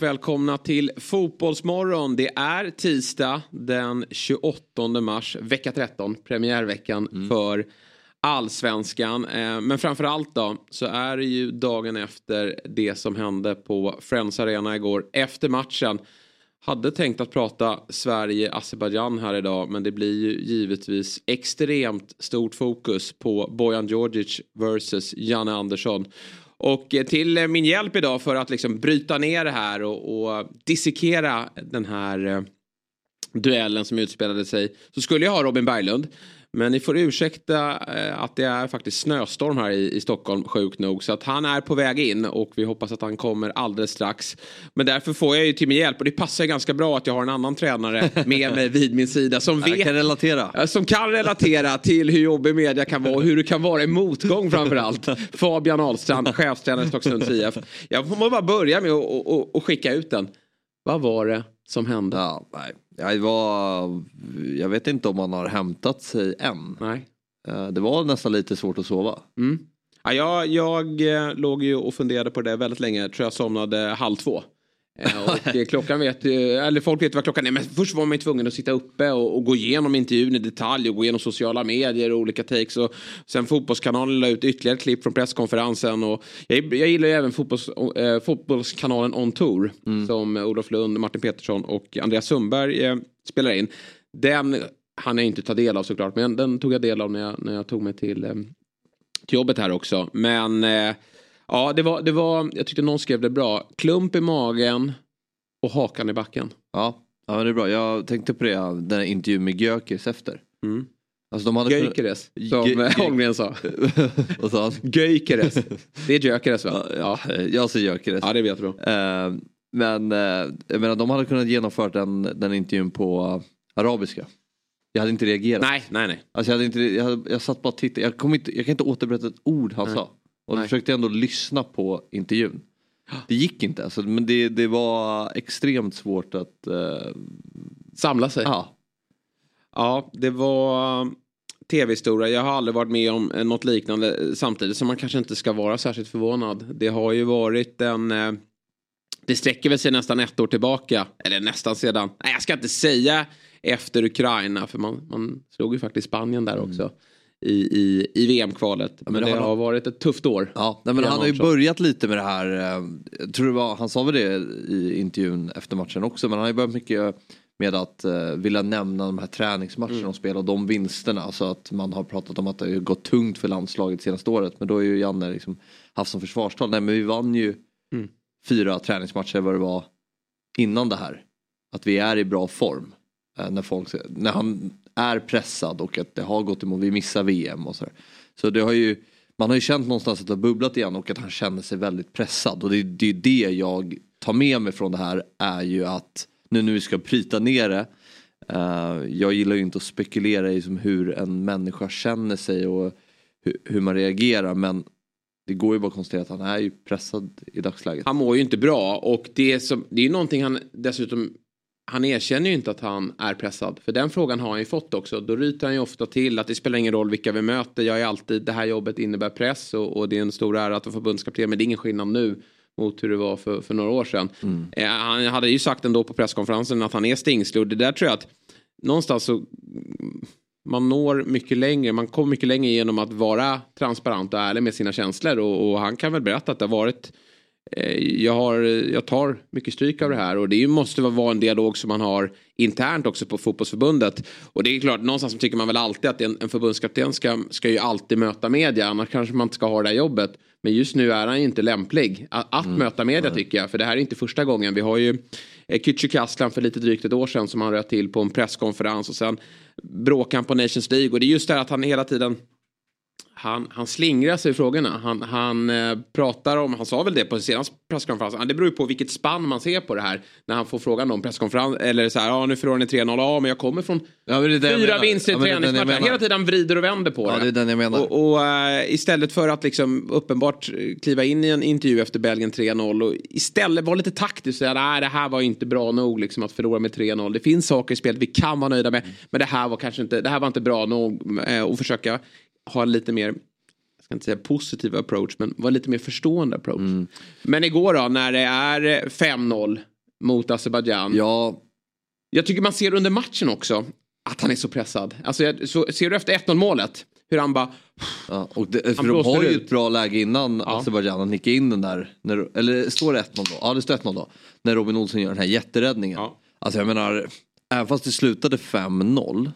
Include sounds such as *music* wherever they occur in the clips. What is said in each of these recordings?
Varmt välkomna till Fotbollsmorgon. Det är tisdag den 28 mars, vecka 13, premiärveckan för allsvenskan. Eh, Men framförallt då så är det ju dagen efter det som hände på Friends Arena igår. Efter matchen hade tänkt att prata Sverige-Azerbajdzjan här idag men det blir ju givetvis extremt stort fokus på Bojan Djordjic versus Janne Andersson. Och eh, till eh, min hjälp idag för att liksom bryta ner det här och, och dissekera den här eh, duellen som utspelade sig så skulle jag ha Robin Berglund. Men ni får ursäkta eh, att det är faktiskt snöstorm här i, i Stockholm sjukt nog. Så att han är på väg in och vi hoppas att han kommer alldeles strax. Men därför får jag ju till min hjälp och det passar ganska bra att jag har en annan tränare med mig vid min sida som vet kan relatera. Som kan relatera till hur jobbig media kan vara och hur det kan vara i motgång framförallt. Fabian Ahlstrand, chefstränare i Stocksunds IF. Jag får bara börja med att och, och, och skicka ut den. Vad var det som hände? Ja, nej. Jag, var, jag vet inte om man har hämtat sig än. Nej. Eh, Det var nästan lite svårt att sova. Mm. Ja, jag, jag eh, låg ju och funderade på det väldigt länge. Jag tror jag somnade halv två. Eh, Och eh, klockan vet ju- eller folk vet vad klockan är. Men först var man ju tvungen att sitta uppe och, och gå igenom intervjun i detalj och gå igenom sociala medier och olika takes. Och sen Fotbollskanalen la ut ytterligare klipp från presskonferensen. Och jag, jag gillar ju även fotbolls, eh, Fotbollskanalen On Tour. Som Olof Lund, Martin Petersson och Andreas Sundberg eh, spelar in. Den hann jag inte ta del av såklart. Men den tog jag del av när jag, när jag tog mig till eh, till jobbet här också. Men eh, ja, det var, det var, jag tyckte någon skrev det bra. Klump i magen och hakan i backen. Ja, ja det är bra. Jag tänkte på det, den här intervjun med Gyökeres efter. Mm. Alltså de hade Göikeres, som Gö- eh, Holmgren sa. *laughs* Vad sa han? Göikeres. Det är Gökeres va? Ja, jag säger Gyökeres. Ja, det vet bra. Eh, Men eh, jag menar, de hade kunnat genomföra den, den intervjun på arabiska. Jag hade inte reagerat. Nej, nej, nej. Alltså jag, hade inte, jag, hade, jag satt bara och tittade. Jag, kom inte, jag kan inte återberätta ett ord han Nej. sa. Och Nej. försökte ändå lyssna på intervjun. Det gick inte. Alltså, men det, det var extremt svårt att... eh, Samla sig. ja. Ja, det var um, tv-historia. Jag har aldrig varit med om eh, något liknande eh, samtidigt som man kanske inte ska vara särskilt förvånad. Det har ju varit en... eh, Det sträcker väl sig nästan ett år tillbaka. Eller nästan sedan... Nej, jag ska inte säga efter Ukraina. För man, man slog ju faktiskt Spanien där också. I, i, i VM-kvalet. men, men det har har- varit ett tufft år. Ja, nej, men han har ju Arnsson. börjat lite med det här. eh, Jag tror det var, han sa väl det i intervjun efter matchen också. Men han har ju börjat mycket med att uh, vilja nämna de här träningsmatcherna Mm. och spela och de vinsterna. Alltså att man har pratat om att det har gått tungt för landslaget senaste året. Men då har ju Janne liksom haft som försvarstal. Nej men vi vann ju Mm. fyra träningsmatcher vad det var innan det här. Att vi är i bra form. eh, när, folk, när han är pressad och att det har gått emot, vi missar VM och sådär. Så det har ju, man har ju känt någonstans att det har bubblat igen och att han känner sig väldigt pressad. Och det, det är det jag tar med mig från det här är ju att nu när vi ska pryta ner det. Uh, jag gillar ju inte att spekulera i som hur en människa känner sig och hur, hur man reagerar men det går ju bara att konstatera att han är ju pressad i dagsläget. Han mår ju inte bra och det, som, det är ju någonting han dessutom han erkänner ju inte att han är pressad. För den frågan har han ju fått också. Då ryter han ju ofta till att det spelar ingen roll vilka vi möter. Jag är alltid, det här jobbet innebär press och, och det är en stor ära att vara förbundskapten. Men det är ingen skillnad nu mot hur det var för, för några år sedan. Eh, han hade ju sagt ändå på presskonferensen att han är stingslig. Och det där tror jag att någonstans så man når mycket längre, man kommer mycket längre genom att vara transparent och ärlig med sina känslor. Och, och han kan väl berätta att det har varit jag, har, jag tar mycket stryk av det här och det måste vara en dialog som man har internt också på fotbollsförbundet. Och det är klart, någonstans tycker man väl alltid att en, en förbundskapten ska, ska ju alltid möta media, annars kanske man inte ska ha det här jobbet. Men just nu är han inte lämplig att, att möta media tycker jag, för det här är inte första gången. Vi har ju eh, Kücükaslan för lite drygt ett år sedan som han röt till på en presskonferens och sen bråkade han på Nations League och det är just det här att han hela tiden han, han slingrar sig i frågorna. Han, han eh, pratar om, han sa väl det på senaste presskonferensen, det beror ju på vilket spann man ser på det här. När han får frågan om presskonferens, eller så här, ja nu förlorar ni 3-0, ja men jag kommer från Ja, det det fyra vinster i Ja, det träningsmatcher. Hela tiden vrider och vänder på Ja, det är den jag menar. Och, och eh, istället för att liksom uppenbart eh, kliva in i en intervju efter Belgien 3-0 och istället vara lite taktisk och säga nej det här var inte bra nog liksom att förlora med 3-0. Det finns saker i spelet vi kan vara nöjda med men det här var kanske inte, det här var inte bra nog och försöka ha lite mer jag ska inte säga positiv approach men vara lite mer förstående approach. Mm. Men igår då när det är 5-0 mot Azerbajdzjan. Ja, Jag tycker man ser under matchen också att han är så pressad. Alltså, jag, så, ser du efter 1-0 målet hur han bara... ja och det, för de har ju ut. ett bra läge innan Ja. Azerbajdzjan att nicka in den där. När, eller står det 1-0 då? Ja det står 1-0 då. När Robin Olsson gör den här jätteräddningen. Ja. Alltså jag menar, även fast det slutade 5-0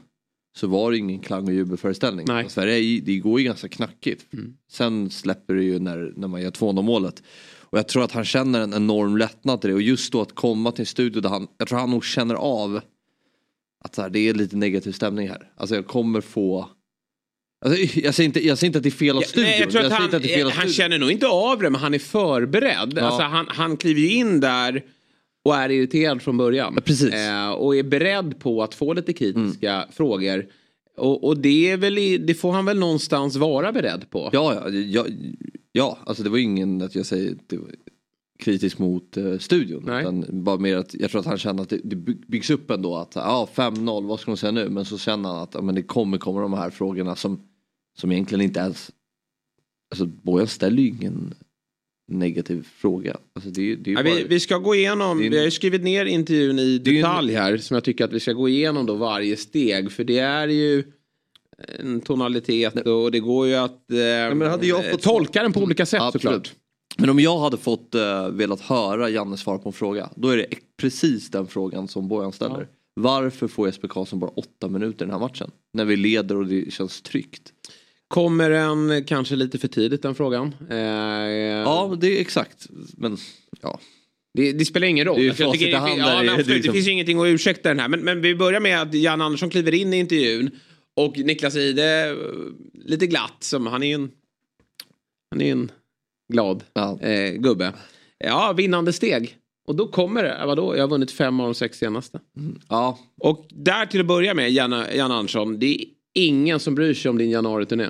så var det ingen klang och jubelföreställning. Nej. Sverige, ju- det går ju ganska knackigt. Sen släpper det ju när, när man gör 2-0 målet. Och jag tror att han känner en enorm lättnad till det. Och just då att komma till en studio där han, jag tror han nog känner av att här, det är lite negativ stämning här. Alltså jag kommer få Alltså, jag, säger inte, jag säger inte att det är fel av studion. jag tror att säger han, att han känner nog inte av det men han är förberedd. Ja. Alltså, han, han kliver ju in där och är irriterad från början. Ja, precis. Eh, och är beredd på att få lite kritiska frågor. Och, och det, är väl i, det får han väl någonstans vara beredd på. Ja, ja, ja, ja, alltså det var ingen att jag säger kritisk mot eh, studion. Nej. Utan bara mer att jag tror att han känner att det, det by- byggs upp ändå att ja 5-0, vad ska de säga nu? Men så känner han att ja, men det kommer komma de här frågorna som, som egentligen inte ens... Alltså Bojan ställer ju ingen negativ fråga. Alltså, det, det Ja, bara, vi, vi ska gå igenom, en- vi har ju skrivit ner intervjun i Det är ju en- detalj här som jag tycker att vi ska gå igenom då varje steg för det är ju en tonalitet och det går ju att eh, men hade jag fått- tolka den på olika sätt Absolut. såklart. Men om jag hade fått uh, velat höra Janne svara på en fråga. Då är det precis den frågan som Bojan ställer. Ja. Varför får Jesper Karlsson bara åtta minuter i den här matchen? När vi leder och det känns tryggt. Kommer den kanske lite för tidigt den frågan? Eh, Ja, det är exakt. Men ja. det, det spelar ingen roll. Det Alltså, jag tycker i hand ja, det absolut, det, liksom- finns ju ingenting att ursäkta den här. Men, men vi börjar med att Jan Andersson kliver in i intervjun och Niklas Ide eh, lite glatt som han är ju en, han är en glad Ja. eh, gubbe. Ja, vinnande steg. Och då kommer det, vadå, jag har vunnit fem av de sex senaste. ja, Och där till att börja med, Jan, Jan Andersson, det är ingen som bryr sig om din januari-turné.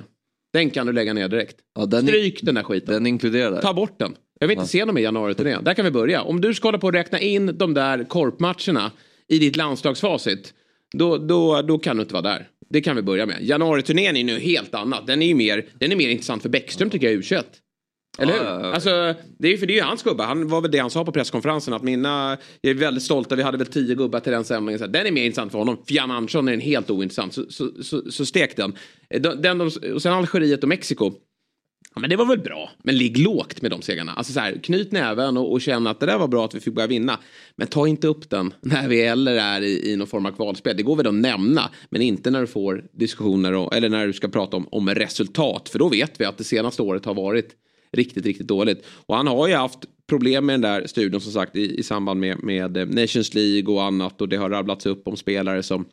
Den kan du lägga ner direkt. ja den, Stryk den där skiten. den inkluderar. Ta bort den. Jag vill inte se dem i januari-turné. Där kan vi börja. Om du ska hålla på och räkna in de där korpmatcherna i ditt landslagsfacit. Då, då, då kan du inte vara där. Det kan vi börja med. Januari-turnén är nu helt annat. Den är ju mer, den är mer intressant för Bäckström tycker jag U21. Eller hur? Ja, ja, ja. Alltså, det är för det är ju hans gubbar. Han var väl det han sa på presskonferensen. Att mina, jag är väldigt stolta, vi hade väl tio gubbar till den. Så här, Den är mer intressant för honom. För Jan Andersson är den helt ointressant. Så, så, så, så stek den. Eh, Den, den, och sen Algeriet och Mexiko. Ja, men det var väl bra. Men ligg lågt med de segrarna. Alltså så här, knyt näven och, och känn att det där var bra att vi fick börja vinna. Men ta inte upp den *laughs* när vi eller är i, i någon form av kvalspel. Det går väl att nämna. Men inte när du får diskussioner och, eller när du ska prata om, om resultat. För då vet vi att det senaste året har varit riktigt, riktigt dåligt. Och han har ju haft problem med den där studion som sagt i, i samband med, med eh, Nations League och annat. Och det har rabblats upp om spelare som,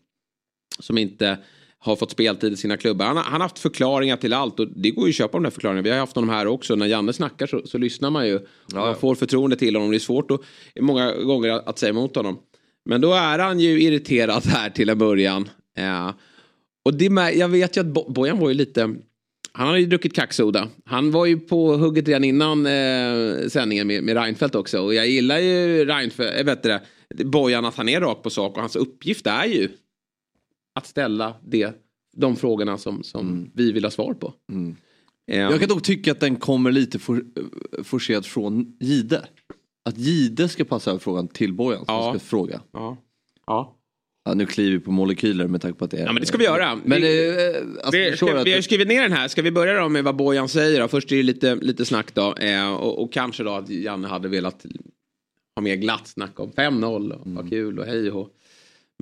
som inte har fått speltid i sina klubbar. Han har, han har haft förklaringar till allt och det går ju att köpa de där förklaringarna. Vi har haft dem här också. När Janne snackar så, så lyssnar man ju. Och Man får förtroende till honom. Det är svårt att, många gånger att, att säga emot honom. Men då är han ju irriterad här till en början. Eh, och det, mär- jag vet ju att Bo- Bojan var ju lite... Han har ju druckit kacksoda. Han var ju på hugget redan innan eh, sändningen med, med Reinfeldt också. Och jag gillar ju Reinfeldt, äh, vet du det, Bojan att han är rakt på sak. Och hans uppgift är ju att ställa det, de frågorna som, som vi vill ha svar på. Eh, Jag kan dock tycka att den kommer lite for, forcerad från Gide. Att Gide ska passa över frågan till Bojan som Ja. ska fråga. ja. Ja. Ja, nu kliver vi på molekyler med tanke på att det är... ja, men det ska vi göra. Men vi, eh, alltså, vi, ska, vi har ju skrivit ner den här. Ska vi börja då med vad Bojan säger? Då? Först är det lite, lite snack då. Eh, och, och kanske då att Janne hade velat ha mer glatt snack om 5-0 och vad kul och hej och.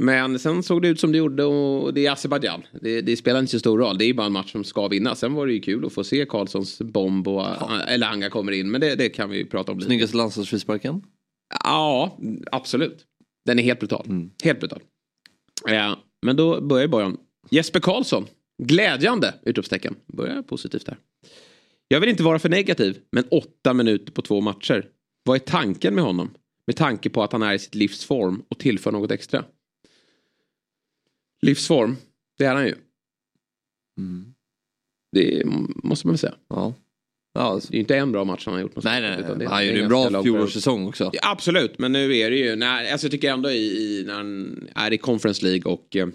Men sen såg det ut som det gjorde och det är Azerbajdzjan. Det, det spelar inte så stor roll. Det är bara en match som ska vinnas. Sen var det ju kul att få se Karlssons bomb och Elanga kommer in. Men det, det kan vi ju prata om lite. Snyggaste landslagsfrisparken? Ja, absolut. Den är helt brutal. Helt brutal. Ja, men då börjar Bojan. Jesper Karlsson. Glädjande! Utropstecken. Börjar positivt här. Jag vill inte vara för negativ, men åtta minuter på två matcher. Vad är tanken med honom? Med tanke på att han är i sitt livs form och tillför något extra. Livsform, det är han ju. Mm. Det måste man väl säga. Ja. Ja, Det är ju inte en bra match han har gjort. nej, nej, nej. det- Han gjorde en bra fjolårssäsong också. Ja, absolut, men nu är det ju, när, alltså jag tycker ändå i, i, när han är i Conference League och eh,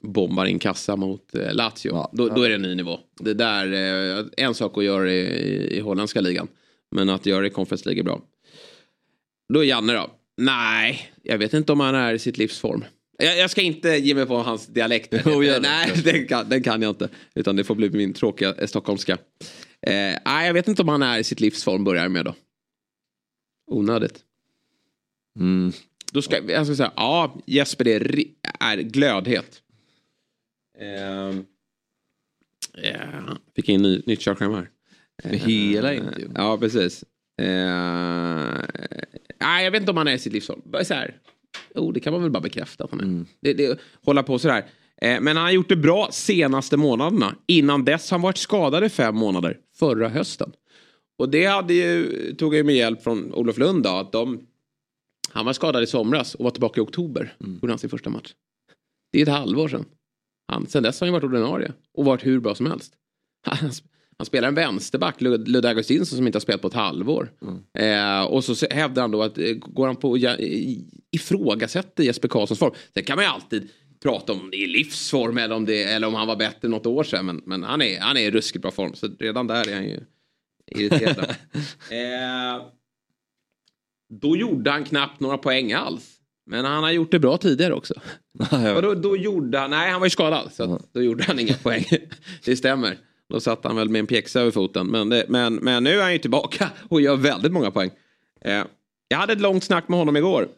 bombar in kassa mot eh, Lazio, Ja. då, då är det en ny nivå. Det där, eh, en sak att göra i, i, i holländska ligan, men att göra det i Conference League är bra. Då är Janne då, nej, jag vet inte om han är i sitt livsform. Jag, jag ska inte ge mig på hans dialekt. *laughs* Det. nej, *laughs* den kan, den kan jag inte. Utan det får bli min tråkiga eh, Eh, jag vet inte om han är i sitt livsform, börjar med då. Onödigt. Mm. Då ska jag ska säga, ja, Jesper är, är glödhet. Ehm, ja, fick in ny, nytt körschema här. Med hela intervjun. Ja, precis. Nej, jag vet inte om han är i sitt livsform. Så här, oh, det kan man väl bara bekräfta att han är. Mm. Det, det, hålla på sådär. Eh, men han har gjort det bra senaste månaderna. Innan dess har han varit skadad i fem månader. Förra hösten. Och det hade ju, tog jag med hjälp från Olof Lund då, att de han var skadad i somras och var tillbaka i oktober. Mm. Gjorde han sin första match. Det är ett halvår sedan. Han, sen dess har han varit ordinarie och varit hur bra som helst. *laughs* Han, han spelar en vänsterback, Lud- Ludde Augustinsson som inte har spelat på ett halvår. Eh, och så hävdar han då att eh, går han på ja- ifrågasätter Jesper Karlssons form. Sen kan man ju alltid prata om det är livsform eller om, det, eller om han var bättre något år sedan. Men, men han, är, han är i ruskigt bra form så redan där är han ju irriterad. *laughs* eh, då gjorde han knappt några poäng alls. Men han har gjort det bra tidigare också. *laughs* Och då, då gjorde han, nej han var ju skadad så att, då gjorde han inga poäng. *laughs* det stämmer. Då satt han väl med en pjäxa över foten. Men, det, men, men nu är han ju tillbaka och gör väldigt många poäng. Eh, jag hade ett långt snack med honom igår.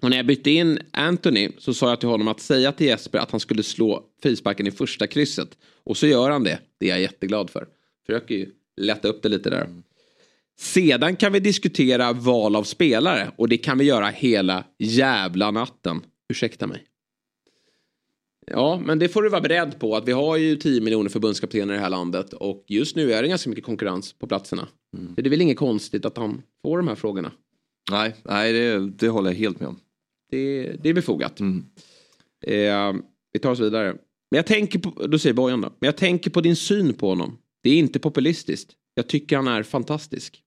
Och när jag bytte in Anthony så sa jag till honom att säga till Jesper att han skulle slå frisparken i första krysset. Och så gör han det. Det är jag jätteglad för. Försöker ju lätta upp det lite där. Sedan kan vi diskutera val av spelare och det kan vi göra hela jävla natten. Ursäkta mig. Ja, men det får du vara beredd på att vi har ju 10 miljoner förbundskaptener i det här landet och just nu är det ganska mycket konkurrens på platserna. Så det är väl inget konstigt att han får de här frågorna. Nej, nej det, det håller jag helt med om. Det, det är befogat. Mm. Eh, vi tar oss vidare. Men jag tänker på, då säger Bojan då. Men jag tänker på din syn på honom. Det är inte populistiskt. Jag tycker han är fantastisk.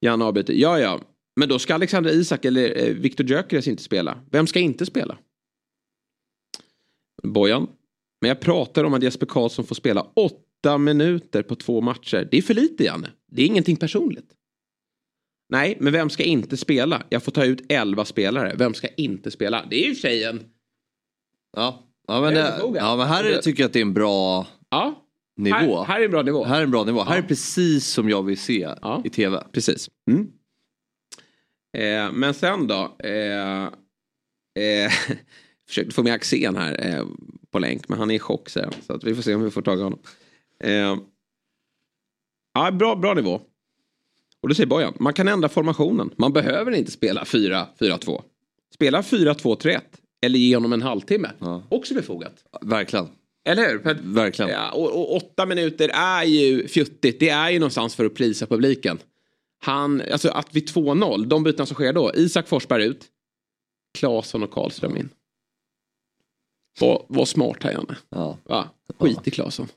Janne avbryter. Ja, ja. Men då ska Alexander Isak eller eh, Viktor Gyökeres inte spela. Vem ska inte spela? Bojan. Men jag pratar om att Jesper Karlsson får spela åtta minuter på två matcher. Det är för lite, Janne. Det är ingenting personligt. Nej, men vem ska inte spela? Jag får ta ut elva spelare. Vem ska inte spela? Det är ju tjejen. Ja, ja, men, Det ja, men här är, tycker jag att det är en bra Ja, nivå. här, här är en bra nivå. Här är en bra nivå. Här är precis som jag vill se Ja. i tv. Precis. Mm. Eh, men sen då. Eh, eh, *laughs* försökte få med Axén här eh, på länk. Men han är i chock säger han. Så att vi får se om vi får tag i honom. Eh, ja, bra, bra nivå. Och då säger Bojan. Man kan ändra formationen. Man behöver inte spela 4-4-2. Spela 4-2-3-1. Eller ge honom en halvtimme. Ja. Också befogat. Verkligen. Eller hur? För Verkligen. Ja, och, och åtta minuter är ju fjuttigt. Det är ju någonstans för att prisa publiken. Han, alltså att vid 2-0, de byten som sker då. Isak Forsberg ut. Claesson och Karlström in. Var smart här Janne. Ja. Va? Skit i Claesson.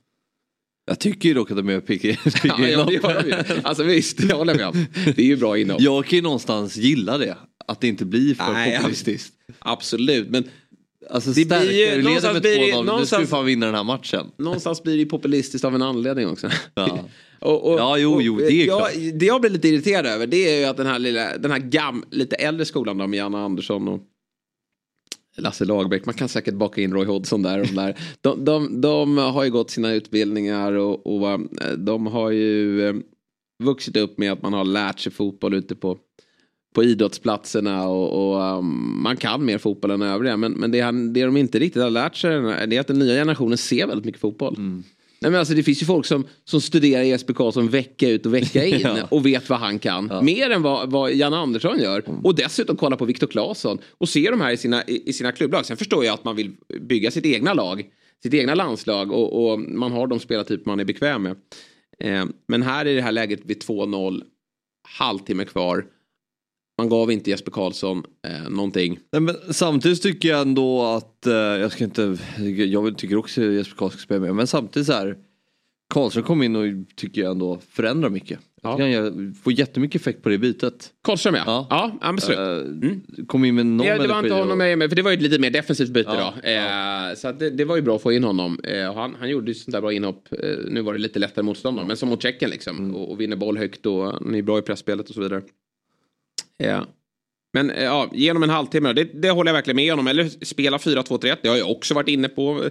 Jag tycker ju dock att de är pigga *laughs* Ja, ja, gör ju. Alltså visst, det håller jag med om. Det är ju bra inhopp. Jag kan ju någonstans gilla det. Att det inte blir för Nej, populistiskt. Absolut, men Alltså Det blir stärka, ju- leder med blir det- 2-0, nu ska vi fan vinna den här matchen. någonstans blir det ju populistiskt av en anledning också. Ja. *laughs* Och, och, Ja, jo, jo, det är jag, klart. Det jag blir lite irriterad över det är ju att den här, lilla, den här gam, lite äldre skolan då med Janne Andersson och Lasse Lagerbäck, man kan säkert baka in Roy Hodgson där. De, där. De, de, de har ju gått sina utbildningar och, och de har ju eh, vuxit upp med att man har lärt sig fotboll ute på, på idrottsplatserna och, och um, man kan mer fotboll än övriga. Men, men det, han, det de inte riktigt har lärt sig det är att den nya generationen ser väldigt mycket fotboll. Mm. Nej, men alltså, det finns ju folk som, som studerar Jesper Karlsson vecka ut och vecka in *laughs* Ja. och vet vad han kan. Ja. Mer än vad, vad Jan Andersson gör. Och dessutom kolla på Viktor Claesson och se de här i sina, i, i sina klubblag. Sen förstår jag att man vill bygga sitt egna lag, sitt egna landslag och, och man har de spelartyper man är bekväm med. Eh, men här i det här läget vid 2-0, halvtimme kvar. Man gav inte Jesper Karlsson eh, någonting. Nej, men samtidigt tycker jag ändå att, eh, jag ska inte, jag tycker också att Jesper Karlsson ska spela med, men samtidigt så här. Karlsson kom in och tycker jag ändå förändrar mycket. Ja. Jag han får jättemycket effekt på det bytet. Karlström ja. Ja. Ja, ja absolut. Eh, Kom in med noll Ja, det var inte honom och- med, för det var ju ett lite mer defensivt byte Ja, då. Eh, så det, det var ju bra att få in honom. Eh, han, han gjorde ju sånt där bra inhopp. Nu var det lite lättare motstånd då, men som mot Tjeckien liksom. Mm. Och, och vinner boll högt och han är bra i pressspelet och så vidare. Ja. Men eh, ja, genom en halvtimme, det, det håller jag verkligen med honom. Eller spela 4-2-3-1, det har jag också varit inne på.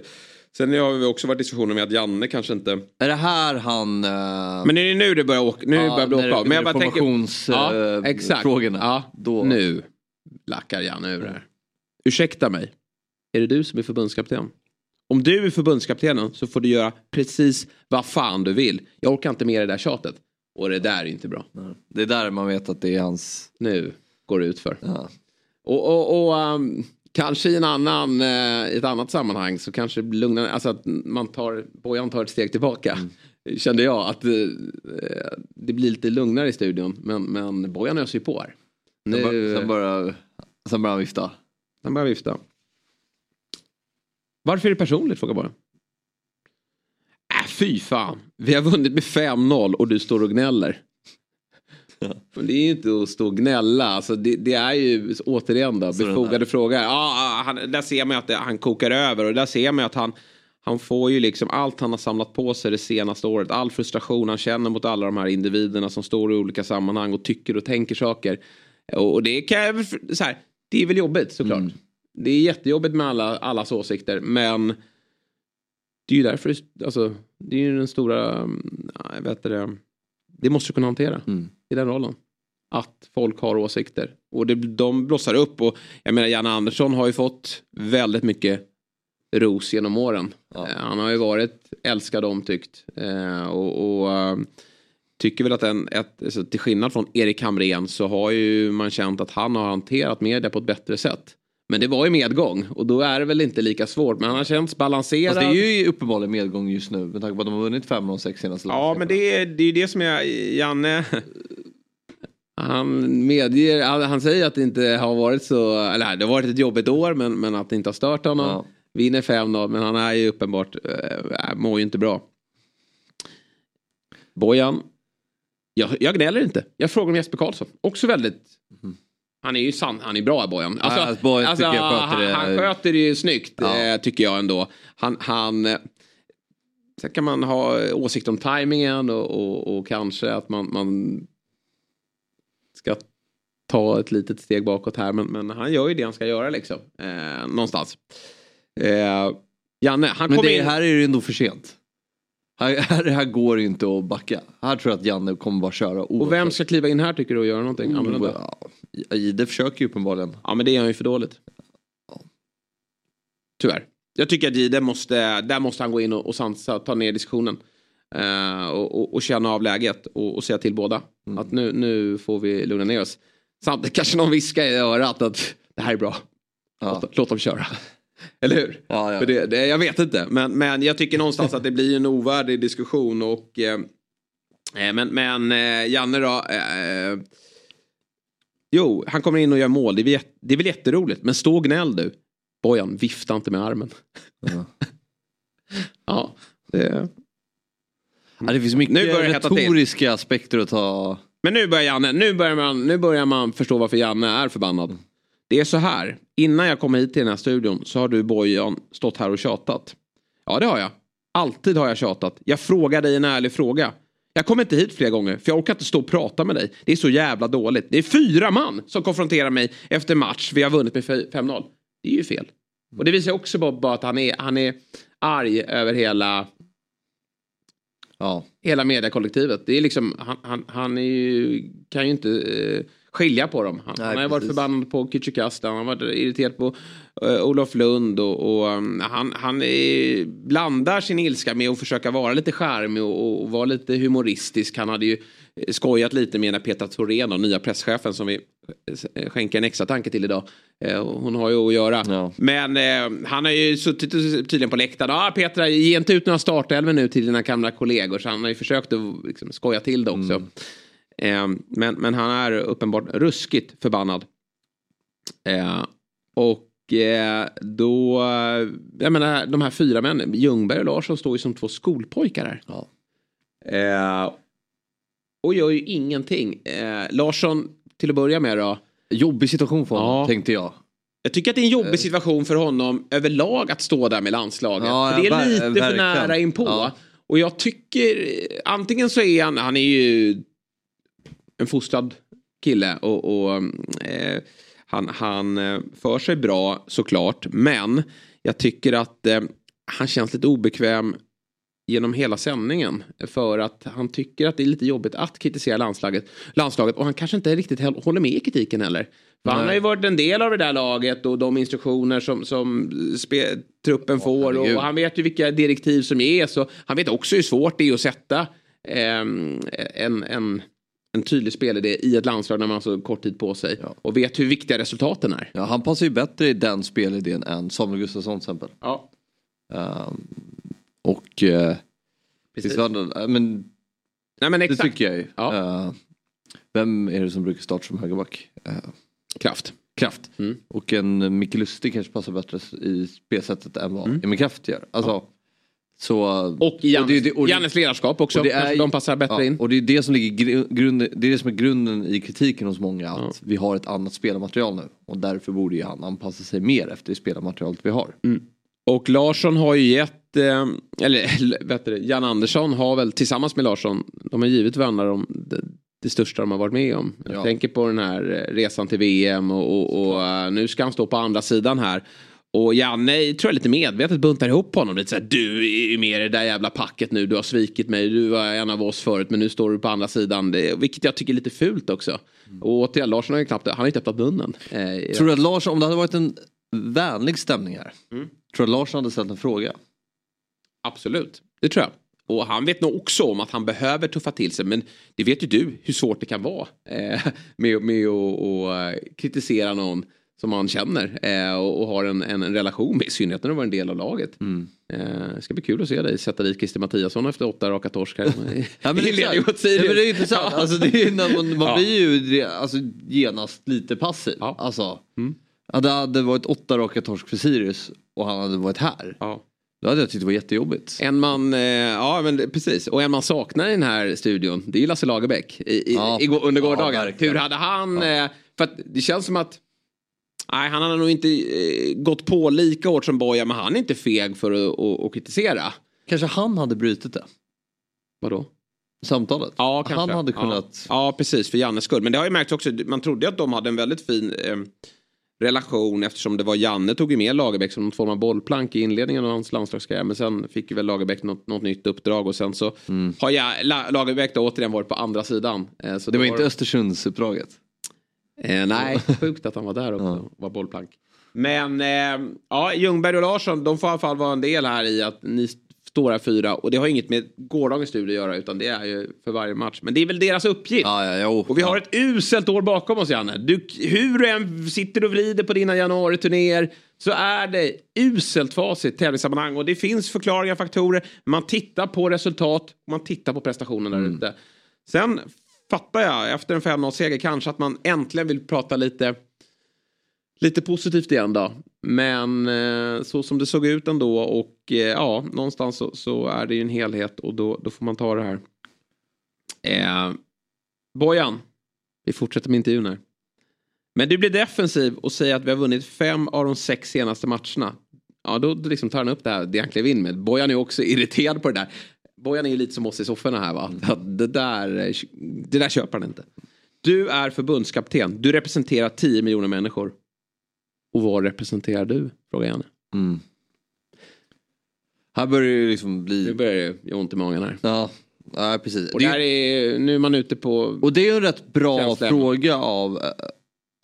Sen har vi också varit diskussioner med att Janne kanske inte... Är det här han... eh, Men är det nu det börjar åka, nu Ja, börjar det när åka av? det- Men jag bara tänker... Ja, eh, exakt. frågorna. Ja, Då- nu lackar Janne ur här. Ursäkta mig, är det du som är förbundskapten? Om du är förbundskaptenen så får du göra precis vad fan du vill. Jag orkar inte med det där tjatet. Och det där är inte bra. Det är där man vet att det är hans... Nu går det ut för. Ja. Och, och, och ehm, kanske i en annan, eh, i ett annat sammanhang så kanske lugnare, alltså att man tar, Bojan tar ett steg tillbaka. *laughs* Kände jag att eh, det blir lite lugnare i studion. Men, men Bojan öser ju på här. Sen, Nu, bara, sen, bara, sen bara han vifta. han börjar vifta. Varför är det personligt frågar Bojan. Fy fan. Vi har vunnit med 5-0 och du står och gnäller. Men det är ju inte att stå och gnälla. Alltså det, det är ju återigen då, Så befogade frågor. Ja, han, där ser man att det, han kokar över och där ser man att han, han får ju liksom allt han har samlat på sig det senaste året. All frustration han känner mot alla de här individerna som står i olika sammanhang och tycker och tänker saker. Och, och det kan jag så här, det är väl jobbigt såklart. Mm. Det är jättejobbigt med alla, allas åsikter men det är ju därför, alltså, det är ju den stora, mm, ja, jag vet det, det måste du kunna hantera Mm. i den rollen. Att folk har åsikter. Och det, de blossar upp och jag menar Janne Andersson har ju fått väldigt mycket ros genom åren. Ja. Eh, Han har ju varit älskad och omtyckt. Eh, och, och eh, tycker väl att en, ett, alltså, till skillnad från Erik Hamrén så har ju man känt att han har hanterat media på ett bättre sätt. Men det var ju medgång och då är det väl inte lika svårt. Men han har känts balanserad. Fast det är ju uppenbarligen medgång just nu med tanke på att de har vunnit 5 av 6 senaste Ja, men det är, det är ju det som jag, Janne, *laughs* han medger, han, han säger att det inte har varit så, eller det har varit ett jobbigt år men, men att det inte har stört honom. Ja. Vinner 5-0 men han är ju uppenbart, äh, mår ju inte bra. Bojan, jag, jag gnäller inte. Jag frågar om Jesper Karlsson, också väldigt Han är ju sann, han är bra Bojan. Alltså, alltså, Bojan jag sköter han, det- han sköter det ju snyggt Ja. eh, tycker jag ändå. Han, han, eh, sen kan man ha åsikt om tajmingen och, och, och kanske att man, man ska ta ett litet steg bakåt här. Men, men han gör ju det han ska göra liksom. Eh, någonstans. Eh, Janne, han Men kommer det, in. här är det ändå för sent. Här, *laughs* här, går det inte att backa. Här tror jag att Janne kommer bara köra Och vem ska kliva in här tycker du och göra någonting annorlunda? Ja, Ide försöker ju uppenbarligen. Ja men det är han ju för dåligt. Tyvärr. Jag tycker att Jihde måste, där måste han gå in och, och sansa, ta ner diskussionen. Eh, och, och, och känna av läget och, och säga till båda. Att nu, nu får vi lugna ner oss. Samtidigt kanske någon viskar i örat att det här är bra. Ja. Låt, låt dem köra. *laughs* Eller hur? Ja, ja. För det, det, jag vet inte. Men, men jag tycker någonstans att det blir en ovärdig diskussion. Och, eh, eh, men men eh, Janne då. Eh, jo, han kommer in och gör mål. Det är, väl det är väl jätteroligt. Men stå och gnäll du. Bojan, vifta inte med armen. Ja. *laughs* ja, det... Ja, det finns mycket Nu börjar retoriska aspekter att ta. Men nu börjar Janne, nu börjar, man, nu börjar man förstå varför Janne är förbannad. Det är så här, innan jag kom hit till den här studion så har du Bojan stått här och tjatat. Ja det har jag. Alltid har jag tjatat. Jag frågar dig en ärlig fråga. Jag kommer inte hit fler gånger för jag orkar inte stå och prata med dig. Det är så jävla dåligt. Det är fyra man som konfronterar mig efter match. Vi har vunnit med 5-0. Det är ju fel. Och det visar också bara, att han är, han är arg över hela Ja. hela mediekollektivet. Det är liksom, han, han, han är ju, kan ju inte eh, skilja på dem. Han, Nej, han har varit förbannad på Kücükasta, han har varit irriterad på uh, Olof Lund och, och um, han, han är, blandar sin ilska med att försöka vara lite charmig och, och vara lite humoristisk. Han hade ju eh, skojat lite med när Petra Thorén, nya presschefen som vi skänker en extra tanke till idag. Hon har ju att göra. Ja. Men eh, han har ju suttit tydligen på läktaren. Ah, Petra, ge inte ut några startelver nu till dina gamla kollegor. Så han har ju försökt att liksom, skoja till det också. Eh, men, men han är uppenbart ruskigt förbannad. Eh, och eh, då, eh, jag menar de här fyra männen, Ljungberg och Larsson står ju som två skolpojkar här. Ja. Eh, och gör ju ingenting. Eh, Larsson, till att börja med då. Jobbig situation för honom Ja. tänkte jag. Jag tycker att det är en jobbig situation för honom överlag att stå där med landslaget. Ja, för det är lite för nära inpå. Ja. Och jag tycker, antingen så är han, han är ju en fostrad kille och, och eh, han, han eh, för sig bra såklart. Men jag tycker att eh, han känns lite obekväm genom hela sändningen. För att han tycker att det är lite jobbigt att kritisera landslaget. landslaget och han kanske inte riktigt håller med i kritiken heller. För han har ju varit en del av det där laget och de instruktioner som, som truppen får. herregud. Och han vet ju vilka direktiv som ges. Och han vet också hur svårt det är att sätta ehm, en, en, en tydlig spelidé i ett landslag när man har så kort tid på sig. Ja. Och vet hur viktiga resultaten är. Ja, han passar ju bättre i den spelidén än Samuel Gustafsson till exempel. Ja, Ehm, och uh, precis. men Nej men det exakt. tycker jag ju. Ja. Eh, vem är det som brukar starta som högerback? Eh, Kraft. Kraft. Mm. Och en Micke Lustig kanske passar bättre i spelsättet än vad Mm. Emil Kraft gör. Alltså, så, Och Jannes, och det- Jannes ledarskap också. och det är de passar bättre ja, in. Och det är det som ligger gru- grunden, det är det som är grunden i kritiken hos många. Att Ja. vi har ett annat spelarmaterial nu. Och därför borde ju han anpassa sig mer efter det spelarmaterialet vi har. Och Larsson har ju gett, eh, eller *laughs* vet du, Jan Andersson har väl tillsammans med Larsson, de har givit varandra de, det, det största de har varit med om. Jag Ja. tänker på den här eh, resan till VM och, och, och eh, nu ska han stå på andra sidan här. Och Janne tror jag lite medvetet buntar ihop honom lite såhär, du är ju med i det där jävla packet nu, du har svikit mig, du var en av oss förut men nu står du på andra sidan. Det, vilket jag tycker är lite fult också. Och återigen, Larsson har ju knappt, han har inte öppnat munnen. Eh, Tror du att Larsson, om det hade varit en vänlig stämning här. Mm. Tror du att Larsson hade ställt en fråga? Absolut, det tror jag. Och han vet nog också om att han behöver tuffa till sig. Men det vet ju du hur svårt det kan vara eh, med, med att och, eh, kritisera någon som man känner eh, och, och har en, en, en relation med. I synnerhet när du var en del av laget. Mm. Eh, det ska bli kul att se dig sätta dit Christer Mattiasson efter åtta raka torsk här. *laughs* Ja, men det, är ja, men det är intressant. Alltså, det är, man man Ja. blir ju alltså, genast lite passiv. Ja. Alltså, Mm. ja, det hade varit åtta raka torsk för Sirius och han hade varit här. Ja. Då hade jag tyckt det var jättejobbigt. En man, eh, ja men precis. Och en man saknar i den här studion, det är ju Lasse Lagerbäck. I, i, Ja. igår, under Ja, gårdagen. verkligen. Hur hade han, eh, för att det känns som att Nej, han hade nog inte eh, gått på lika hårt som Boja, men han är inte feg för att, att, att kritisera. Kanske han hade brutit det. Vadå? Samtalet. Ja, kanske. Han hade Ja. kunnat. Ja, precis, för Jannes skull. Men det har ju märkts också, man trodde ju att de hade en väldigt fin eh, relation eftersom det var Janne tog ju med Lagerbäck som någon form av bollplank i inledningen av hans landslagskarriär. Men sen fick ju väl Lagerbäck något, något nytt uppdrag och sen så har jag, La, Lagerbäck då återigen varit på andra sidan. Eh, så Det var då inte Östersundsuppdraget. Eh, nej, sjukt att han var där också. Var bollplank. Men eh, ja, Ljungberg och Larsson, de får i alla fall vara en del här i att ni står här fyra. Och det har inget med gårdagens studio att göra utan det är ju för varje match. Men det är väl deras uppgift. Ja, ja, jo. Och vi har ja. ett uselt år bakom oss Janne. Du, hur du än sitter och vrider på dina januariturnéer så är det uselt facit tävlingssammanhang. Och det finns förklaringar, faktorer. Man tittar på resultat, man tittar på prestationen där ute. Sen fattar jag efter en 5-0-seger kanske att man äntligen vill prata lite lite positivt igen då. Men eh, så som det såg ut ändå och eh, ja, någonstans så, så är det ju en helhet och då, då får man ta det här. Eh, Bojan, vi fortsätter med intervjun här. Men du blir defensiv och säger att vi har vunnit fem av de sex senaste matcherna. Ja, då då liksom tar han upp det här, det han klev in med. Bojan är också irriterad på det där. Bojan är ju lite som oss i sofforna här va. Att Det där, det där köper han inte. Du är förbundskapten. Du representerar 10 miljoner människor. Och vad representerar du? Frågar Janne. Mm. Här börjar det ju liksom bli... Nu börjar det göra ont i magen här. Ja, Nej, precis. Och där är, nu är man ute på... Och det är ju en rätt bra Känslan. fråga av, eh,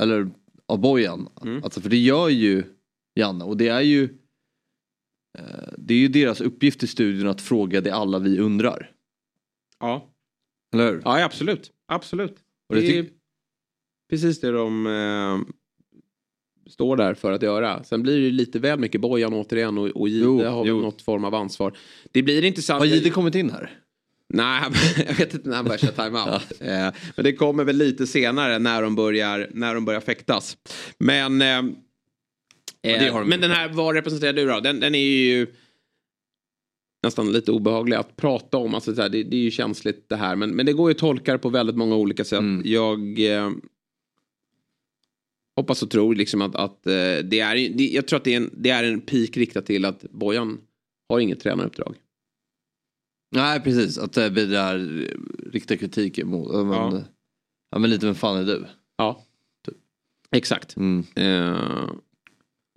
eller, av Bojan. Mm. Alltså, för det gör ju Janne och det är ju det är ju deras uppgift i studion att fråga det alla vi undrar. Ja. Eller hur? Ja, absolut. Absolut. Och det det är precis det de eh, står där för att göra. Sen blir det ju lite väl mycket Bojan återigen och, och Jo, har väl något form av ansvar. Det blir intressant. Har Jihde kommit in här? Nej, *laughs* jag vet inte när han börjar köra timeout. eh, men det kommer väl lite senare när de börjar, när de börjar fäktas. Men, eh, eh, men den här, vad representerar du då? Den, den är ju nästan lite obehaglig att prata om. Alltså, det, det är ju känsligt det här. Men, men det går ju att tolka det på väldigt många olika sätt. Mm. Jag eh, hoppas och tror liksom att, att eh, det är, det, jag tror att det är en, det är en peak riktat till att Bojan har inget tränaruppdrag. Nej precis, att eh, vi där riktar kritik emot. Ja. Men, Ja. ja. men lite vem fan är du? Ja, exakt. Mm. Eh,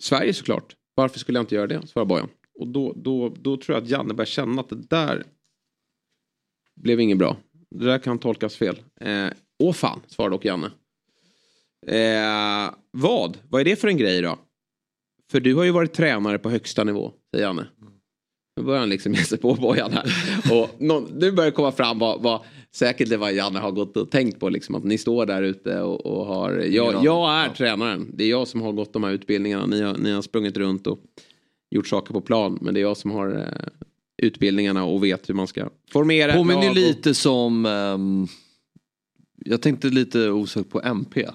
Sverige såklart. Varför skulle jag inte göra det? Svarar Bojan. Och då, då, då tror jag att Janne börjar känna att det där blev inget bra. Det där kan tolkas fel. Eh, åh fan, svarar dock Janne. Eh, vad? Vad är det för en grej då? För du har ju varit tränare på högsta nivå, säger Janne. Nu börjar han liksom ge sig på Bojan här. Och någon, nu börjar det komma fram vad, vad säkert det var Janne har gått och tänkt på. Liksom, att ni står där ute och, och har... Jag, jag är tränaren. Det är jag som har gått de här utbildningarna. Ni har, ni har sprungit runt och gjort saker på plan. Men det är jag som har eh, utbildningarna och vet hur man ska formera Påminner och- lite som, ehm, jag tänkte lite osökt på MP.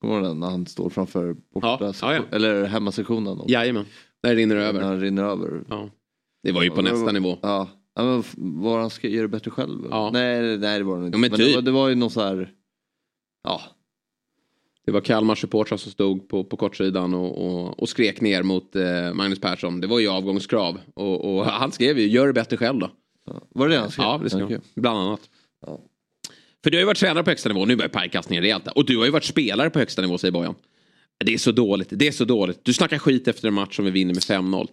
Kommer den när han står framför borta, Ja, ja, ja. eller hemmasektionen. Jajamän, där rinner det När över. han rinner över. Ja. Det var ju på nästa nivå. Ja, ja men var han ska göra det bättre själv? Ja. Nej, nej det var det inte. Ja, men men typ. det, var, det var ju någon så här, ja. Det var Kalmar supportrar som stod på, på kortsidan och, och, och skrek ner mot eh, Magnus Persson. Det var ju avgångskrav. Och, och han skrev ju, gör det bättre själv då. ja. Var det det han skrev? Ja, det skrev han. Bland annat. Ja. För du har ju varit tränare på högsta nivå, nu börjar pajkastningen rejält. Och du har ju varit spelare på högsta nivå, säger Bojan. Det är så dåligt, det är så dåligt. Du snackar skit efter en match som vi vinner med 5-0.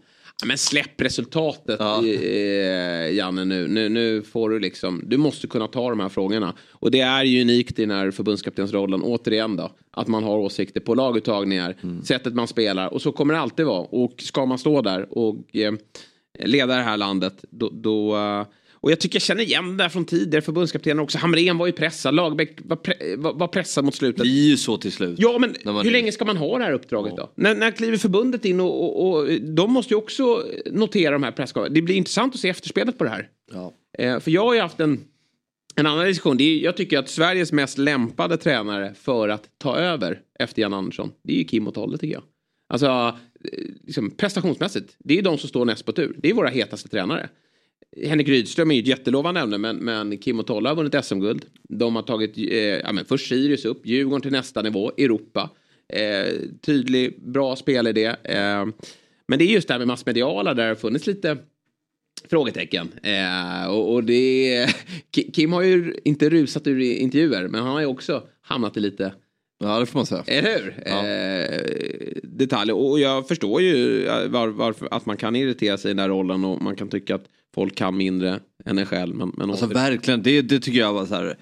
Men släpp resultatet Ja. eh, Janne nu. nu. Nu får du liksom, du måste kunna ta de här frågorna. Och det är ju unikt i den här förbundskaptensrollen, återigen då. Att man har åsikter på laguttagningar, sättet man spelar. Och så kommer det alltid vara. Och ska man stå där och eh, leda det här landet, då... då eh, och jag tycker jag känner igen det där från tidigare förbundskaptener också. Hamrén var ju pressad, Lagerbäck var, pre var, pressad mot slutet. Det blir ju så till slut. Ja, men hur är- länge ska man ha det här uppdraget då? När, när kliver förbundet in och, och, och de måste ju också notera de här presskonferenserna. Det blir intressant att se efterspelet på det här. Ja. Eh, för jag har ju haft en, en annan diskussion. Det är, jag tycker att Sveriges mest lämpade tränare för att ta över efter Jan Andersson, det är ju Kim och Tolle tycker jag. Alltså, eh, liksom, prestationsmässigt, det är de som står näst på tur. Det är våra hetaste tränare. Henrik Rydström är ju ett jättelovande ämne men, men Kim och Tolle har vunnit SM-guld. De har tagit eh, ja, men först Sirius upp, Djurgården till nästa nivå, Europa. Eh, tydlig, bra spelidé. Eh, men det är just det här med massmediala där det har funnits lite frågetecken. Eh, och, och det är, *laughs* Ki- Kim har ju inte rusat ur intervjuer men han har ju också hamnat i lite ja, det får man säga. eller hur? Ja. Eh, detaljer. Och jag förstår ju eh, var, varför att man kan irritera sig i den här rollen och man kan tycka att folk kan mindre än en själv. Men, men Alltså verkligen, det, det tycker jag var så här.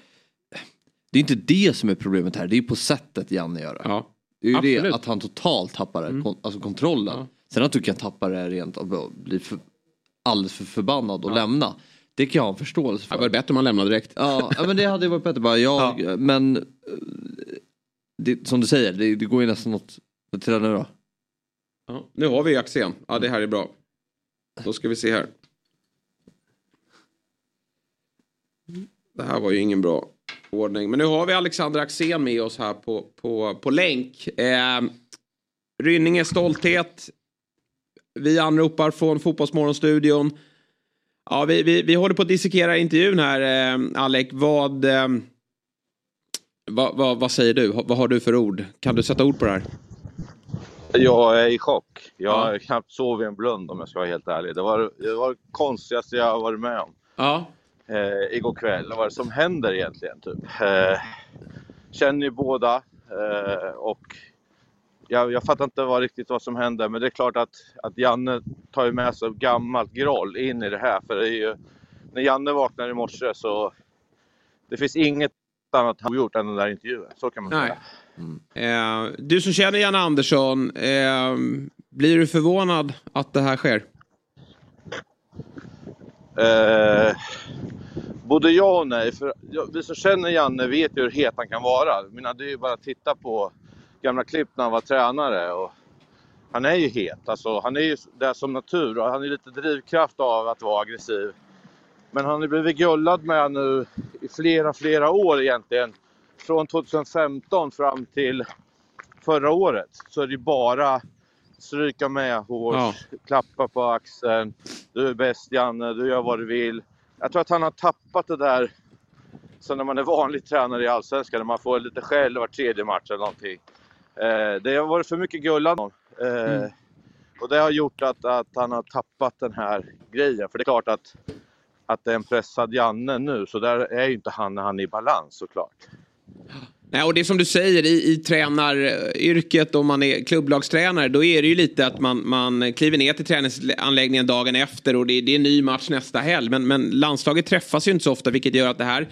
Det är inte det som är problemet här, det är på sättet Janne gör det. ja. Det är ju Absolut. det att han totalt tappar det, kon, alltså kontrollen. Ja. Sen att du kan tappa det rent och bli för, alldeles för förbannad och lämna. Det kan jag ha en förståelse Det för. var bättre om man lämnar direkt. Ja, ja, men det hade ju varit bättre bara. Jag, Men eh, det, som du säger, det, det går ju nästan något... Vad till nu då? Ja. Nu har vi Axén. Ja, det här är bra. Då ska vi se här. Det här var ju ingen bra ordning. Men nu har vi Alexander Axén med oss här på, på, på länk. Eh, Rynninge stolthet. Vi anropar från Fotbollsmorgonstudion. Ja, vi, vi, vi håller på att dissekera intervjun här, eh, Alec. Vad, eh, vad, vad, vad säger du? Vad har du för ord? Kan du sätta ord på det här? Jag är i chock. Jag Ja. har knappt sovit en blund om jag ska vara helt ärlig. Det var det, var det konstigaste jag har varit med om Ja eh, igår kväll. Vad är det som händer egentligen? Typ? Eh, känner ju båda eh, och jag, jag fattar inte vad, riktigt vad som händer. Men det är klart att, att Janne tar ju med sig gammalt groll in i det här. För det är ju när Janne vaknar i morse så det finns inget annat han har gjort än den där intervjun. Så kan man Nej. säga. Eh, du som känner Janne Andersson, eh, blir du förvånad att det här sker? Eh, både ja och nej. För vi som känner Janne vet ju hur het han kan vara. Mina, det är ju bara att titta på gamla klipp när han var tränare. Och han är ju het. Alltså, han är ju där som natur och han är lite drivkraft av att vara aggressiv. Men han har blivit gullad med nu i flera, flera år egentligen. Från 2015 fram till förra året så är det ju bara stryka med hårs, Ja. klappa på axeln. Du är bäst Janne, du gör vad du vill. Jag tror att han har tappat det där sen när man är vanlig tränare i Allsvenskan, när man får lite skäll var tredje match eller någonting. Eh, det har varit för mycket gullande. Eh, Och det har gjort att, att han har tappat den här grejen. För det är klart att, att det är en pressad Janne nu, så där är ju inte han när han är i balans såklart. *laughs* Nej, och det är som du säger i, i tränaryrket om man är klubblagstränare då är det ju lite att man, man kliver ner till träningsanläggningen dagen efter och det, det är en ny match nästa helg. Men, men landslaget träffas ju inte så ofta vilket gör att det här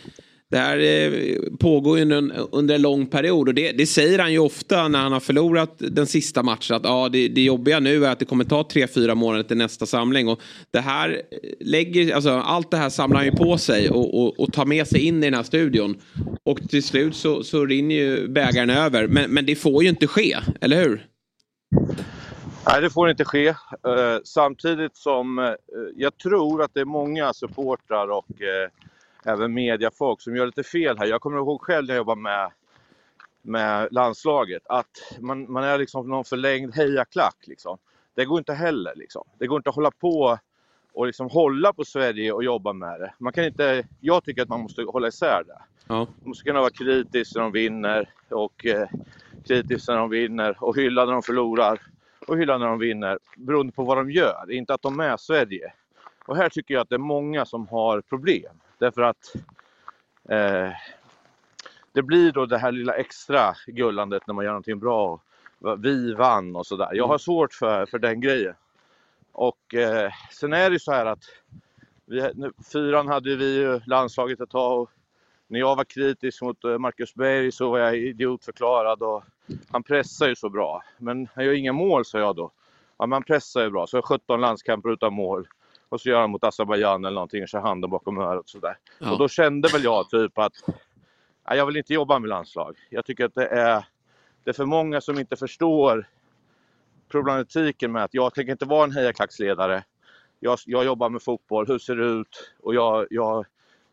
det här eh, pågår ju under en, lång period och det, det säger han ju ofta när han har förlorat den sista matchen att ja, det, det jobbiga nu är att det kommer ta tre, fyra månader till nästa samling och det här eh, lägger, alltså allt det här samlar han ju på sig och, och, och tar med sig in i den här studion och till slut så, så rinner ju bägaren över men, men det får ju inte ske, eller hur? Nej, det får inte ske. Eh, samtidigt som jag tror att det är många supportrar och även mediafolk som gör lite fel här. Jag kommer ihåg själv när jag jobbade med, med landslaget att man, man är liksom någon förlängd hejaklack. Liksom. Det går inte heller. Liksom. Det går inte att hålla på och liksom hålla på Sverige och jobba med det. Man kan inte, jag tycker att man måste hålla isär det. Ja. Man måste kunna vara kritisk när de vinner och eh, kritisk när de vinner och hylla när de förlorar och hylla när de vinner beroende på vad de gör, inte att de är Sverige. Och här tycker jag att det är många som har problem därför att eh, det blir då det här lilla extra gullandet när man gör någonting bra. Vi vann och sådär. Jag har svårt för, för den grejen. Och eh, sen är det så här att vi, nu, fyran hade vi ju landslaget ett tag och när jag var kritisk mot eh, Marcus Berg så var jag idiotförklarad och han pressar ju så bra. Men han gör inga mål sa jag då. Ja, men han pressar ju bra. Så 17 landskamper utan mål. Och så gör han mot Azerbajdzjan eller någonting och kör handen bakom örat sådär. Ja. Och då kände väl jag typ att nej, jag vill inte jobba med landslag. Jag tycker att det är, det är för många som inte förstår problematiken med att jag tänker inte vara en hejaklacksledare. Jag, jag jobbar med fotboll, hur ser det ut? Och jag, jag,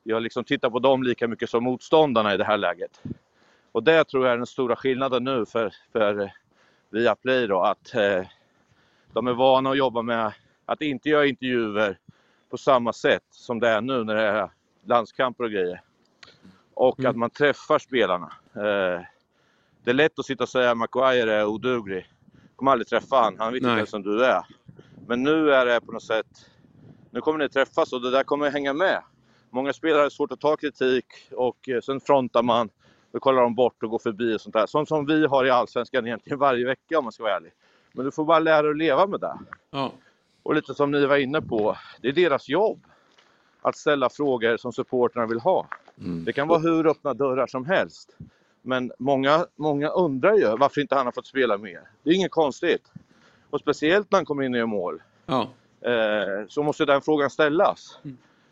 jag liksom tittar på dem lika mycket som motståndarna i det här läget. Och det tror jag är den stora skillnaden nu för, för Viaplay då, att eh, de är vana att jobba med att inte göra intervjuer på samma sätt som det är nu när det är landskamper och grejer. Och att man träffar spelarna. Eh, det är lätt att sitta och säga att Maguire är oduglig. kommer aldrig träffa han, han vet Nej. inte ens vem du är. Men nu är det på något sätt, nu kommer ni träffas och det där kommer hänga med. Många spelare har svårt att ta kritik och eh, sen frontar man. Då kollar de bort och går förbi och sånt där. Sånt som vi har i Allsvenskan egentligen varje vecka om man ska vara ärlig. Men du får bara lära dig att leva med det. Ja. Och lite som ni var inne på, det är deras jobb. Att ställa frågor som supportrarna vill ha. Det kan vara hur öppna dörrar som helst. Men många, många undrar ju varför inte han har fått spela mer. Det är inget konstigt. Och speciellt när han kommer in gör mål. Ja. Eh, så måste den frågan ställas.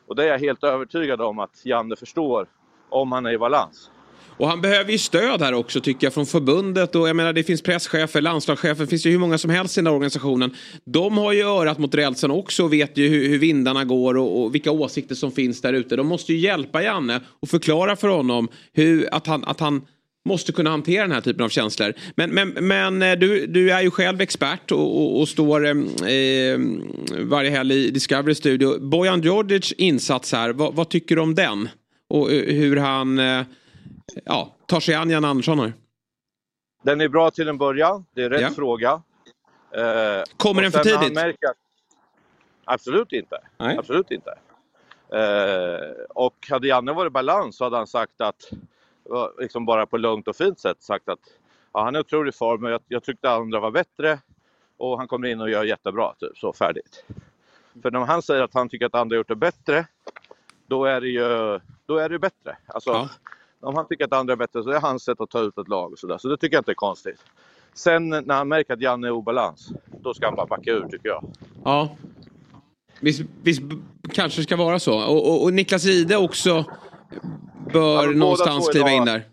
Och det är jag helt övertygad om att Janne förstår. Om han är i balans. Och han behöver ju stöd här också tycker jag från förbundet och jag menar det finns presschefer, landslagschefer, det finns ju hur många som helst i den här organisationen. De har ju örat mot rälsen också och vet ju hur, hur vindarna går och, och vilka åsikter som finns där ute. De måste ju hjälpa Janne och förklara för honom hur, att, han, att han måste kunna hantera den här typen av känslor. Men, men, men eh, du, du är ju själv expert och, och, och står eh, eh varje helg i Discovery Studio. Bojan Djordjic insats här, vad, vad tycker du om den? Och eh, hur han eh, ja, tar sig an Jan Andersson här. Den är bra till en början. Det är rätt Ja. fråga. Eh, Kommer den för tidigt? märker Absolut inte. Nej. Absolut inte. Eh, och hade Janne varit i balans så hade han sagt att, liksom bara på lugnt och fint sätt sagt att ja, han är otrolig form men jag, jag tyckte andra var bättre och han kommer in och gör jättebra, typ så färdigt. För när han säger att han tycker att andra gjort det bättre då är det ju då är det bättre. Alltså, Ja. Om han tycker att andra är bättre så är det hans sätt att ta ut ett lag och sådär. Så det tycker jag inte är konstigt. Sen när han märker att Janne är obalans, då ska han bara backa ur tycker jag. Ja. Visst, visst kanske det ska vara så. Och, och, och Niklas Ide också bör Ja, någonstans kliva idag- in där.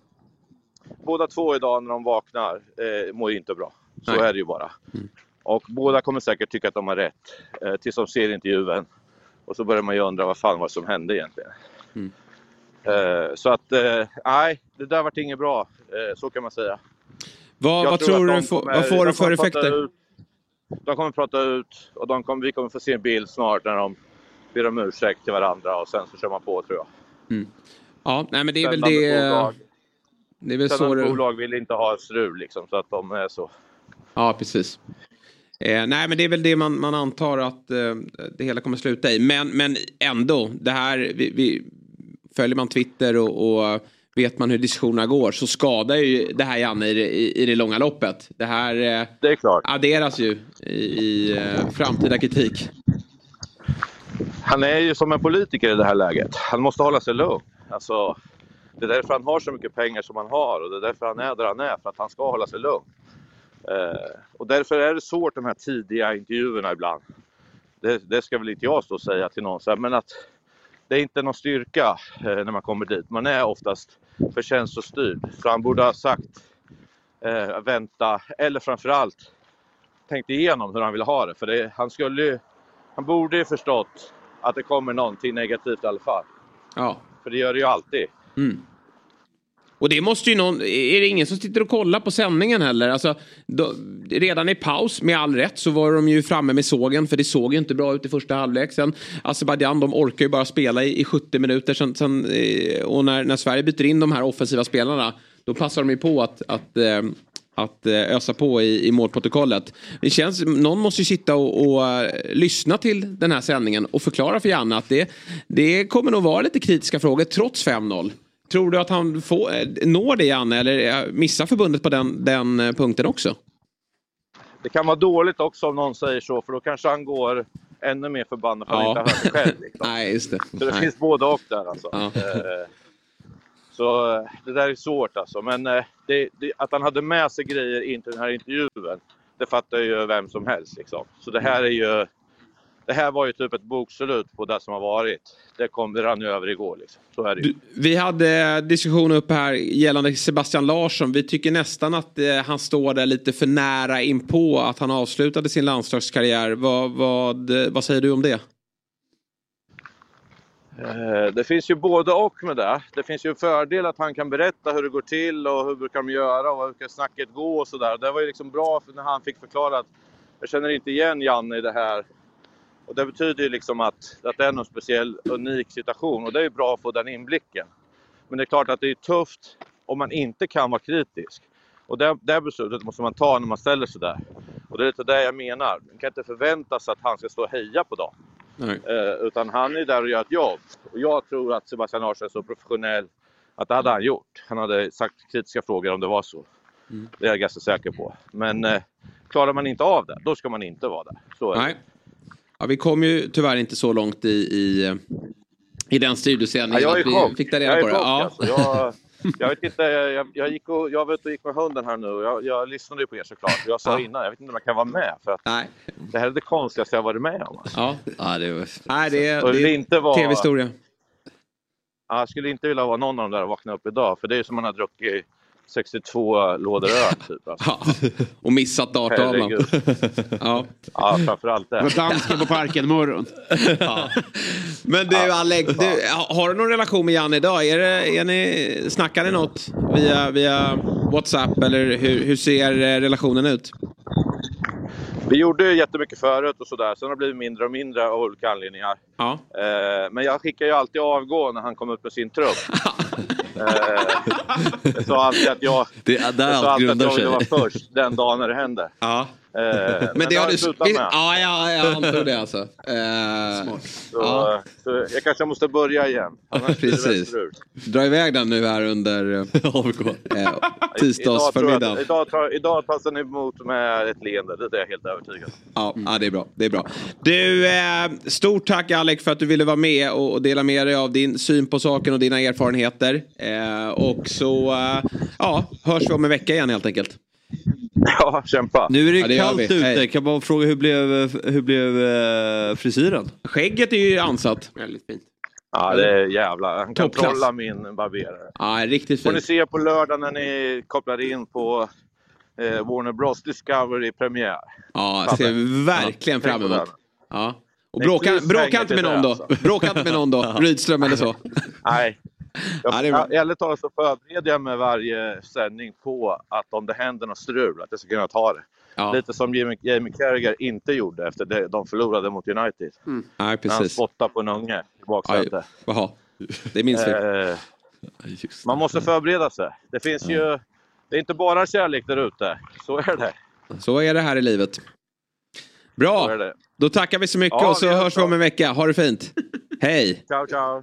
Båda två idag när de vaknar eh, mår ju inte bra. Så Nej. Mm. är det ju bara. Och båda kommer säkert tycka att de har rätt. Eh, tills de ser intervjun. Och så börjar man ju undra vad fan vad som hände egentligen. Mm. Eh, så att, eh, nej, det där vart inget bra. Eh, så kan man säga. Vad, vad att tror du, får- kommer- vad får de det för effekter? Ut, de kommer prata ut och de kommer, vi kommer få se en bild snart när de ber om ursäkt till varandra och sen så kör man på tror jag. Ja, nej men det är väl det... bolag- Det är väl så det... bolag vill inte ha strul liksom, så att de är så. Ja, precis. Eh, nej, men det är väl det man, man antar att eh, det hela kommer sluta i. Men, men ändå, det här... Vi, vi, följer man Twitter och, och vet man hur diskussionerna går så skadar ju det här Janne i, det- i, det långa loppet. Det här eh, Det är klart. adderas ju i, i eh, framtida kritik. Han är ju som en politiker i det här läget. Han måste hålla sig lugn. Alltså, det är därför han har så mycket pengar som han har och det är därför han är där han är, för att han ska hålla sig lugn. Eh, och därför är det svårt de här tidiga intervjuerna ibland. Det, det ska väl inte jag stå och säga till någon, men att det är inte någon styrka eh, när man kommer dit. Man är oftast för känslostyrd. Så han borde ha sagt eh, vänta, eller framförallt tänkt igenom hur han vill ha det. För det, han skulle ju, han borde ju förstått att det kommer någonting negativt i alla fall. Ja. För det gör det ju alltid. Och det måste ju någon, är det ingen som sitter och kollar på sändningen heller? Alltså, då, redan i paus, med all rätt, så var de ju framme med sågen för det såg ju inte bra ut i första halvlek. Sen Azerbajdzjan, de orkar ju bara spela i, i 70 minuter. Sen, sen, eh, och när, när Sverige byter in de här offensiva spelarna, då passar de ju på att, att eh, att eh, ösa på i, i målprotokollet. Det känns, någon måste ju sitta och, och lyssna till den här sändningen och förklara för Janne att det, det kommer nog vara lite kritiska frågor trots 5-0. Tror du att han får, eh, når det Janne eller eh, missar förbundet på den, den eh, punkten också? Det kan vara dåligt också om någon säger så, för då kanske han går ännu mer förbannad för att han Ja. inte har hört det själv. Liksom. *laughs* Nej, just det. Så det Nej. finns både och där alltså. Ja. Så det där är svårt alltså. Men det, det, att han hade med sig grejer in till den här intervjun, det fattar ju vem som helst. Liksom. Så det här är ju... Det här var ju typ ett bokslut på det som har varit. Det, kom, rann över igår liksom. Så är det. Du, vi hade diskussion upp här gällande Sebastian Larsson. Vi tycker nästan att eh, han står där lite för nära in på att han avslutade sin landslagskarriär. Vad, vad, eh, vad säger du om det? Eh, Det finns ju både och med det. Det finns ju en fördel att han kan berätta hur det går till och hur brukar de göra och hur ska snacket gå och sådär. Det var ju liksom bra när han fick förklara att jag känner inte igen Janne i det här. Och det betyder ju liksom att, att det är någon speciell, unik situation och det är ju bra att få den inblicken. Men det är klart att det är tufft om man inte kan vara kritisk. Och det, det beslutet måste man ta när man ställer sig där. Och det är lite det jag menar. Man kan inte förvänta sig att han ska stå och heja på dem. Nej. Eh, utan han är där och gör ett jobb. Och jag tror att Sebastian Larsson är så professionell att det hade han gjort. Han hade sagt kritiska frågor om det var så. Det är jag ganska säker på. Men eh, klarar man inte av det, då ska man inte vara där. Så är det. Ja, vi kom ju tyvärr inte så långt i, i, i den Ja, studiosändningen jag är att vi fick ta Jag reda i på det. Ja. alltså. jag, jag vet inte, jag, jag, gick och, jag var ute och gick med hunden här nu och jag, jag lyssnade ju på er såklart. Jag sa Ja. innan, jag vet inte om jag kan vara med för att Nej. det här är det konstigaste jag varit med om. Alltså. Ja. Ja, det var... Nej, det är, det är inte var- tv-historia. Ja, Jag skulle inte vilja vara någon av dem där och vakna upp idag för det är som man har druckit 62 lådor öl typ. Alltså. Ja. Och missat darttavlan. Ja. Ja, framförallt det. Och dansken på parken morgon. Men du Alex, du, har du någon relation med Janne idag? Är det, är ni, snackar ni något via, via WhatsApp eller hur, hur ser eh, relationen ut? Vi gjorde jättemycket förut och sådär. Sen har det blivit mindre och mindre av olika anledningar. Ja. Eh, men jag skickar ju alltid avgå när han kommer upp med sin trupp. *laughs* eh, jag sa alltid att jag, Det är där jag alltid att jag ville vara först den dagen när det hände. Ja. Eh, Men det har du... slutat med. Ja, ja, jag antog det alltså. Eh, Så, ja. så jag kanske måste börja igen. *laughs* Precis. Dra iväg den nu här under eh, *laughs* AVK. Idag, jag, tisdagsförmiddagen. idag, tas den emot med ett leende, det är jag helt övertygad Ja, ja, det är bra. Det är bra. Du, eh, stort tack Alex för att du ville vara med och, och dela med dig av din syn på saken och dina erfarenheter. Eh, och så ja, hörs vi om en vecka igen helt enkelt. *laughs* *laughs* Ja, kämpa. Nu är det, Ja, det kallt ute. Kan bara fråga hur blev, hur blev eh, frisyren? Skägget är ju ansatt. Väldigt fint. Ja, det är jävla. Han kan Toppklass. trolla min barberare. Ja, riktigt får ni fint. se på lördag när ni kopplar in på eh, Warner Bros Discovery premiär. Ja, det ser vi verkligen fram Tänk på emot. Ja. Och bråka, plus bråka inte med någon då. alltså. Bråka inte med någon då. *laughs* Rydström eller så. Nej. Jag, Ja, det ärligt talat så förbereder jag mig varje sändning på att om det händer något strul, att jag ska kunna ta det. Ja, Lite som Jamie, Jamie Carragher inte gjorde efter det, de förlorade mot United. nej, När han precis. spottade på en unge i baksätet. Jaha, det minns vi. Eh, man måste förbereda sig. Det finns ju... Det är inte bara kärlek där ute. Så är det. Så är det här i livet. Bra, då tackar vi så mycket Ja, och så hörs vi om en vecka. Ha det fint. *laughs* Hej! Ciao, ciao.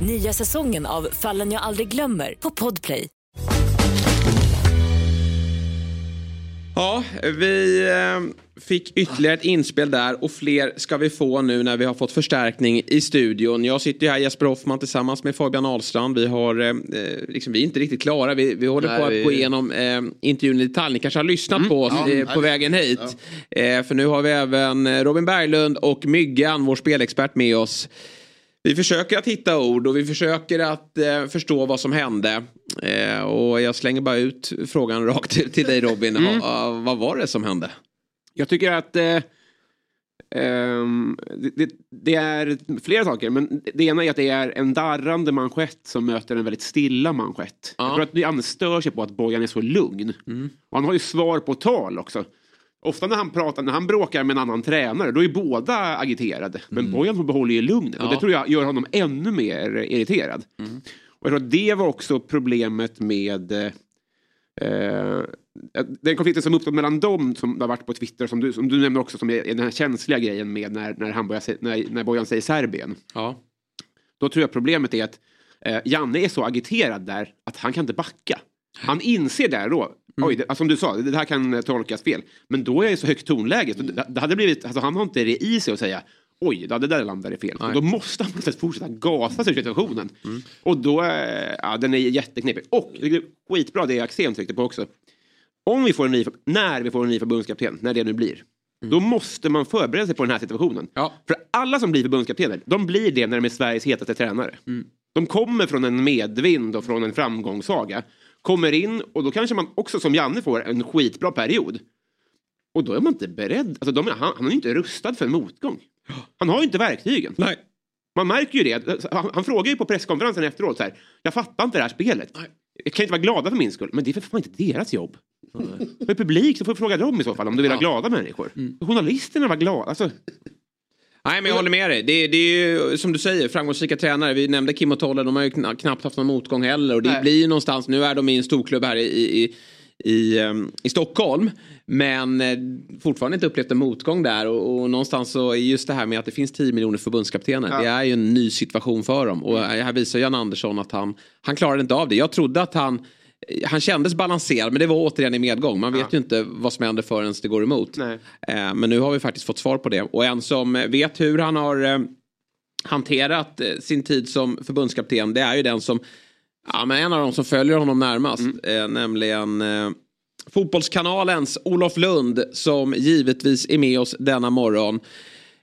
Nya säsongen av Fallen jag aldrig glömmer på Podplay. Ja, vi eh, fick ytterligare ett inspel där och fler ska vi få nu när vi har fått förstärkning i studion. Jag sitter ju här Jesper Hoffman tillsammans med Fabian Ahlstrand. Vi, har, eh, liksom, vi är inte riktigt klara. Vi, vi håller Nej, på att vi- gå igenom eh, intervjun i detalj. Ni kanske har lyssnat på oss eh, på vägen hit. Eh, för nu har vi även eh, Robin Berglund och Myggan, vår spelexpert med oss. Vi försöker att hitta ord och vi försöker att eh, förstå vad som hände. Eh, och jag slänger bara ut frågan *laughs* rakt till, till dig Robin. Ha, vad var det som hände? Jag tycker att eh, ehm, det, det, det är flera saker. Men det ena är att det är en darrande manschett som möter en väldigt stilla manschett. Ja. Jag tror att Janne stör sig på att Bojan är så lugn. Och han har ju svar på tal också. Ofta när han pratar, när han bråkar med en annan tränare, då är båda agiterade. Men Bojan behåller ju lugnet och Ja. det tror jag gör honom ännu mer irriterad. Och jag tror att det var också problemet med eh, Eh, den konflikten som uppstått mellan dem som har varit på Twitter som du, som du nämnde också som är, den här känsliga grejen med när, när, han börjar, när, när Bojan säger Serbien. Ja. Då tror jag problemet är att eh, Janne är så agiterad där att han kan inte backa. Han inser där då, oj, det, alltså, som du sa, det här kan eh, tolkas fel. Men då är det så högt tonläge. Så det, det hade blivit, alltså, han har inte det i sig att säga oj, det där landade fel. Nej. Då måste han på fortsätta gasa sig ur situationen. Och då, eh, ja, den är jätteknepig. Och skitbra det Axén tryckte på också. Om vi får en ny, när vi får en ny förbundskapten, när det nu blir. Då måste man förbereda sig på den här situationen. Ja. För alla som blir förbundskaptener, de blir det när de är Sveriges hetaste tränare. De kommer från en medvind och från en framgångssaga. Kommer in och då kanske man också som Janne får en skitbra period. Och då är man inte beredd. Alltså de, han, han är inte rustad för en motgång. Han har ju inte verktygen. Nej. Man märker ju det. Han, han frågar ju på presskonferensen efteråt så här. Jag fattar inte det här spelet. Jag kan inte vara glada för min skull. Men det är för fan inte deras jobb. För publik så får du fråga dem i så fall om du vill ha glada människor. Journalisterna var glada. Alltså, Nej men jag håller med dig. Det, det är ju som du säger framgångsrika tränare. Vi nämnde Kim och Tolle. De har ju kna- knappt haft någon motgång heller. Och det Nej. blir ju någonstans. Nu är de i en storklubb här i, i, i, ehm, i Stockholm. Men eh, fortfarande inte upplevt en motgång där. Och, och någonstans så är just det här med att det finns 10 miljoner förbundskaptener. Det är ju en ny situation för dem. Och här visar Jan Andersson att han, han klarade inte av det. Jag trodde att han han kändes balanserad men det var återigen i medgång. Man vet ju inte vad som händer förrän det går emot. Eh, men nu har vi faktiskt fått svar på det. Och en som vet hur han har eh, hanterat eh, sin tid som förbundskapten det är ju den som Ja, men en av de som följer honom närmast. Eh, nämligen Fotbollskanalens Olof Lund som givetvis är med oss denna morgon.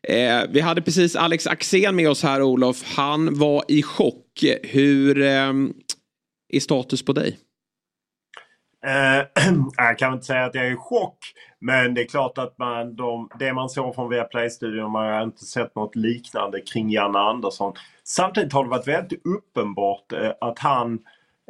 Eh, vi hade precis Alex Axén med oss här Olof. Han var i chock. Hur eh, är status på dig? Eh, *clears throat* jag kan inte säga att jag är i chock. Men det är klart att man, de, det man såg från Viaplay-studion, man har inte sett något liknande kring Janne Andersson. Samtidigt har det varit väldigt uppenbart eh, att han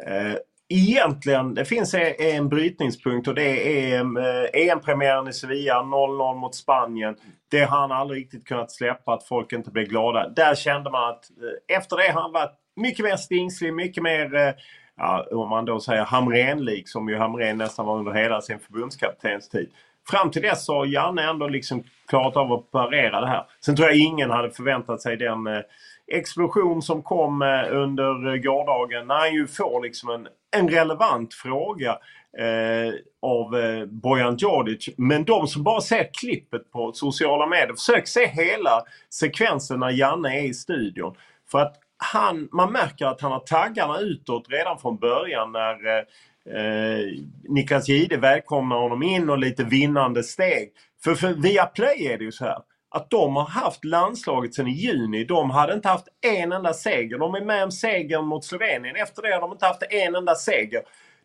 eh, Egentligen, det finns en brytningspunkt och det är eh, EM-premiären i Sevilla, 0-0 mot Spanien. Det har han aldrig riktigt kunnat släppa, att folk inte blev glada. Där kände man att eh, efter det har han varit mycket mer stingslig, mycket mer eh, ja, om man då säger Hamrén-lik som ju Hamrén nästan var under hela sin förbundskaptenstid. Fram till dess har Janne ändå liksom klarat av att parera det här. Sen tror jag ingen hade förväntat sig den eh, explosion som kom eh, under eh, gårdagen när han ju får liksom en, en relevant fråga eh, av eh, Bojan Djordjic. Men de som bara ser klippet på sociala medier, försök se hela sekvensen när Janne är i studion. För att han, man märker att han har taggarna utåt redan från början när eh, Niklas Jihde välkomnar honom in och lite vinnande steg. För, för via Play är det ju så här att de har haft landslaget sedan i juni. De hade inte haft en enda seger. De är med om segern mot Slovenien. Efter det har de inte haft en enda seger.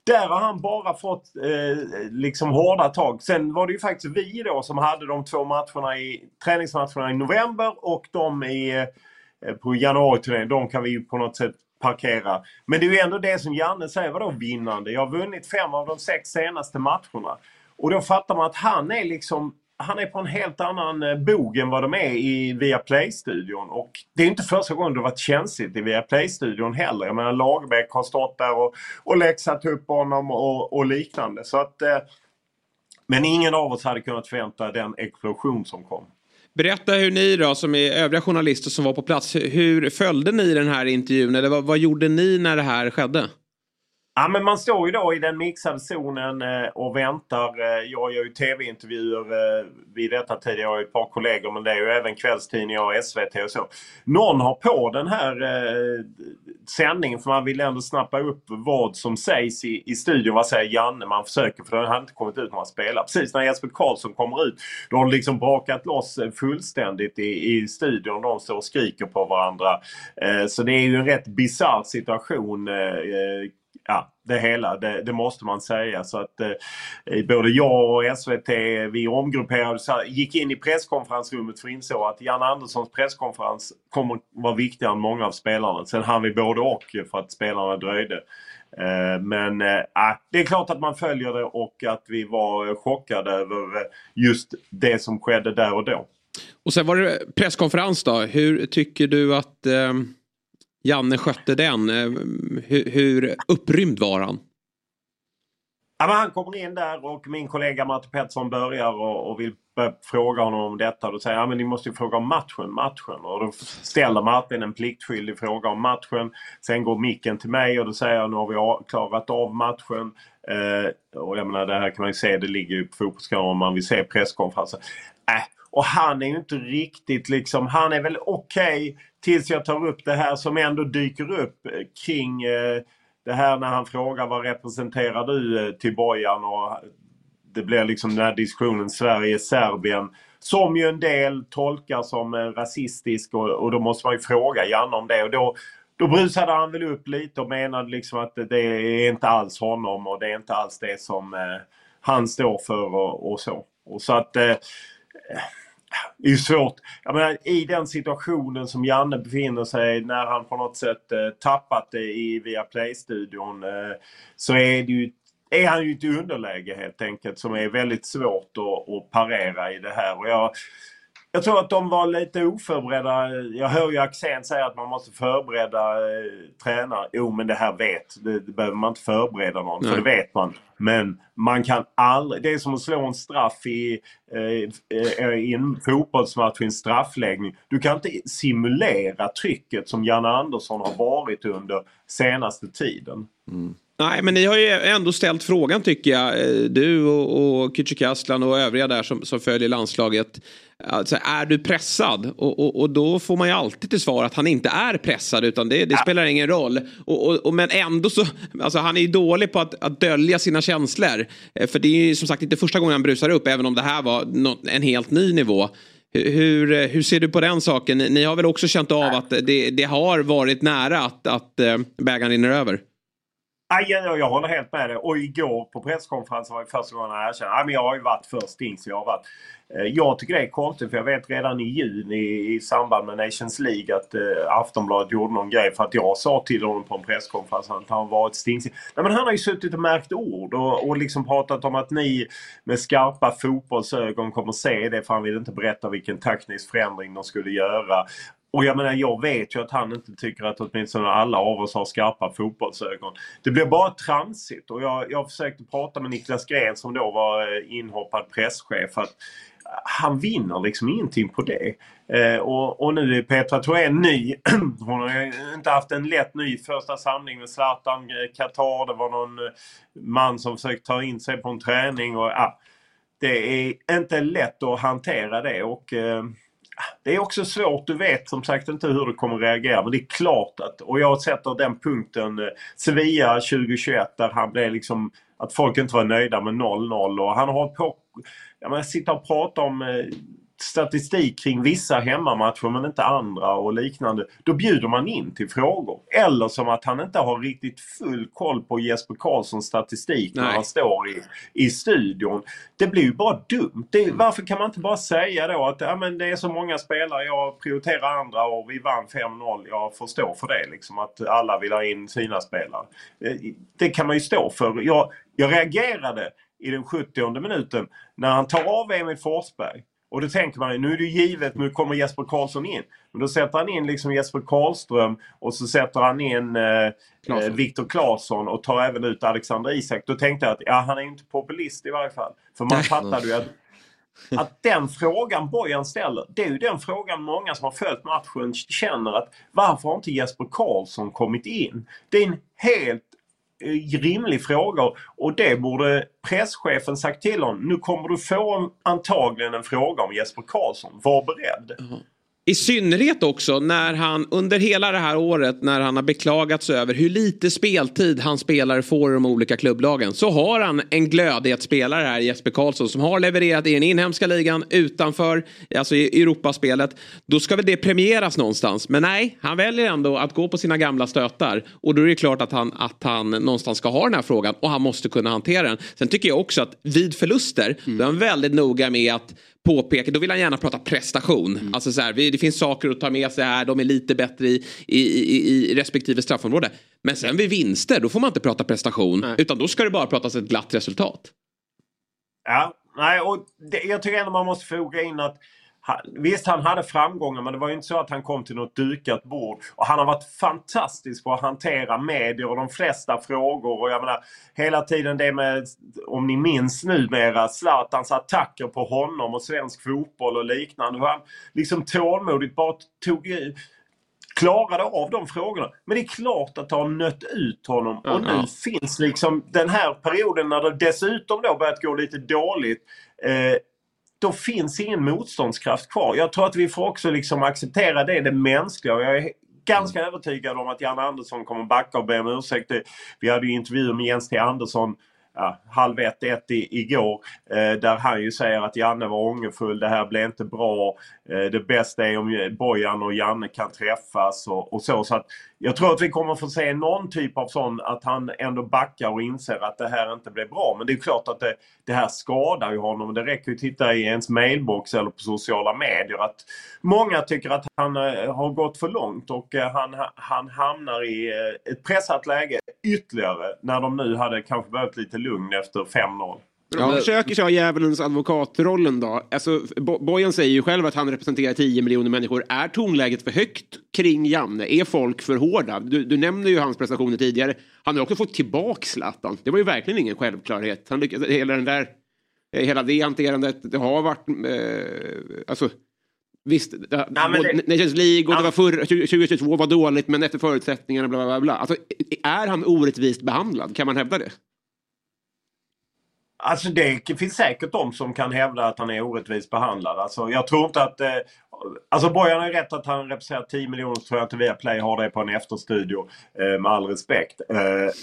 Där har han bara fått eh, liksom hårda tag. Sen var det ju faktiskt vi då som hade de två matcherna i träningsmatcherna i november och de i, eh, Eh, på januariturnén. De kan vi ju på något sätt parkera. Men det är ju ändå det som Janne säger, vadå vinnande? Jag har vunnit fem av de sex senaste matcherna. Och då fattar man att han är liksom han är på en helt annan eh, bog än vad de är i Viaplay-studion. Och det är inte första gången det varit känsligt i Viaplay-studion heller. Jag menar Lagerbäck har stått där och, och läxat upp honom och, och liknande. Så att, eh, men ingen av oss hade kunnat förvänta den explosion som kom. Berätta hur ni då som är övriga journalister som var på plats. Hur följde ni den här intervjun? Eller vad, vad gjorde ni när det här skedde? Ja men man står ju då i den mixade zonen eh, och väntar. Eh, jag gör ju tv-intervjuer eh, vid detta tid. Jag har ju ett par kollegor men det är ju även kvällstidningar och SVT och så. Någon har på den här sändningen för man vill ändå snappa upp vad som sägs i, i studion. Vad säger Janne? Man försöker för den har inte kommit ut när man spelar. Precis när Jesper Karlsson kommer ut då har det liksom brakat loss fullständigt i, i studion. De står och skriker på varandra. Så det är ju en rätt bisarr situation ja, det hela. Det, det, måste man säga. Så att eh, både jag och SVT, vi omgrupperade, gick in i presskonferensrummet för att insåg att Jan Anderssons presskonferens kommer vara viktigare än många av spelarna. Sen hann vi både och för att spelarna dröjde. Eh, men eh, det är klart att man följer det och att vi var chockade över just det som skedde där och då. Och sen var det presskonferens då. Hur tycker du att eh, Janne skötte den. Eh, hur, hur upprymd var han? Ja, men han kommer in där och min kollega Matte Pettersson börjar och, och vill fråga honom om detta. Då säger han ja, ni måste ju fråga om matchen, matchen. Och då ställer Martin en pliktskyldig fråga om matchen. Sen går micken till mig och då säger jag nu har vi klarat av matchen. Eh, och jag menar det här kan man ju se, det ligger ju på fotbollskanalen om man vill se presskonferensen. Äh, och han är ju inte riktigt liksom, han är väl okej okay, tills jag tar upp det här som ändå dyker upp eh, kring eh, det här när han frågar vad representerar du eh, till Bojan och det blir liksom den här diskussionen Sverige-Serbien som ju en del tolkar som rasistisk och, och då måste man ju fråga Janne om det och då då brusade han väl upp lite och menade liksom att det är inte alls honom och det är inte alls det som eh, han står för och, och så. Och så att eh, det är svårt. Jag menar, I den situationen som Janne befinner sig när han på något sätt eh, tappat det i Viaplay-studion eh, så är, det ju, är han ju i ett underläge helt enkelt som är väldigt svårt att, att parera i det här. Och jag, jag tror att de var lite oförberedda. Jag hör ju Axén säga att man måste förbereda eh, tränare. Jo men det här vet, det, det behöver man inte förbereda någon. Nej. För det vet man. Men man kan aldrig, det är som att slå en straff i, eh, eh i en fotbollsmatch i en straffläggning. Du kan inte simulera trycket som Janne Andersson har varit under senaste tiden. Mm. Nej, men ni har ju ändå ställt frågan tycker jag. Eh, du och, och Kücükaslan och övriga där som, som följer landslaget. Alltså, är du pressad? Och, och, och, då får man ju alltid till svar att han inte är pressad utan det, det spelar ingen roll. Och, men ändå så, alltså han är ju dålig på att, att dölja sina känslor. Eh, för det är ju som sagt inte första gången han brusar upp även om det här var något, en helt ny nivå. Hur, eh, hur ser du på den saken? Ni har väl också känt av att det, det har varit nära att, att bägaren rinner över? Aj, jag, jag håller helt med dig. Och igår på presskonferensen var det första gången han erkände att jag har ju varit först in. Så jag, har varit. Eh, jag tycker det är konstigt för jag vet redan i juni i samband med Nations League att eh, Aftonbladet gjorde någon grej för att jag sa till honom på en presskonferens att han varit stingsig. Nej, men han har ju suttit och märkt ord och, och liksom pratat om att ni med skarpa fotbollsögon kommer se det för han vill inte berätta vilken taktisk förändring de skulle göra. Och jag menar, jag vet ju att han inte tycker att åtminstone alla av oss har skarpa fotbollsögon. Det blir bara tramsigt och jag, jag försökte prata med Niklas Gren som då var eh, inhoppad presschef. Att eh, han vinner liksom ingenting på det. Eh, och, och nu är Petra Thorén ny. *clears throat* Hon har inte haft en lätt ny första samling med Zlatan eh, Qatar. Det var någon man som försökte ta in sig på en träning. Och, ah, det är inte lätt att hantera det. och eh, det är också svårt. Du vet som sagt inte hur du kommer reagera. Men det är klart att, och jag sätter den punkten eh, Sevilla 2021 där han blev liksom att folk inte var nöjda med 0-0 och han har på jag menar, sitta och prata om eh, statistik kring vissa hemmamatcher men inte andra och liknande. Då bjuder man in till frågor. Eller som att han inte har riktigt full koll på Jesper Karlssons statistik Nej. när han står i, i studion. Det blir ju bara dumt. Det, mm. Varför kan man inte bara säga då att ja, men det är så många spelare, jag prioriterar andra och vi vann 5-0. Jag får stå för det liksom. Att alla vill ha in sina spelare. Eh, det kan man ju stå för. Jag, jag reagerade i den 70 minuten när han tar av Emil Forsberg. Och då tänker man nu är det ju givet, nu kommer Jesper Karlsson in. Men då sätter han in liksom Jesper Karlström och så sätter han in eh, eh Viktor Claesson och tar även ut Alexander Isak. Då tänkte jag att ja, han är inte populist i varje fall. För man fattade ju att, att den frågan Bojan ställer, det är ju den frågan många som har följt matchen känner att varför har inte Jesper Karlsson kommit in? Det är en helt Eh, rimlig fråga och det borde presschefen sagt till honom. Nu kommer du få antagligen en fråga om Jesper Karlsson. Var beredd. Mm. I synnerhet också när han under hela det här året när han har beklagats över hur lite speltid hans spelare får i de olika klubblagen. Så har han en glödhet spelare här, Jesper Karlsson, som har levererat i den inhemska ligan utanför, alltså i Europaspelet. Då ska väl det premieras någonstans. Men nej, han väljer ändå att gå på sina gamla stötar. Och då är det klart att han, att han någonstans ska ha den här frågan och han måste kunna hantera den. Sen tycker jag också att vid förluster, mm. då är han väldigt noga med att påpeka, då vill han gärna prata prestation. Mm. Alltså så här, det finns saker att ta med sig här, de är lite bättre i, i, i, i respektive straffområde. Men sen vid vinster, då får man inte prata prestation, nej. utan då ska det bara pratas ett glatt resultat. Ja, nej, och det, jag tycker ändå man måste foga in att Visst, han hade framgångar men det var ju inte så att han kom till något dukat bord. Och han har varit fantastisk på att hantera medier och de flesta frågor. Och jag menar, hela tiden det med, om ni minns numera, Zlatans attacker på honom och svensk fotboll och liknande. Hur han liksom tålmodigt bara tog klarade av de frågorna. Men det är klart att det har nött ut honom. Och nu ja. finns liksom den här perioden när det dessutom då börjat gå lite dåligt. Eh, då finns ingen motståndskraft kvar. Jag tror att vi får också liksom acceptera det, det mänskliga. Jag är ganska mm. övertygad om att Janne Andersson kommer backa och be om ursäkt. Vi hade ju intervjuer med Jens T Andersson ja, halv ett, ett i, igår. Eh, där han ju säger att Janne var ångerfull. Det här blev inte bra. Eh, det bästa är om Bojan och Janne kan träffas och, och, så. så att jag tror att vi kommer få se någon typ av sån att han ändå backar och inser att det här inte blev bra. Men det är klart att det, det här skadar ju honom. Det räcker ju att titta i ens mailbox eller på sociala medier att många tycker att han eh, har gått för långt och eh, han, han hamnar i eh, ett pressat läge ytterligare när de nu hade kanske behövt lite lugn efter 5-0. De försöker köra djävulens advokatrollen då. Alltså, Bojan säger ju själv att han representerar 10 miljoner människor. Är tonläget för högt kring Janne? Är folk för hårda? Du, du nämnde ju hans prestationer tidigare. Han har också fått tillbaka Zlatan. Det var ju verkligen ingen självklarhet. Han lyckades, hela den där, hela det hanterandet, det har varit, eh, alltså Visst, det, Nej, det, Nations League och det var förr, 2022 var dåligt men efter förutsättningarna bla bla bla. Alltså, är han orättvist behandlad? Kan man hävda det? Alltså det finns säkert de som kan hävda att han är orättvist behandlad. Alltså jag tror inte att... Eh, alltså Bojan har rätt att han representerar 10 miljoner. tror jag inte Viaplay har det på en efterstudio. Eh, med all respekt. Eh,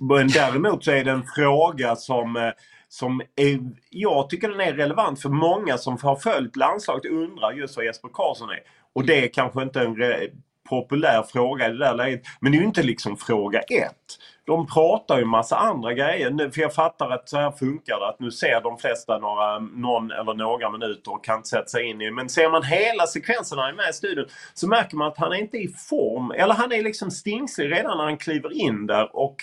men däremot så är det en fråga som... Eh, som är, jag tycker den är relevant för många som har följt landslaget undrar just vad Jesper Karlsson är. Och det är kanske inte en populär fråga i det där läget. Men det är ju inte liksom fråga ett de pratar ju massa andra grejer. Nu, för jag fattar att så här funkar det. Att nu ser de flesta några, någon eller några minuter och kan inte sätta sig in i Men ser man hela sekvensen när han är med i studion så märker man att han är inte i form. Eller han är liksom stingslig redan när han kliver in där. Och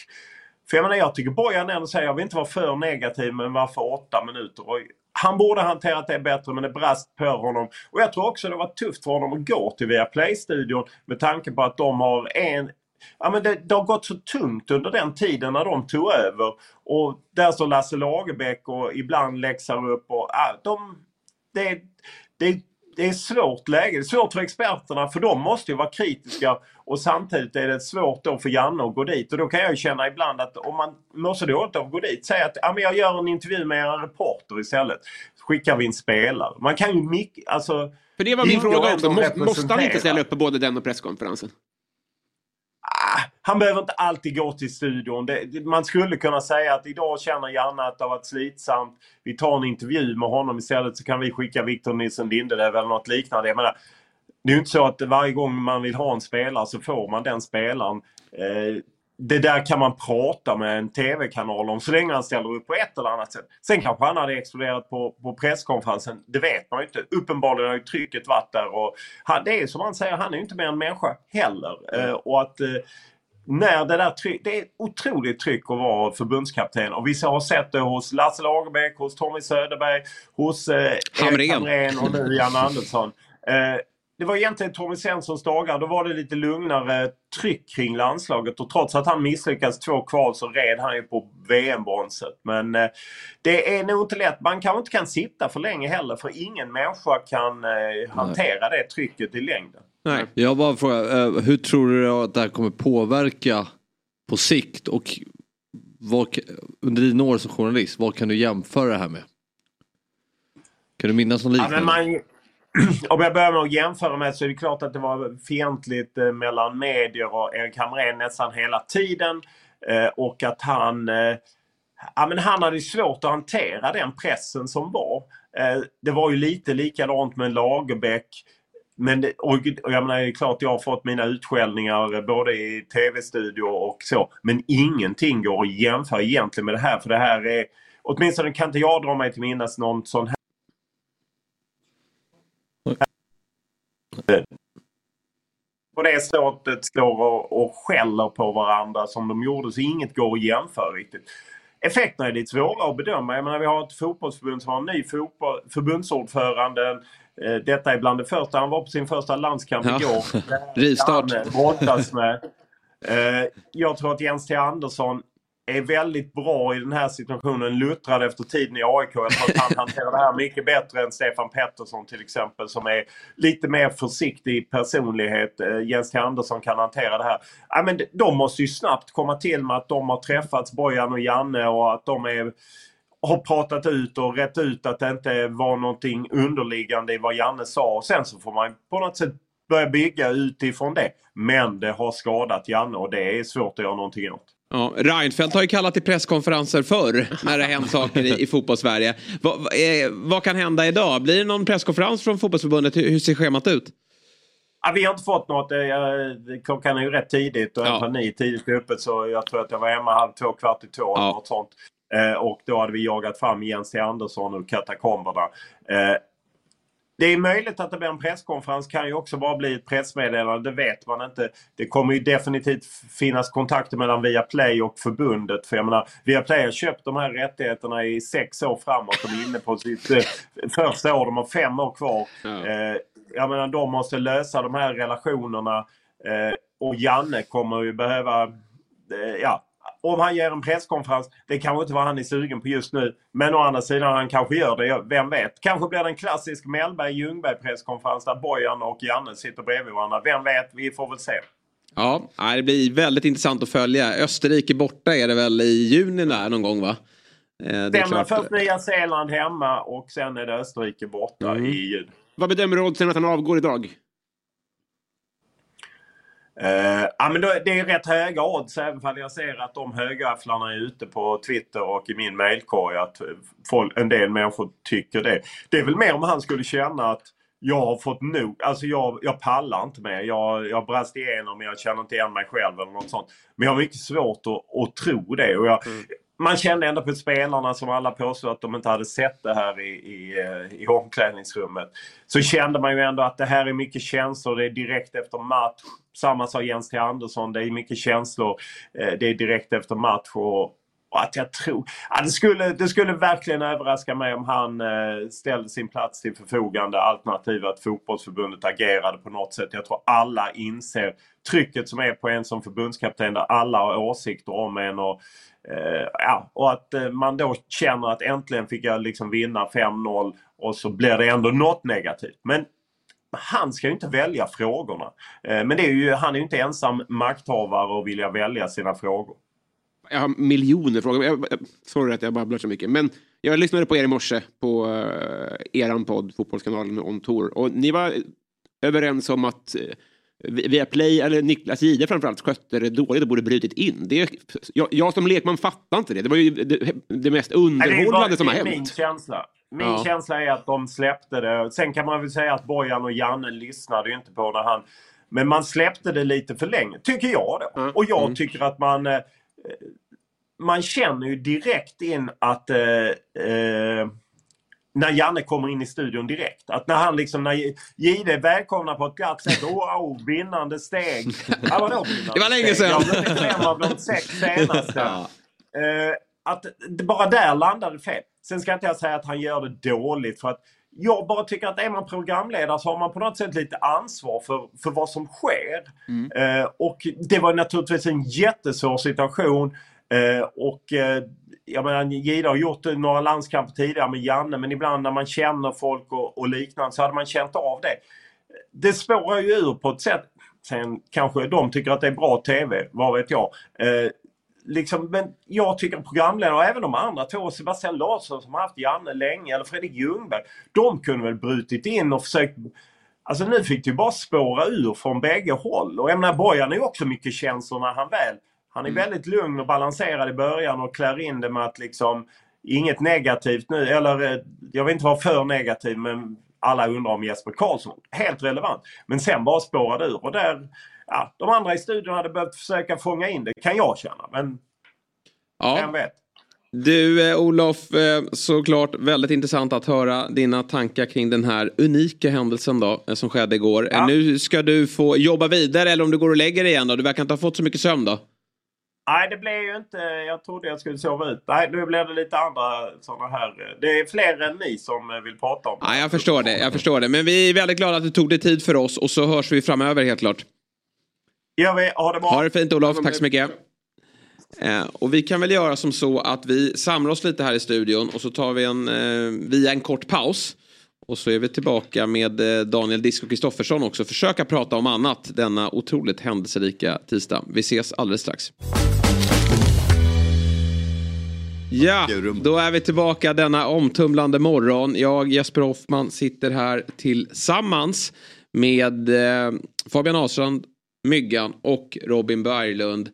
för jag menar, jag tycker Bojan ändå säger, jag vill inte vara för negativ men varför åtta minuter? Och han borde hanterat det bättre men det brast på honom. Och jag tror också det var tufft för honom att gå till Viaplay-studion med tanke på att de har en Ja, men det, det har gått så tungt under den tiden när de tog över. Och där står Lasse Lagerbäck och ibland läxar upp. Och, ja, de, det, det, det är svårt läge. Det är svårt för experterna för de måste ju vara kritiska och samtidigt är det svårt då för Janne att gå dit. Och då kan jag känna ibland att om man mår så dåligt av att gå dit, säg att ja, men jag gör en intervju med en reporter istället. Skickar vi en spelare. Man kan ju mycket, alltså... För det var min fråga också. Måste, måste han inte ställa upp på både den och presskonferensen? Han behöver inte alltid gå till studion. Det, man skulle kunna säga att idag känner Janne att det har varit slitsamt. Vi tar en intervju med honom istället så kan vi skicka Victor Nilsson Lindelöf eller något liknande. Jag menar, det är ju inte så att varje gång man vill ha en spelare så får man den spelaren. Eh, det där kan man prata med en TV-kanal om så länge han ställer upp på ett eller annat sätt. Sen kanske han hade exploderat på, på presskonferensen. Det vet man ju inte. Uppenbarligen har ju trycket varit där. Och han, det är som han säger, han är ju inte mer än människa heller. Eh, och att eh, när det där tryck, det är otroligt tryck att vara förbundskapten och vi har sett det hos Lasse Lagerbäck, hos Tommy Söderberg, hos eh. Hamrén och nu Jan Andersson. Eh, det var egentligen Tommy Svenssons dagar. Då var det lite lugnare tryck kring landslaget och trots att han misslyckades två kval så red han ju på VM-bronset. Men eh, det är nog inte lätt. Man kanske inte kan sitta för länge heller för ingen människa kan eh, hantera det trycket i längden. Nej. Jag bara frågar, eh, hur tror du att det här kommer påverka på sikt och vad, under dina år som journalist, vad kan du jämföra det här med? Kan du minnas något liknande? Ja, man, *clears throat* om jag börjar med att jämföra med så är det klart att det var fientligt eh, mellan medier och Erik Hamrén nästan hela tiden. Eh, och att han Ja, men han hade svårt att hantera den pressen som var. det var ju lite likadant med Lagerbäck. Men det, och, och jag menar, det är klart jag har fått mina utskällningar eh, både i tv-studio och så. Men ingenting går att jämföra egentligen med det här. För det här är, åtminstone kan inte jag dra mig till minnes någon sån här på det sättet står och, och skäller på varandra som de gjorde så inget går att jämföra riktigt. Effekterna är lite svåra att bedöma. Jag menar, vi har ett fotbollsförbund som har en ny fotboll, förbundsordförande detta är bland det första. Han var på sin första landskamp ja. igår. *laughs* Rivstart. brottas med. Eh, jag tror att Jens T Andersson är väldigt bra i den här situationen. Luttrad efter tiden i AIK. Jag tror att han hanterar det här mycket bättre än Stefan Pettersson till exempel som är lite mer försiktig personlighet. Eh, Jens T Andersson kan hantera det här. Ja, men de måste ju snabbt komma till med att de har träffats, Bojan och Janne och att de är har pratat ut och rätt ut att det inte var någonting underliggande i vad Janne sa. Och sen så får man på något sätt börja bygga utifrån det. Men det har skadat Janne och det är svårt att göra någonting åt. Ja, Reinfeldt har ju kallat till presskonferenser förr när det hänt saker i, i fotbollssverige. Va, va, eh, vad kan hända idag? Blir det någon presskonferens från fotbollsförbundet? Hur, hur ser schemat ut? Ja, vi har inte fått något. Klockan är ju rätt tidigt och ja. nio tidigt öppet så jag tror att jag var hemma halv två, kvart i två ja. eller något sånt. Eh, och då hade vi jagat fram Jens T Andersson ur katakomberna. Eh, det är möjligt att det blir en presskonferens. kan ju också bara bli ett pressmeddelande. Det vet man inte. Det kommer ju definitivt finnas kontakter mellan Viaplay och förbundet. För jag menar, Viaplay har köpt de här rättigheterna i sex år framåt. De är inne på sitt eh, första år. De har fem år kvar. Eh, jag menar, de måste lösa de här relationerna. Eh, och Janne kommer ju behöva eh, ja, om han ger en presskonferens, det kanske inte vad han är sugen på just nu. Men å andra sidan han kanske gör det, vem vet? Kanske blir det en klassisk Mellberg-Ljungberg presskonferens där Bojan och Janne sitter bredvid varandra. Vem vet? Vi får väl se. Ja, det blir väldigt intressant att följa. Österrike borta är det väl i juni där någon gång va? Eh, det är klart... först Nya Zeeland hemma och sen är det Österrike borta mm. i juni. Vad bedömer du oddsen att han avgår idag? Uh, ja, men då, det är rätt höga odds även om jag ser att de högafflarna är ute på Twitter och i min mailkorg. Att eh, folk, en del människor tycker det. Det är väl mer om han skulle känna att jag har fått nog. Alltså jag, jag pallar inte mer. Jag, jag brast igenom men jag känner inte igen mig själv eller något sånt. Men jag har mycket svårt att, att tro det. Och jag, mm. Man kände ändå på spelarna som alla påstod att de inte hade sett det här i, i, eh, i omklädningsrummet. Så kände man ju ändå att det här är mycket känslor. Det är direkt efter match. Samma sa Jens T. Andersson. Det är mycket känslor. Eh, det är direkt efter match. Och, och att jag tror... Ja, det, skulle, det skulle verkligen överraska mig om han eh, ställde sin plats till förfogande alternativt att fotbollsförbundet agerade på något sätt. Jag tror alla inser trycket som är på en som förbundskapten där alla har åsikter om en. Och, eh, ja, och att eh, man då känner att äntligen fick jag liksom vinna 5-0 och så blir det ändå något negativt. Men han ska ju inte välja frågorna. Eh, men det är ju, han är ju inte ensam makthavare och vilja välja sina frågor jag har miljoner frågor. Jag, sorry att jag babblar så mycket. Men jag lyssnade på er i morse på uh, eran podd, Fotbollskanalen On Tour. Och ni var överens om att uh, via Play, eller Niklas Jihde framförallt, skötte det dåligt och borde brutit in. Det, jag, jag som lekman fattar inte det. Det var ju det, det mest underhållande det som har hänt. Min känsla. Min ja. känsla är att de släppte det. Sen kan man väl säga att Bojan och Janne lyssnade ju inte på när han... Men man släppte det lite för länge, tycker jag då. Mm. Och jag mm. tycker att man... Man känner ju direkt in att eh, eh, när Janne kommer in i studion direkt. Att när han liksom, när Jihde välkomnar på ett glatt sätt. Wow, vinnande steg. Ja, vadå vinnande Det var länge sedan. Jag blev fem av de sex senaste. ja. eh, att det bara där landade fel. Sen ska inte jag säga att han gör det dåligt för att jag bara tycker att är man programledare så har man på något sätt lite ansvar för, för vad som sker. Mm. Eh, och det var naturligtvis en jättesvår situation. Eh, och eh, jag menar, Gida har gjort några landskamper tidigare med Janne men ibland när man känner folk och, och liknande så hade man känt av det. Det spårar ju ur på ett sätt. Sen kanske de tycker att det är bra TV, vad vet jag. Eh, liksom, men jag tycker programledare och även de andra två, Sebastian Larsson som har haft Janne länge eller Fredrik Ljungberg. De kunde väl brutit in och försökt Alltså nu fick det bara spåra ur från bägge håll. Och jag menar Bojan är ju också mycket känslor när han väl han är mm. väldigt lugn och balanserad i början och klär in det med att liksom inget negativt nu, eller eh, jag vill inte vara för negativ men alla undrar om Jesper Karlsson. Helt relevant. Men sen bara spårade ur och där, ja, de andra i studion hade behövt försöka fånga in det kan jag känna. Men ja. vem vet. Du eh, Olof, eh, såklart väldigt intressant att höra dina tankar kring den här unika händelsen då, eh, som skedde igår. Ja. Nu ska du få jobba vidare eller om du går och lägger dig igen då. Du verkar inte ha fått så mycket sömn då. Nej, det blev ju inte... Jag trodde jag skulle sova ut. Nej, nu blev det lite andra sådana här... Det är fler än ni som vill prata om det. Ja, jag förstår det. Jag förstår det. Men vi är väldigt glada att du tog dig tid för oss och så hörs vi framöver helt klart. Gör vi. Ha det bra. Ha det fint Olof. Tack så mycket. Eh, och vi kan väl göra som så att vi samlar oss lite här i studion och så tar vi en, eh, via en kort paus. Och så är vi tillbaka med eh, Daniel Disco Kristoffersson också. Försöka prata om annat denna otroligt händelserika tisdag. Vi ses alldeles strax. Ja, då är vi tillbaka denna omtumlande morgon. Jag, Jesper Hoffman, sitter här tillsammans med eh, Fabian Ahlstrand, Myggan och Robin Berglund.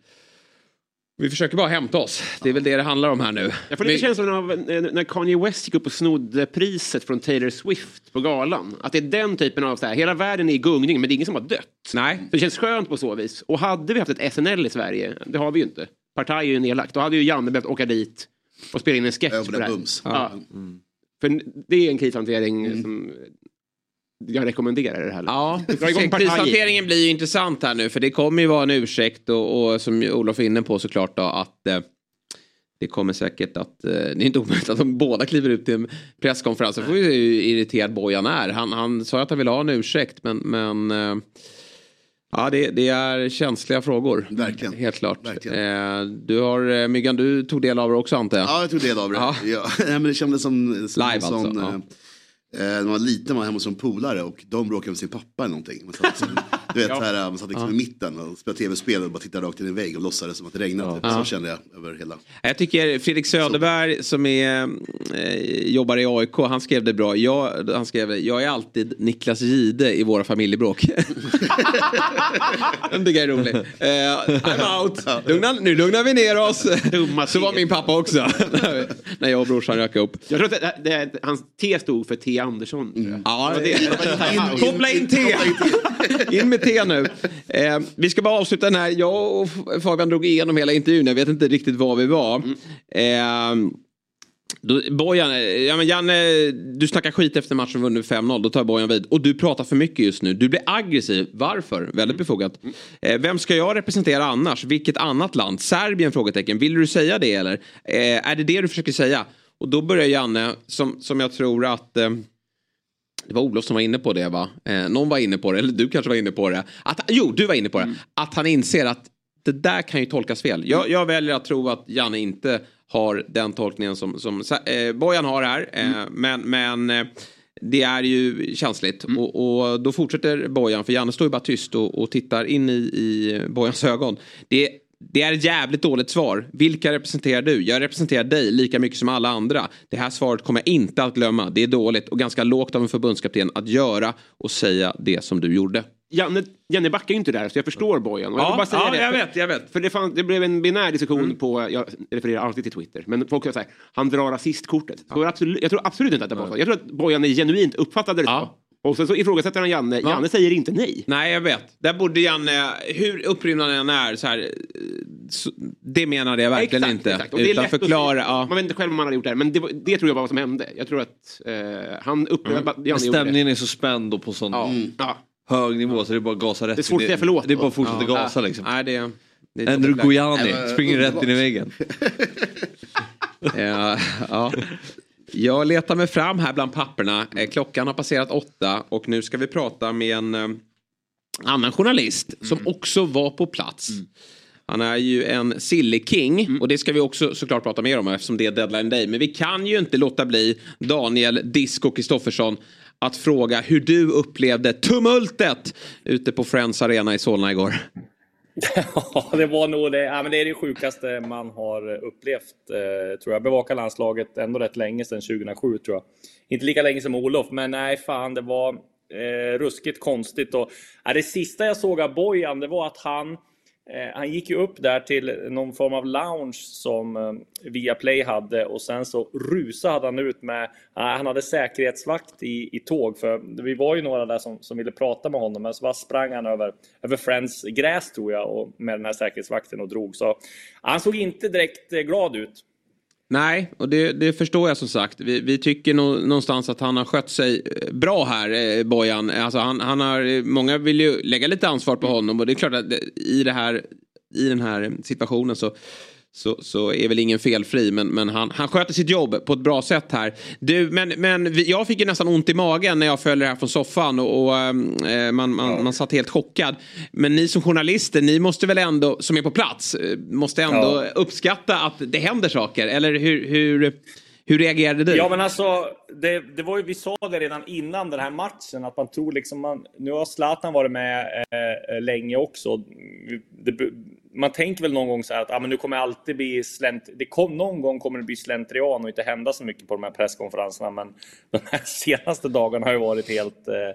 Vi försöker bara hämta oss. Det är väl det det handlar om här nu. Jag får lite känslan av när Kanye West gick upp och snodde priset från Taylor Swift på galan. Att det är den typen av så här, hela världen är i gungning men det är ingen som har dött. Nej. det känns skönt på så vis. Och hade vi haft ett SNL i Sverige, det har vi ju inte. Partaj är ju nedlagt. Då hade ju Janne behövt åka dit och spela in en sketch på det här. Ja. Mm. För det är en krishantering mm. som jag rekommenderar det här. Ja, krishanteringen blir ju intressant här nu för det kommer ju vara en ursäkt och, och som Olof är inne på såklart då att eh, det kommer säkert att, eh, det är inte omöjligt att de båda kliver ut till en presskonferens. Så får vi se hur irriterad Bojan är. Han, han sa att han ville ha en ursäkt men, men eh, Ja, det, det, är känsliga frågor. Verkligen. Helt klart. Verkligen. Eh, du har, eh, Myggan, du tog del av det också antar jag? Ja, jag tog del av det. Ja. Ja, *laughs* men det kändes som... som Live sån, alltså? Ja. Eh, när man var liten var hemma hos en polare och de bråkade med sin pappa eller någonting. Man satt, du vet, här, man satt liksom i mitten och spelade tv-spel och bara tittade rakt in i en vägg och låtsades som att det regnade. Typ. Så kände jag över hela. Jag tycker Fredrik Söderberg som är, eh, jobbar i AIK, han skrev det bra. Jag, han skrev jag är alltid Niklas Gide i våra familjebråk. *laughs* Den tycker jag är rolig. Eh, I'm out. Lugna, nu lugnar vi ner oss. Så var min pappa också. *laughs* När jag och brorsan rök upp. Jag tror att det, det, hans T stod för T Andersson. Mm. Ja, Det det- det Koppla in te! In med te nu. Eh, vi ska bara avsluta den här. Jag och Fabian drog igenom hela intervjun. Jag vet inte riktigt var vi var. Eh, då, Bojan, ja, men Janne, du snackar skit efter matchen vunnit 5-0. Då tar Bojan vid. Och du pratar för mycket just nu. Du blir aggressiv. Varför? Väldigt befogat. Eh, vem ska jag representera annars? Vilket annat land? Serbien? Frågetecken. Vill du säga det eller? Eh, är det det du försöker säga? Och då börjar Janne, som, som jag tror att... Eh, det var Olof som var inne på det va? Eh, någon var inne på det, eller du kanske var inne på det. Att, jo, du var inne på det. Att han inser att det där kan ju tolkas fel. Jag, jag väljer att tro att Janne inte har den tolkningen som, som eh, Bojan har här. Eh, Men, men eh, det är ju känsligt. Och, och då fortsätter Bojan, för Janne står ju bara tyst och, och tittar in i, i Bojans ögon. Det, det är ett jävligt dåligt svar. Vilka representerar du? Jag representerar dig lika mycket som alla andra. Det här svaret kommer jag inte att glömma. Det är dåligt och ganska lågt av en förbundskapten att göra och säga det som du gjorde. Janne, Janne backar ju inte där så jag förstår Bojan. Och Ja, jag vill bara säga ja, det, jag för- vet, jag vet. För det, fann, det blev en binär diskussion på, jag refererar alltid till Twitter, men folk säger så här, han drar rasistkortet. Så jag, absolut, jag tror absolut inte att det var så. Jag tror att Bojan är genuint uppfattade det så. Och sen så ifrågasätter han Janne, Janne säger inte nej. Nej, jag vet. Där borde Janne, hur upprymd han är, så här, så, det menade jag verkligen Exakt, inte. exakt. Och det är Utan lätt att förklara. Ja. Man vet inte själv om man hade gjort det här, men det, det tror jag var vad som hände. Jag tror att eh, han upplevde att Janne Men gjorde det. stämningen är så spänd och på sån Ja. mm, Ja. hög nivå så det är bara att gasa rätt Det är svårt att säga förlåt Det är bara att fortsätta Ja. gasa liksom. Nej, det, det är Andrew Gojani springer rätt underbart. in i väggen. *laughs* Ja. Jag letar mig fram här bland papperna. Eh, Klockan har passerat åtta och nu ska vi prata med en eh, annan journalist som också var på plats. Han är ju en silly king och det ska vi också såklart prata mer om eftersom det är deadline day. Men vi kan ju inte låta bli Daniel Disco Kristoffersson att fråga hur du upplevde tumultet ute på Friends Arena i Solna igår. Ja, det var nog det. Ja, men det är det sjukaste man har upplevt, eh, tror jag. Bevaka landslaget ändå rätt länge sedan 2007, tror jag. Inte lika länge som Olof, men nej, fan, det var eh, ruskigt konstigt. Och, ja, det sista jag såg av Bojan, det var att han Eh, Eh, han gick ju upp där till någon form av lounge som eh, Viaplay hade och sen så rusade han ut med, eh, han hade säkerhetsvakt i, i tåg för vi var ju några där som, som ville prata med honom men så bara sprang han över, över Friends gräs tror jag och med den här säkerhetsvakten och drog. Så han såg inte direkt glad ut. Nej, och det, det förstår jag som sagt. Vi, vi tycker nog någonstans att han har skött sig eh, bra här, eh, Bojan. Alltså han, han har, eh, många vill ju lägga lite ansvar på honom och det är klart att det- i, det här, i den här situationen så så, så är väl ingen felfri, men, men han, han sköter sitt jobb på ett bra sätt här. Du, men men vi, jag fick ju nästan ont i magen när jag följde det här från soffan och, och eh, man, man, man satt helt chockad. Men ni som journalister, ni måste väl ändå, som är på plats, eh, måste ändå Ja. uppskatta att det händer saker? Eller hur, hur, hur reagerade du? Ja men alltså, det, det var ju, vi sa det redan innan den här matchen att man tror liksom, man, nu har Zlatan varit med eh, länge också. Det, man tänker väl någon gång så här att ah, men nu kommer det alltid bli slent, det kom, någon gång kommer det bli slentrian och inte hända så mycket på de här presskonferenserna men *laughs* de här senaste dagarna har ju varit helt, eh,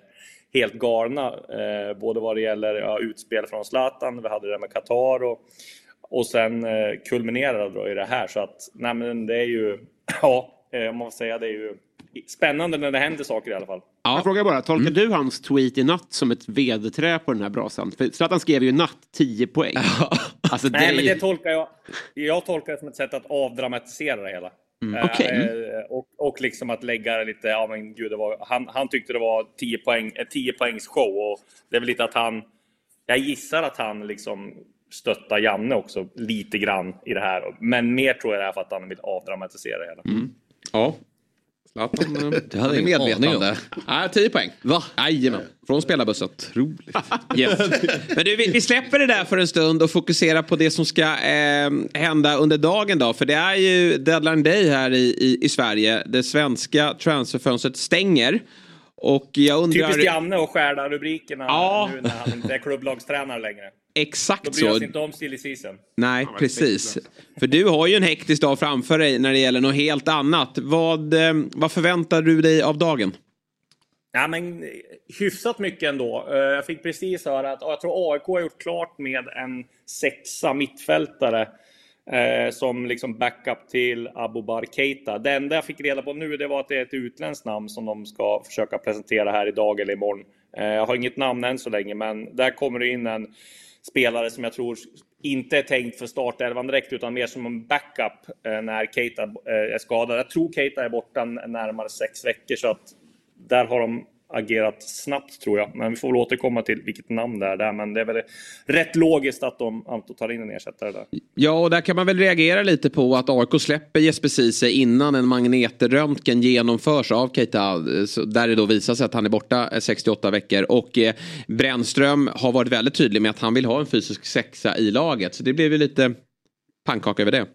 helt galna. Eh, både vad det gäller ja, utspel från Zlatan, vi hade det med Qatar och, och sen eh, kulminerade då i det här så att nej men det är ju, *clears throat* ja, eh, om man får säga det är ju spännande när det händer saker i alla fall. Jag frågar bara, tolkar du hans tweet i natt som ett vedträ på den här brasan? För Zlatan skrev ju natt 10 poäng. Alltså, det Nej, är men det tolkar jag. Jag tolkar det som ett sätt att avdramatisera det hela. Mm, Eh, okej. eh, och, och liksom att lägga det lite, ja men gud, det var, han, han tyckte det var 10 poäng, en 10 poängs show och det är väl lite att han, jag gissar att han liksom stöttar Janne också lite grann i det här. Men mer tror jag det är för att han vill avdramatisera det hela. Ja. Zlatan eh, *laughs* Det hade är medvetande. Ja, 10 poäng. Va? Jajamän. Från spelarbussen. Otroligt. *laughs* Yes. Men du, vi, vi släpper det där för en stund och fokuserar på det som ska eh, hända under dagen då. För det är ju deadline day här i, i, i Sverige. Det svenska transferfönstret stänger. Och jag undrar... Typiskt Janne att stjäla rubrikerna Ja. nu när han inte är klubblagstränare längre. Exakt Då bryr så. sig inte om silly season. Nej, precis. För du har ju en hektisk dag framför dig när det gäller något helt annat. Vad, eh, vad förväntar du dig av dagen? Ja, men eh, hyfsat mycket ändå. Eh, Jag fick precis höra att ja, jag tror AIK har gjort klart med en sexa mittfältare eh, som liksom backup till Abubakar Keita. Det enda jag fick reda på nu det var att det är ett utländskt namn som de ska försöka presentera här idag eller imorgon. Eh, jag har inget namn än så länge, men där kommer det in en spelare som jag tror inte är tänkt för startelvan direkt utan mer som en backup eh, när Keita eh, är skadad. Jag tror Keita är borta närmare sex veckor så att där har de agerat snabbt tror jag. Men vi får väl återkomma till vilket namn det är där. Men det är väl rätt logiskt att de, tar in en ersättare där. Ja, och där kan man väl reagera lite på att AIK släpper Jesper Ceesay innan en magnetröntgen genomförs av Keita. eh, Där det då visar sig att han är borta eh, 68 veckor. Och eh, Brännström har varit väldigt tydlig med att han vill ha en fysisk sexa i laget. Så det blev ju lite pannkaka över det.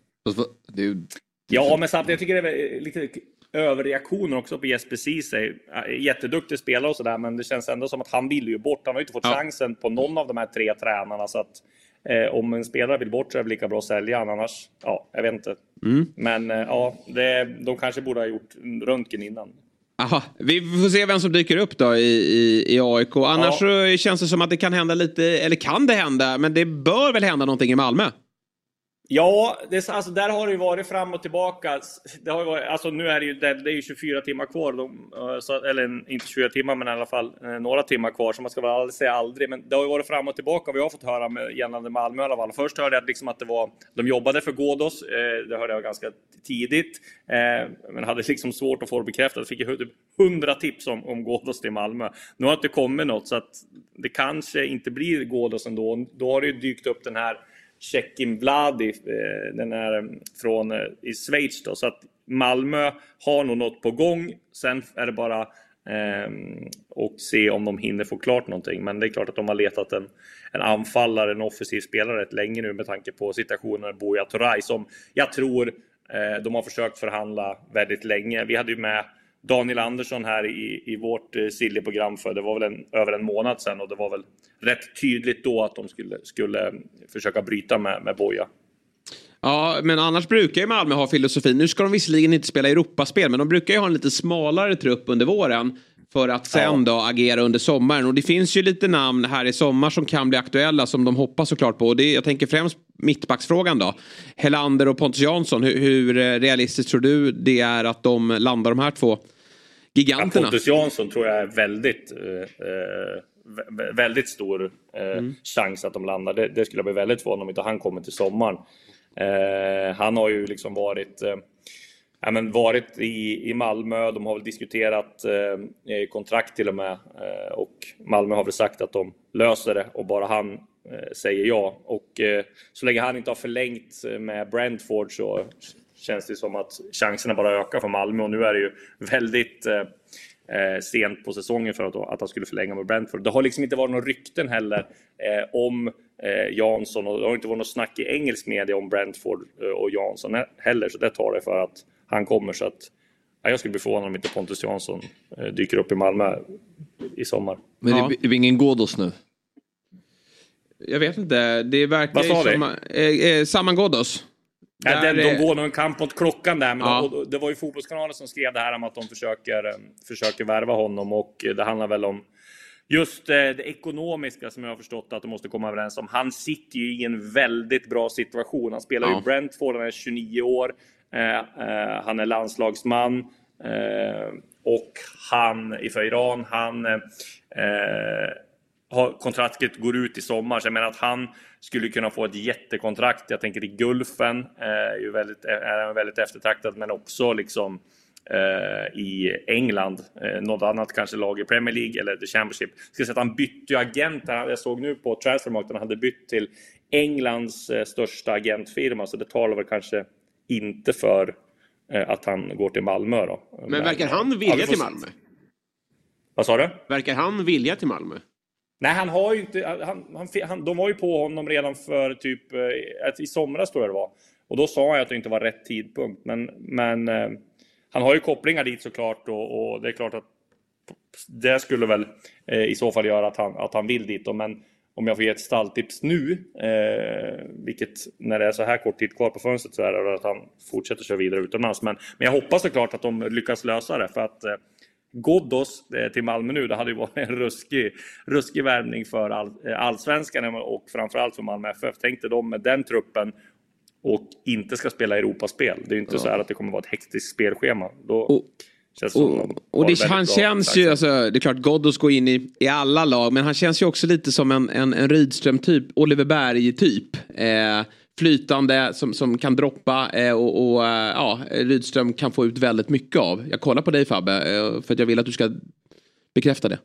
Det är ju... Ja, men samtidigt jag tycker det är lite överreaktioner också på Jesper Ceesay. Äh, Jätteduktig spelare och sådär, men det känns ändå som att han vill ju bort. Han har ju inte fått chansen på någon av de här tre tränarna. Så att eh, om en spelare vill bort så är det lika bra att sälja annars. Ja, jag vet inte. Mm. Men eh, ja, det, de kanske borde ha gjort röntgen innan. Aha, vi får se vem som dyker upp då i, i, i AIK. Annars så känns det som att det kan hända lite, eller kan det hända, men det bör väl hända någonting i Malmö? Ja, det, alltså, där har det ju varit fram och tillbaka. Det har ju varit, alltså, nu är det ju, det, det är ju 24 timmar kvar. De, eh, så, eller inte 24 timmar, men i alla fall eh, några timmar kvar. Så man ska väl aldrig säga aldrig. Men det har ju varit fram och tillbaka. Vi har fått höra med, gällande Malmö i alla fall. Först hörde jag liksom att det var, de jobbade för Ghoddos. Eh, det hörde jag ganska tidigt. Eh, men hade liksom svårt att få det bekräftat. Fick ju typ 100 tips om, om Ghoddos till Malmö. Nu har det inte kommit något, så att det kanske inte blir Ghoddos ändå. Då har det ju dykt upp den här Tjeckien Vladi, eh, den är eh, från eh, i Schweiz då. Så att Malmö har nog något på gång. Sen är det bara eh, och se om de hinner få klart någonting. Men det är klart att de har letat en, en anfallare, en offensiv spelare rätt länge nu med tanke på situationen med Buya Turay som jag tror eh, de har försökt förhandla väldigt länge. Vi hade ju med Daniel Andersson här i, i vårt eh, Silly-program för det var väl en, över en månad sedan och det var väl rätt tydligt då att de skulle, skulle försöka bryta med, med Boja. Ja, men annars brukar ju Malmö ha filosofin. Nu ska de visserligen inte spela Europaspel, men de brukar ju ha en lite smalare trupp under våren. För att sen då agera under sommaren. Och det finns ju lite namn här i sommar som kan bli aktuella som de hoppas såklart på. Och det, jag tänker främst mittbacksfrågan då. Helander och Pontus Jansson. Hur, hur eh, realistiskt tror du det är att de landar de här två giganterna? Pontus Jansson tror jag är väldigt, eh, eh, vä- väldigt stor eh, chans att de landar. Det, det skulle jag bli väldigt förvånad om inte han kommer till sommaren. Eh, han har ju liksom varit eh, Ja, men varit i, i Malmö, de har väl diskuterat eh, kontrakt till och med eh, och Malmö har väl sagt att de löser det och bara han eh, säger ja. Och eh, så länge han inte har förlängt eh, med Brentford så känns det som att chanserna bara ökar för Malmö och nu är det ju väldigt eh, eh, sent på säsongen för att, att han skulle förlänga med Brentford. Det har liksom inte varit några rykten heller eh, om eh, Jansson och det har inte varit något snack i engelsk media om Brentford eh, och Jansson heller, så det tar det för att han kommer. Så att, ja, jag skulle bli förvånad om inte Pontus Jansson eh, dyker upp i Malmö i sommar. Men det, det blir ingen Ghoddos nu? Jag vet inte, det verkar Vad sa ju vi? som... Eh, eh, Saman Ghoddos. Ja, den, de går nog en kamp mot klockan där, men Ja. de, det var ju Fotbollskanalen som skrev det här om att de försöker, eh, försöker värva honom och det handlar väl om just det ekonomiska som jag har förstått att de måste komma överens om. Han sitter ju i en väldigt bra situation. Han spelar ju Ja. i Brentford, han är 29 år, Eh, eh, han är landslagsman eh, och han för Iran, han har, kontraktet går ut i sommar. Så jag menar att han skulle kunna få ett jättekontrakt. Jag tänker i Gulfen, är ju väldigt, är väldigt eftertraktad, men också liksom eh, i England. Eh, något annat kanske lag i Premier League eller The Championship. Ska säga att han bytte ju agent. Jag såg nu på Transfermarkt att han hade bytt till Englands största agentfirma, så det talar väl kanske inte för eh, att han går till Malmö då. Men verkar han ja, vi vilja får till. Malmö? Vad sa du? Verkar han vilja till Malmö? Nej, han har ju inte... Han, han, han, de var ju på honom redan för typ... eh, I somras tror jag det var. Och då sa jag att det inte var rätt tidpunkt. Men, men eh, han har ju kopplingar dit såklart och, och det är klart att det skulle väl i så fall göra att han, att han vill dit. Då. Men om jag får ge ett stalltips nu, eh, vilket när det är så här kort tid kvar på fönstret så är det att han fortsätter köra vidare utomlands. Men, men jag hoppas såklart att de lyckas lösa det för att eh, Ghoddos eh, till Malmö nu, det hade ju varit en ruskig, ruskig värvning för all, eh, allsvenskan och framförallt för Malmö FF. Tänkte de med den truppen och inte ska spela Europaspel. Det är ju inte Ja. så här att det kommer vara ett hektiskt spelschema. Då Och- känns Och, och det, han bra känns ju, alltså, det är klart Ghoddos går in i, i alla lag, men han känns ju också lite som en, en, en Rydström-typ, Oliver Berg-typ. Eh, flytande som, som kan droppa eh, och, och eh, ja, Rydström kan få ut väldigt mycket av. Jag kollar på dig Fabbe, eh, för att jag vill att du ska bekräfta det.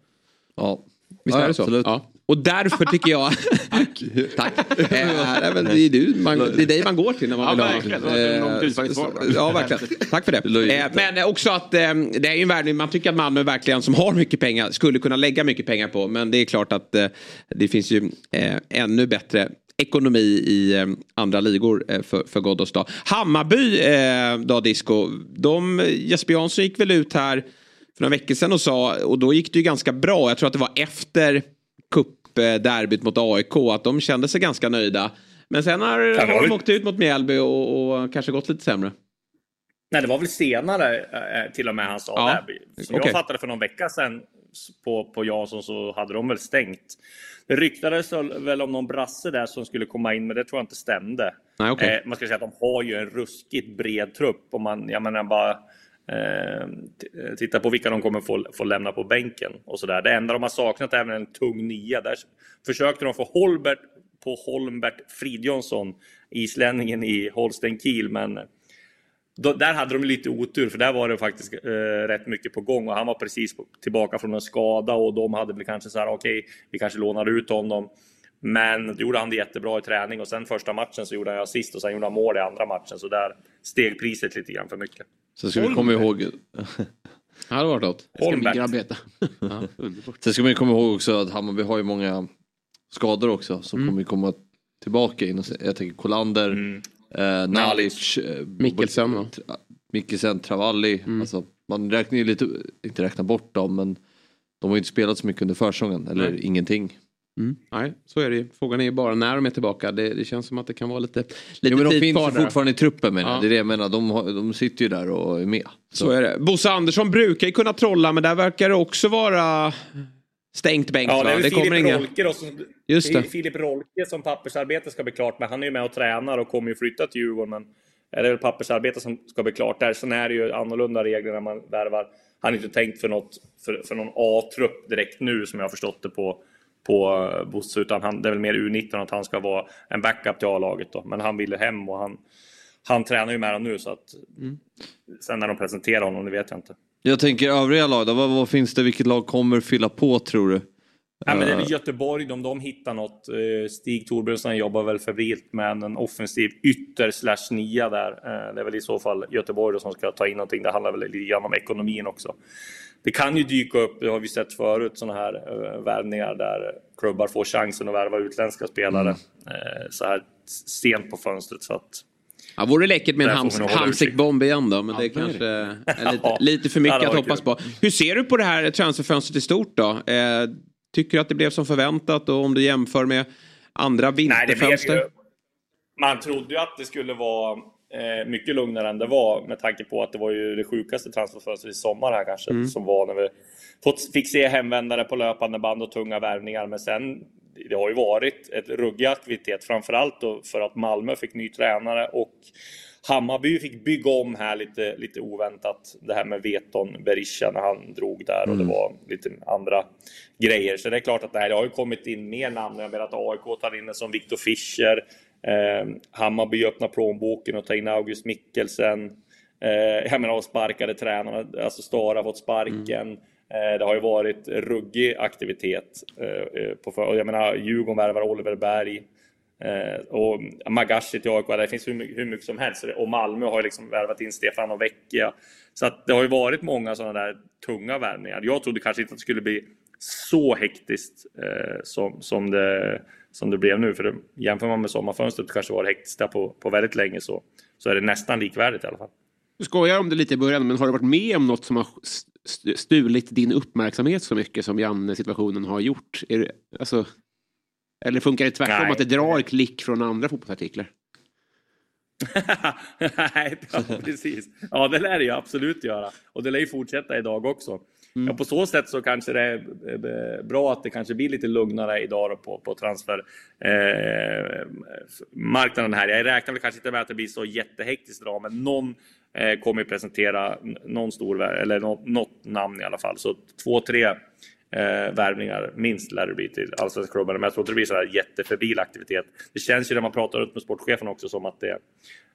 Ja, Visst Ja, är det så? absolut. Ja. Och därför tycker jag... *laughs* Tack. Tack. *laughs* Eh, men det, är du, man, det är dig man går till när man Ja, vill ha... Eh, Ja, verkligen. Tack för det. Eh, men också att eh, det är ju en värvning man tycker att Malmö verkligen som har mycket pengar skulle kunna lägga mycket pengar på. Men det är klart att eh, det finns ju eh, ännu bättre ekonomi i eh, andra ligor eh, för, för Ghoddos då. Hammarby eh, då, Disco. De, Jesper Jansson gick väl ut här några veckor sedan och sa, och då gick det ju ganska bra. Jag tror att det var efter cupderbyt mot AIK, att de kände sig ganska nöjda. Men sen har, de väl- åkt ut mot Mjällby och, och kanske gått lite sämre. Nej, det var väl senare eh, till och med han sa Ja, det. Som okej. jag fattade för någon vecka sedan på, på Jansson så hade de väl stängt. Det ryktades väl om någon brasse där som skulle komma in, men det tror jag inte stämde. Nej, okej. Eh, man ska säga att de har ju en ruskigt bred trupp. Om man, jag menar bara Eh, eh, titta på vilka de kommer få, få lämna på bänken och så där. Det enda de har saknat är även en tung nia. Där försökte de få Holbert på Holmbert Fridjonsson, islänningen i Holsten Kiel, men eh, då, där hade de lite otur för där var det faktiskt eh, rätt mycket på gång och han var precis på, tillbaka från en skada och de hade väl kanske så här okej, vi kanske lånar ut honom. Men då gjorde han det jättebra i träning och sen första matchen så gjorde han assist och sen gjorde han mål i andra matchen så där steg priset lite grann för mycket. Sen ska vi komma ihåg... *laughs* Ja, det var något. Det ska min Holmbert. *laughs* Ja. Sen ska man komma ihåg också att Hammarby har ju många skador också som kommer komma tillbaka in. Jag tänker Kolander, Mm. eh, Nalic, eh, Mikkelsen, va? Tra- Mikkelsen, Travalli. Alltså, man räknar ju lite, inte räkna bort dem men de har ju inte spelat så mycket under försäsongen eller Nej. ingenting. Mm. Nej, så är det ju. Frågan är ju bara när de är tillbaka. Det, det känns som att det kan vara lite, lite Jo, men de finns kvar fortfarande i truppen menar Ja. Det är det jag menar. De, har, de sitter ju där och är med. Så är det. Bosse Andersson brukar ju kunna trolla men där verkar det också vara stängt bänk. Ja, det är väl kommer inga... Rolke som, Just det. Filip Rolke som pappersarbete ska bli klart med. Han är ju med och tränar och kommer ju flytta till Djurgården. Men det är väl pappersarbete som ska bli klart där. Sen är det ju annorlunda regler när man värvar. Han är inte tänkt för, något, för, för någon A-trupp direkt nu som jag har förstått det på, på Bosse. Utan han, det är väl mer U19 att han ska vara en backup till A-laget då. Men han ville hem och han, han tränar ju med dem nu så att Mm. sen när de presenterar honom, det vet jag inte. Jag tänker övriga lag då, vad, vad finns det, vilket lag kommer fylla på tror du? Ja, men det är Eh, väl Göteborg, om de hittar något. eh, Stig Torbjörnsson jobbar väl febrilt med en offensiv ytter slash nia där. Eh, Det är väl i så fall Göteborg som ska ta in någonting. Det handlar väl lite grann om ekonomin också. Det kan ju dyka upp, det har vi sett förut, sådana här uh, värvningar där klubbar får chansen att värva utländska spelare eh, så här sent på fönstret. Så att, Ja, vore läckert med en hams, Hamsik-bomb igen då, men det kanske är lite, Ja, lite för mycket att hoppas kul. på. Hur ser du på det här transferfönstret i stort då? Eh, tycker du att det blev som förväntat och om du jämför med andra Nej, det blev vinterfönster? ju... Man trodde ju att det skulle vara eh, mycket lugnare än det var med tanke på att det var ju det sjukaste transferfönstret i sommar här kanske Mm. som var när vi fick se hemvändare på löpande band och tunga värvningar. Men sen, det har ju varit ett ruggig aktivitet framförallt då för att Malmö fick ny tränare och Hammarby fick bygga om här lite, lite oväntat. Det här med Veton Berisha när han drog där och det var lite andra grejer. Så det är klart att nej, det har ju kommit in mer namn. Jag menar att AIK tar in en som Viktor Fischer. Eh, Hammarby öppnar plånboken och tar in August Mikkelsen. Eh, jag menar, och sparkade tränarna. Alltså Stara har fått sparken. Eh, det har ju varit ruggig aktivitet. Eh, eh, på och jag menar, Djurgården värvar Oliver Berg. Och Magashi till AIK, det finns hur mycket, som helst. Och Malmö har ju liksom värvat in Stefano Vecchia. Så att det har ju varit många sådana där tunga värvningar. Jag trodde kanske inte att det skulle bli så hektiskt eh, som, som, det, som det blev nu. För det, jämför man med sommarfönstret kanske var det hektiska på, på väldigt länge så, så är det nästan likvärdigt i alla fall. Du skojar om det lite i början, men har du varit med om något som har stulit din uppmärksamhet så mycket som Janne-situationen har gjort? Det, alltså, eller funkar det tvärtom Nej. att det drar klick från andra fotbollsartiklar? *laughs* Nej, ja, precis. Ja, det lär det ju absolut göra. Och det lär ju fortsätta idag också. Mm. Ja, på så sätt så kanske det är eh, bra att det kanske blir lite lugnare idag på, på transfermarknaden eh, här. Jag räknar väl kanske inte med att det blir så jättehektiskt idag, men någon eh, kommer presentera någon stor, eller något, något namn i alla fall. Så två, tre eh, värvningar minst lär det bli till allsvenska klubbar. Men jag tror inte det blir så här jättefebril aktivitet. Det känns ju när man pratar runt med sportchefen också som att det,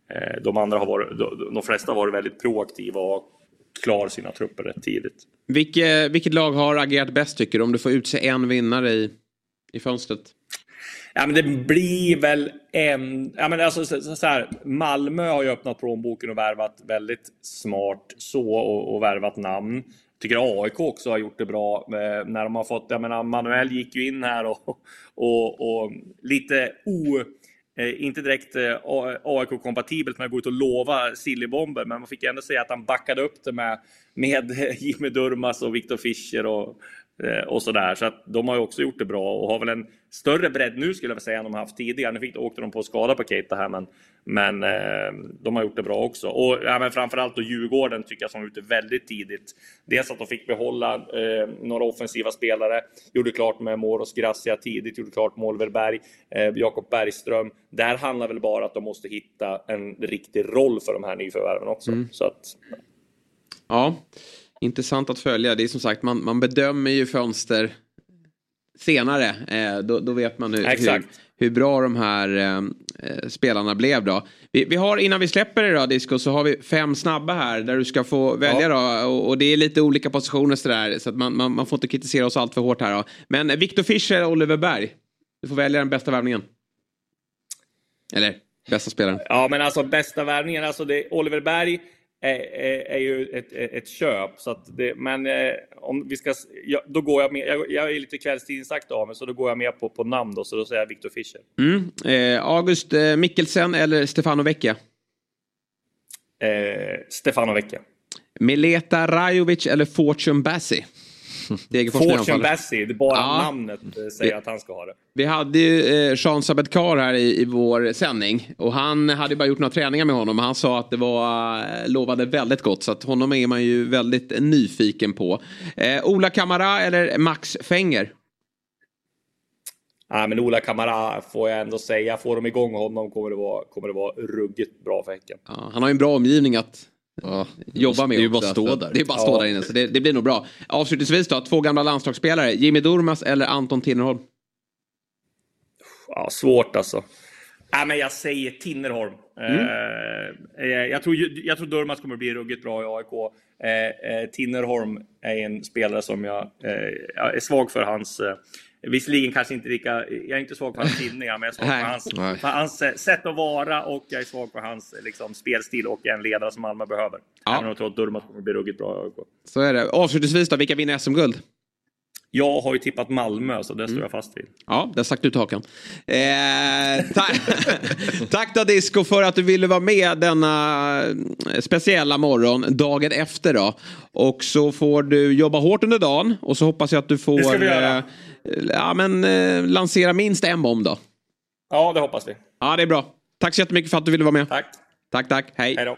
eh, de andra har varit, de, de flesta har varit väldigt proaktiva och klar sina trupper rätt tidigt. Vilke, vilket lag har agerat bäst tycker du? Om du får utse en vinnare i, i fönstret. Ja, men det blir väl en... Ja, men alltså, så, så här, Malmö har ju öppnat plånboken och värvat väldigt smart så och, och värvat namn. Tycker AIK också har gjort det bra eh, när de har fått... Jag menar, Manuel gick ju in här och, och, och lite o... Eh, inte direkt eh, AIK-kompatibelt med att gå ut och lova sillybomber, men man fick ändå säga att han backade upp det med, med *laughs* Jimmy Durmaz och Viktor Fischer och, och sådär. Så att de har ju också gjort det bra och har väl en större bredd nu skulle jag säga än de haft tidigare. Nu fick, åkte de på skada på Keita här, men, men eh, de har gjort det bra också. Och ja, men framförallt då Djurgården tycker jag som var ute väldigt tidigt. Dels att de fick behålla eh, några offensiva spelare, gjorde klart med Moros Gracia tidigt, gjorde klart Målverberg, eh, Jakob Bergström. Där handlar väl bara att de måste hitta en riktig roll för de här nyförvärven också. Mm. Så att, Ja, intressant att följa. Det är som sagt, man, man bedömer ju fönster senare. Eh, då, då vet man hur, hur, hur bra de här eh, eh, spelarna blev då. Vi, vi har, innan vi släpper det då, Disco, så har vi fem snabba här där du ska få välja då. Och, och det är lite olika positioner sådär, så att man, man, man får inte kritisera oss allt för hårt här då. Men Viktor Fischer och Oliver Berg. Du får välja den bästa värvningen. Eller bästa spelaren. Ja, men alltså bästa värvningen, alltså det, Oliver Berg är, är, är ju ett, ett köp. Så det, men eh, om vi ska, ja, då går jag med, jag, jag är lite kvällstidningsakt av mig, så då går jag med på, på namn då, så då säger jag Viktor Fischer. Mm. Eh, August eh, Mikkelsen eller Stefano Vecchia? Eh, Stefano Vecchia. Mileta Rajovic eller Fortune Bassi? *laughs* Degerfors Fortune är bara Ja. namnet eh, säger att han ska ha det. Vi hade ju eh, Sean Sabedkar här i, i vår sändning. Och han hade bara gjort några träningar med honom. Och han sa att det var, eh, lovade väldigt gott. Så att honom är man ju väldigt nyfiken på. Eh, Ola Kamara eller Max Fenger? Ja, men Ola Kamara får jag ändå säga, får de igång honom kommer det vara, kommer det vara ruggigt bra för Häcken. Ja, han har ju en bra omgivning att jobba med det är ju bara också, att stå så där. Det är bara att stå Ja. där inne. Så det, det blir nog bra. Avslutningsvis då, två gamla landslagsspelare. Jimmy Durmaz eller Anton Tinnerholm? Ja, svårt alltså. Ja, men jag säger Tinnerholm. Eh, eh, jag, tror, jag tror Durmaz kommer bli ruggigt bra i AIK. Eh, eh, Tinnerholm är en spelare som jag, eh, jag är svag för hans... Visserligen kanske inte lika... Jag är inte svag för hans tinningar, men jag är svag för hans, Nej. för hans eh, sätt att vara och jag är svag för hans eh, liksom, spelstil och en ledare som Malmö behöver. Ja. Även om jag tror att Durmaz kommer bli ruggigt bra. Så är det. Avslutningsvis då, vilka vinner SM-guld? Jag har ju tippat Malmö, så det står jag fast vid. Ja, där stack du ut hakan. Eh, ta *laughs* tack då Disco för att du ville vara med denna eh, speciella morgon, dagen efter då. Och så får du jobba hårt under dagen och så hoppas jag att du får Ja, men, eh, lansera minst en bomb då. Ja, det hoppas vi. Ja, det är bra. Tack så jättemycket för att du ville vara med. Tack. Tack, tack. Hej. Hej då.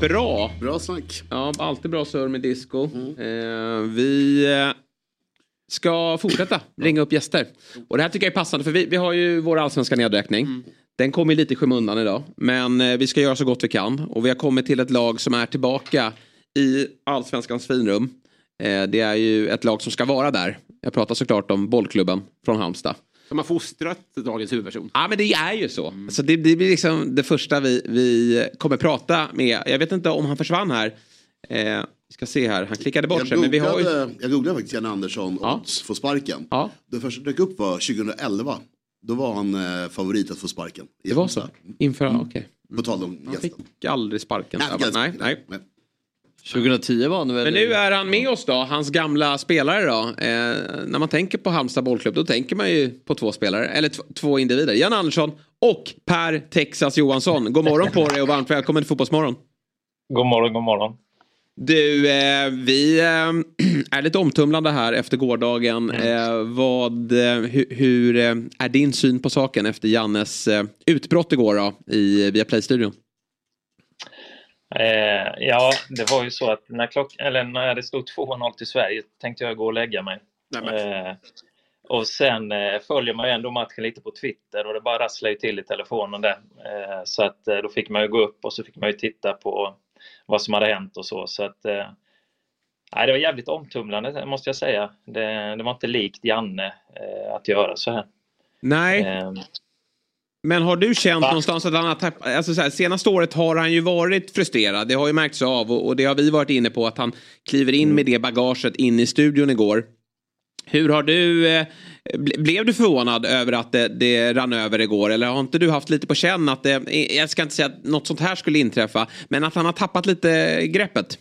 Bra. Bra snack. Ja, alltid bra surr med disco. Eh, vi eh, ska fortsätta ringa upp gäster. Och det här tycker jag är passande för vi, vi har ju vår allsvenska nedräkning. Den kommer lite i skymundan idag. Men eh, vi ska göra så gott vi kan. Och vi har kommit till ett lag som är tillbaka i allsvenskans finrum. Eh, det är ju ett lag som ska vara där. Jag pratar såklart om bollklubben från Halmstad. De har fostrat dagens huvudperson. Ja men det är ju så. Så det, det blir liksom det första vi, vi kommer prata med. Jag vet inte om han försvann här. Eh, vi ska se här, han klickade bort Jag sig. Men vi har ju... googlade, jag googlade faktiskt Janne Andersson odds får sparken. Ja. Det första som dök upp var 2011. Då var han eh, favorit att få sparken. Det var så? Inför, okej. På tal om Han gästen. fick aldrig sparken. Nej, Nej, nej, nej. 2010 var han väl... Men nu är han med oss då, hans gamla spelare då. Eh, när man tänker på Halmstad bollklubb då tänker man ju på två spelare, eller två individer. Jan Andersson och Per Texas Johansson. God morgon på dig och varmt välkommen till Fotbollsmorgon. God morgon, god morgon. Du, eh, vi eh, *clears throat* är lite omtumlande här efter gårdagen. Eh, vad, eh, hu, hur eh, är din syn på saken efter Jannes eh, utbrott igår då, i Viaplay-studion? Eh, ja, det var ju så att när, klock, eller när det stod 2-0 till Sverige tänkte jag gå och lägga mig. Eh, och sen eh, följer man ju ändå matchen lite på Twitter och det bara rasslar ju till i telefonen där. Eh, så att eh, då fick man ju gå upp och så fick man ju titta på vad som hade hänt och så. Så att, eh, nej, det var jävligt omtumlande måste jag säga. Det, det var inte likt Janne eh, att göra så här. Nej. Men har du känt någonstans att han har tappat, alltså så här, senaste året har han ju varit frustrerad, det har ju märkts av och, och det har vi varit inne på att han kliver in med det bagaget in i studion igår. Hur har du, eh, ble- blev du förvånad över att det, det rann över igår eller har inte du haft lite på känn att det, jag ska inte säga att något sånt här skulle inträffa, men att han har tappat lite greppet?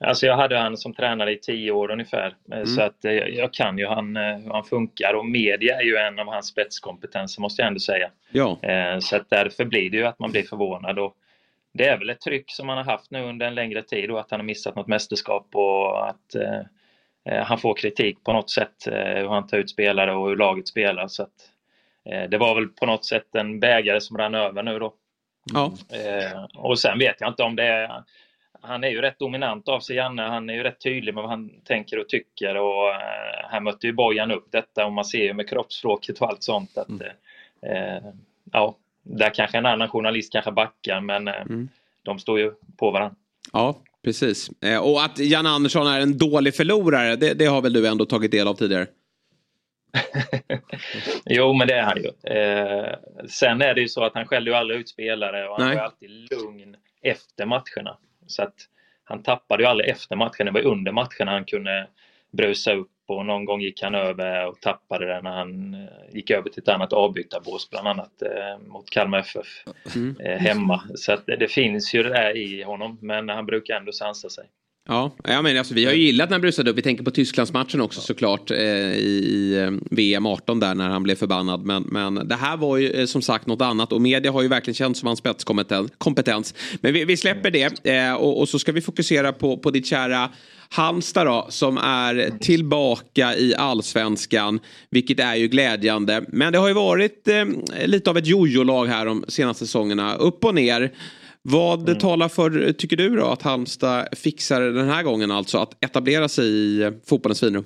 Alltså jag hade han som tränare i tio år ungefär. Eh, Så att eh, jag kan ju han, eh, hur han funkar och media är ju en av hans spetskompetenser måste jag ändå säga. Ja. Så att därför blir det ju att man blir förvånad. Och det är väl ett tryck som han har haft nu under en längre tid och att han har missat något mästerskap och att han får kritik på något sätt hur han tar ut spelare och hur laget spelar. Så att, det var väl på något sätt en bägare som rann över nu då. Ja. Och sen vet jag inte om det är... Han är ju rätt dominant av sig, Janne. Han är ju rätt tydlig med vad han tänker och tycker. Och eh, här mötte ju Bojan upp detta och man ser ju med kroppsspråket och allt sånt att... Eh, ja, där kanske en annan journalist kanske backar, men eh, de står ju på varandra. Ja, precis. Eh, och att Jan Andersson är en dålig förlorare, det, det har väl du ändå tagit del av tidigare? *laughs* Jo, men det är han ju. Eh, sen är det ju så att han skäller ju aldrig ut spelare och han Nej. ju alltid lugn efter matcherna. Så att han tappade ju aldrig efter matchen. Det var under matcherna han kunde brusa upp och någon gång gick han över och tappade det när han eh, gick över till ett annat avbytarbås, bland annat eh, mot Kalmar FF eh, hemma. Så att det, det finns ju det där i honom, men han brukar ändå sansa sig. Ja, ja men alltså, vi har ju gillat när han brusade upp. Vi tänker på Tysklandsmatchen också såklart eh, i eh, VM 18 där när han blev förbannad. Men, men det här var ju eh, som sagt något annat och media har ju verkligen känt som hans spetskompetens. kompetens. Men vi, vi släpper det eh, och, och så ska vi fokusera på, på ditt kära Halmstad då, som är tillbaka i allsvenskan, vilket är ju glädjande. Men det har ju varit eh, lite av ett jojo-lag här de senaste säsongerna, upp och ner. Vad talar för, tycker du då, att Halmstad fixar den här gången alltså att etablera sig i fotbollens finrum?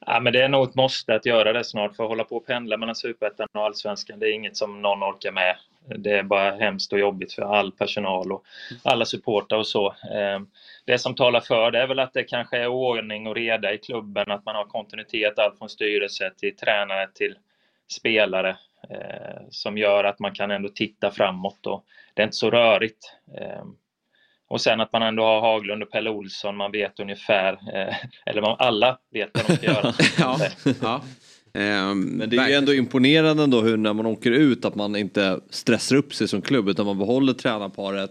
Ja, men det är nog ett måste att göra det snart för att hålla på och pendla mellan superettan och allsvenskan. Det är inget som någon orkar med. Det är bara hemskt och jobbigt för all personal och alla supportrar och så. Eh, Det som talar för det är väl att det kanske är ordning och reda i klubben, att man har kontinuitet allt från styrelse till tränare till spelare eh, som gör att man kan ändå titta framåt och det är inte så rörigt. Eh, och sen att man ändå har Haglund och Pelle Olsson, man vet ungefär, eh, *laughs* eller man, alla vet vad de ska göra. *laughs* ja, ja. Ehm, Men det är ju ändå imponerande ändå hur när man åker ut att man inte stressar upp sig som klubb utan man behåller tränarparet.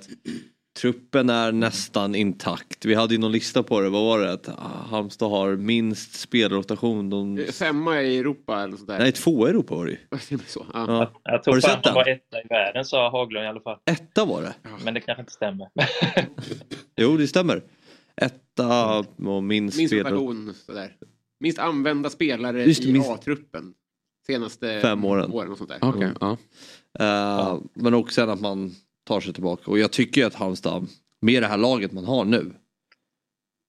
Truppen är nästan intakt. Vi hade ju någon lista på det, vad var det? Att Halmstad har minst spelrotation. De... Femma i Europa eller sådär. Nej, två i Europa var det ju. *laughs* Så, Ja. Jag Har tror du fan sett de den? var etta i världen, sa Haglund i alla fall. Etta var det. Men det kanske inte stämmer. *laughs* Jo, det stämmer. Etta och minst, Minst rotation sådär. Minst använda spelare Just i minst- A-truppen. Senaste Fem åren. åren och sånt där. Okej, ja. Eh, Men också sen att man tar sig tillbaka. Och jag tycker ju att Halmstad, med det här laget man har nu,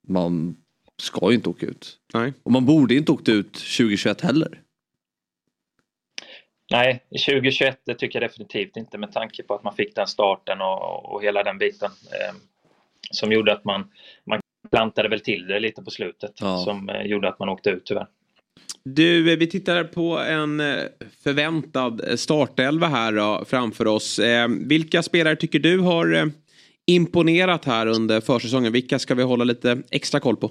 man ska ju inte åka ut. Nej. Och man borde inte åkt ut 2021 heller. Nej, 2021 det tycker jag definitivt inte med tanke på att man fick den starten och, och hela den biten. Eh, som gjorde att man, man plantade väl till det lite på slutet. Ja. Som eh, gjorde att man åkte ut tyvärr. Du, eh, vi tittar på en eh, förväntad eh, startelva här då, framför oss. Vilka spelare tycker du har imponerat här under försäsongen? Vilka ska vi hålla lite extra koll på?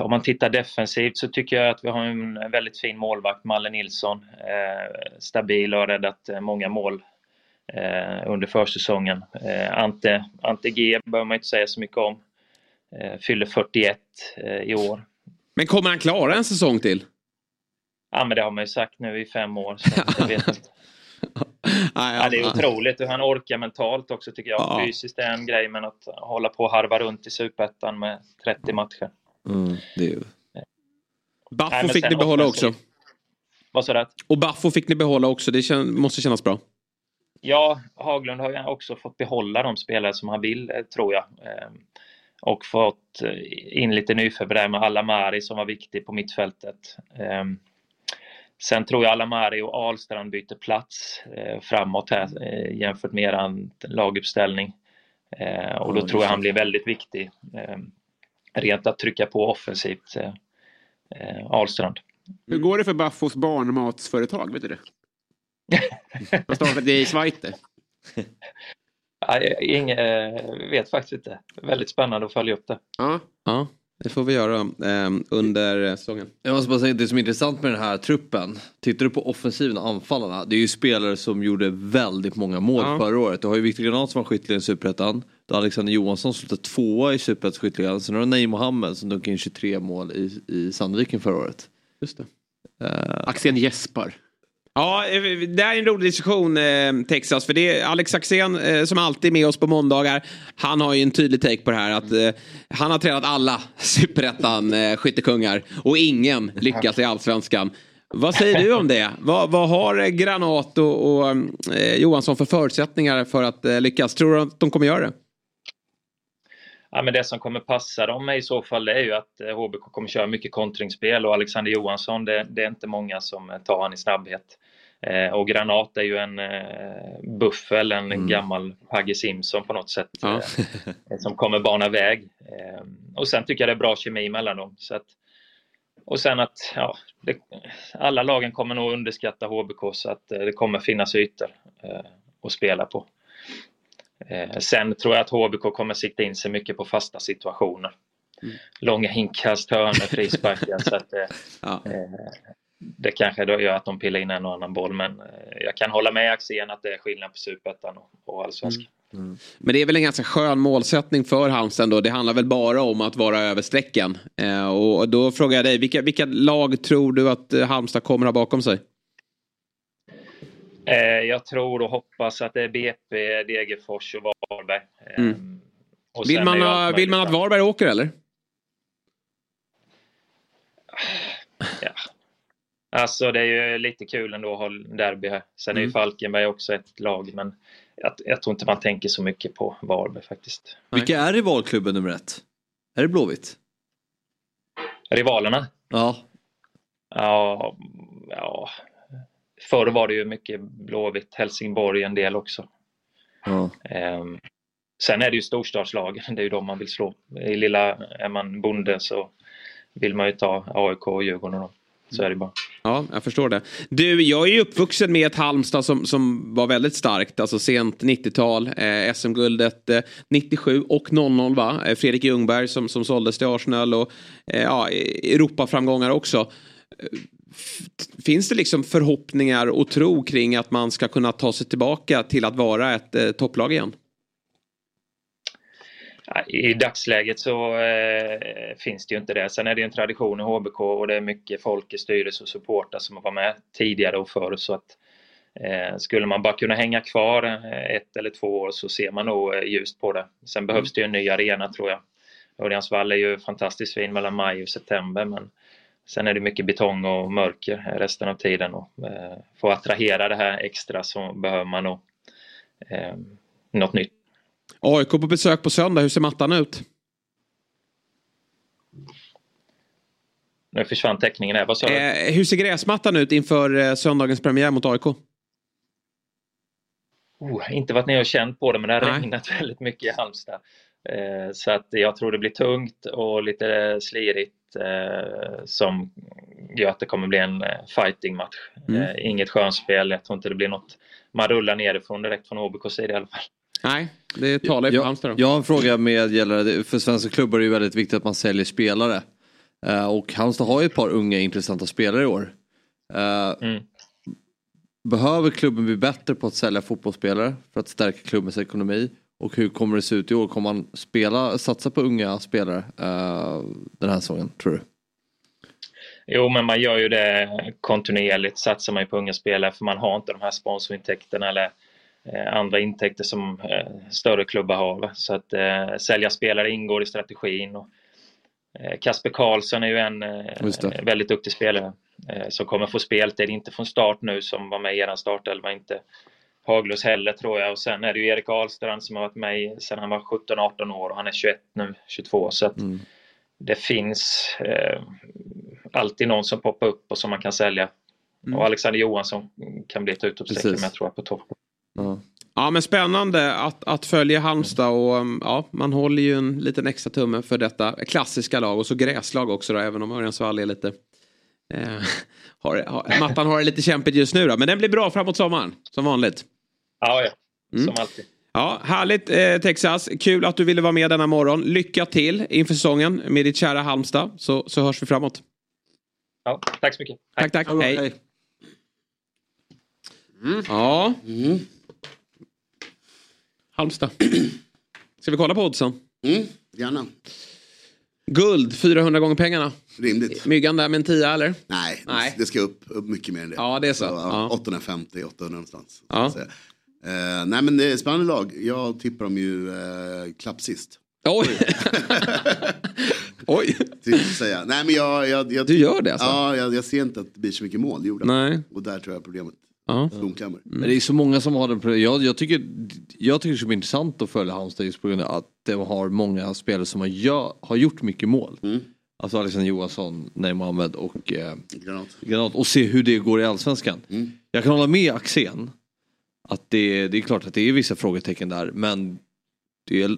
Om man tittar defensivt så tycker jag att vi har en väldigt fin målvakt, Malle Nilsson. Stabil och har räddat många mål under försäsongen. Ante, Ante G behöver man inte säga så mycket om. Fyller 41 i år. Men kommer han klara en säsong till? Ja, men det har man ju sagt nu i fem år. Så *laughs* jag vet inte. Ja, det är otroligt hur han orkar mentalt också tycker jag. Ja. Fysiskt är en grej, men att hålla på och harva runt i Superettan med 30 matcher. Mm, det är ju... Baffo fick ni behålla också. Vad sa du? Och Baffo fick ni behålla också. Det kän- måste kännas bra. Ja, Haglund har ju också fått behålla de spelare som han vill, eh, tror jag. Ehm, Och fått eh, in lite nyförvärv med Alamari som var viktig på mittfältet. Ehm, Sen tror jag Alamari och Ahlstrand byter plats eh, framåt här eh, jämfört med eran laguppställning. Och då tror jag han blir väldigt viktig. Eh, rent att trycka på offensivt, Ahlstrand. Hur går det för Baffos barnmatsföretag? Vet du det? *laughs* De startade i Schweiz. Nej, Inge, eh, vet faktiskt inte. Väldigt spännande att följa upp det. Ja. ja det får vi göra eh, under säsongen. Jag måste bara säga det som är intressant med den här truppen. Tittar du på offensiven och anfallarna. Det är ju spelare som gjorde väldigt många mål Ja. förra året. Du har ju Viktor Granat som var skytteligan i Superettan. Du har Alexander Johansson som slutade tvåa i Superettans skytteligan. Sen har du Neil Mohammed som dunkade in 23 mål i, i Sandviken förra året. Just det. Uh, Axén Jesper. Ja, eh, det här är en rolig diskussion, eh, Texas. För det är Alex Axén eh, som alltid är med oss på måndagar. Han har ju en tydlig take på det här. att Han har tränat alla *laughs* superettan-skyttekungar och ingen lyckas i allsvenskan. Vad säger du om det? Vad, vad har Granat och, och eh, Johansson för förutsättningar för att eh, lyckas? Tror du att de kommer göra det? Ja, men det som kommer passa dem i så fall är ju att HBK kommer köra mycket kontringsspel och Alexander Johansson, det, det är inte många som tar han i snabbhet. Eh, och Granat är ju en eh, buffel, en gammal Pagge Simpson på något sätt, Ja. eh, som kommer bana väg. Eh, och sen tycker jag det är bra kemi mellan dem. Så att, och sen att ja, det, alla lagen kommer nog underskatta HBK så att eh, det kommer finnas ytor eh, att spela på. Sen tror jag att HBK kommer sikta in sig mycket på fasta situationer. Långa inkast, hörnor, frisparkar. så att, eh, eh, det kanske då gör att de pillar in en och annan boll. Men eh, jag kan hålla med Axén att det är skillnad på Superettan och, Allsvenskan. Men det är väl en ganska skön målsättning för Halmstad då. Det handlar väl bara om att vara över strecken. Eh, och då frågar jag dig, vilka, vilka lag tror du att eh, Halmstad kommer ha bakom sig? Eh, jag tror och hoppas att det är BP, Degerfors och Varberg. Eh, Mm. och Vill man, ha, vill man att Varberg åker eller? Ja. Alltså det är ju lite kul ändå att ha derby här. Sen är ju Mm. Falkenberg också ett lag, men jag, jag tror inte man tänker så mycket på Varberg faktiskt. Vilka är rivalklubben nummer ett? Är det Blåvitt? Rivalerna? Ja. Ja, ja. Förr var det ju mycket Blåvitt, Helsingborg en del också. Ja. Ehm, sen är det ju storstadslagen, det är ju de man vill slå. I lilla, är man bonde så vill man ju ta AIK och Djurgården och dem. Så är det bara. Ja, jag förstår det. Du, jag är ju uppvuxen med ett Halmstad som, som var väldigt starkt. Alltså sent 90-tal. Eh, SM-guldet eh, 97 och 00 va? Eh, Fredrik Ljungberg som, som såldes till Arsenal och eh, ja, e-, Europaframgångar också. Eh, f- Finns det liksom förhoppningar och tro kring att man ska kunna ta sig tillbaka till att vara ett eh, topplag igen? I dagsläget så eh, finns det ju inte det. Sen är det ju en tradition i HBK och det är mycket folk i styrelse och supportrar som har varit med tidigare och förr. Så att, eh, skulle man bara kunna hänga kvar eh, ett eller två år så ser man nog eh, ljust på det. Sen behövs det ju en ny arena tror jag. Örjansvall är ju fantastiskt fin mellan maj och september men sen är det mycket betong och mörker resten av tiden. Och, eh, för att attrahera det här extra så behöver man nog eh, något nytt. AIK på besök på söndag, hur ser mattan ut? Nu försvann teckningen här. Vad sa du? Eh, hur ser gräsmattan ut inför eh, söndagens premiär mot AIK? Oh, inte varit nere och känt på det, men det har Nej. regnat *laughs* väldigt mycket i Halmstad. Eh, så att jag tror det blir tungt och lite slirigt. eh, som gör att det kommer bli en eh, fighting-match. Mm. Eh, inget skönspel, jag tror inte det blir något man rullar nerifrån direkt från HBKs sida i alla fall. Nej, det talar ju för jag, Halmstad jag har en fråga med gällande, för svenska klubbar är det ju väldigt viktigt att man säljer spelare. Eh, och Halmstad har ju ett par unga intressanta spelare i år. Eh, Mm. Behöver klubben bli bättre på att sälja fotbollsspelare för att stärka klubbens ekonomi? Och hur kommer det se ut i år? Kommer man spela, satsa på unga spelare eh, den här säsongen, tror du? Jo, men man gör ju det kontinuerligt, satsar man ju på unga spelare för man har inte de här sponsorintäkterna eller andra intäkter som eh, större klubbar har. Va? Så att eh, sälja spelare ingår i strategin. Och, eh, Kasper Karlsson är ju en eh, väldigt duktig spelare eh, som kommer få speltid, inte från start nu som var med i eran startelva, inte Haglös heller tror jag. Och sen är det ju Erik Ahlstrand som har varit med sedan han var 17-18 år och han är 21 nu, 22. Så att Mm. det finns eh, alltid någon som poppar upp och som man kan sälja. Mm. Och Alexander Johansson kan bli ett utropstecken Precis. med tror jag på topp. Ja men spännande att, att följa Halmstad och um, ja, man håller ju en liten extra tumme för detta klassiska lag och så gräslag också då, även om Örjansvall är lite eh, *laughs* har, har, Mattan har det lite kämpigt just nu då, men den blir bra framåt sommaren som vanligt. Ja, ja. Mm. Som alltid. Ja, härligt eh, Texas. Kul att du ville vara med denna morgon. Lycka till inför säsongen med ditt kära Halmstad så, så hörs vi framåt. Ja, tack så mycket. Tack, tack. Hej. Ja. Halmstad. *clears throat* Ska vi kolla på oddsen? Mm, gärna. Guld, 400 gånger pengarna. Rimligt. Myggan där med en 10 eller? Nej, Nej. det ska upp, upp mycket mer än det. Ja, det är så. ja, Ja. 850, 800 någonstans. Ja. så. Eh, nej men det är spännande lag. Jag tippar dem ju eh, klapp sist. Oj! Oj! *laughs* Att säga. Nej men jag, jag, jag, Du gör det alltså? Ja, jag, jag ser inte att det blir så mycket mål gjorda. Nej. Och där tror jag problemet Ja. domklämmer. Men det är så många som har den problemet. Jag, jag, tycker, jag tycker det ska bli intressant att följa Halmstad just på grund av att de har många spelare som har, gör, har gjort mycket mål. Mm. Alltså Alexander Johansson, Neymar Mohamed och eh, Granat. Granat. Och se hur det går i Allsvenskan. Mm. Jag kan hålla med Axén. Att det, det är klart att det är vissa frågetecken där. Men det är,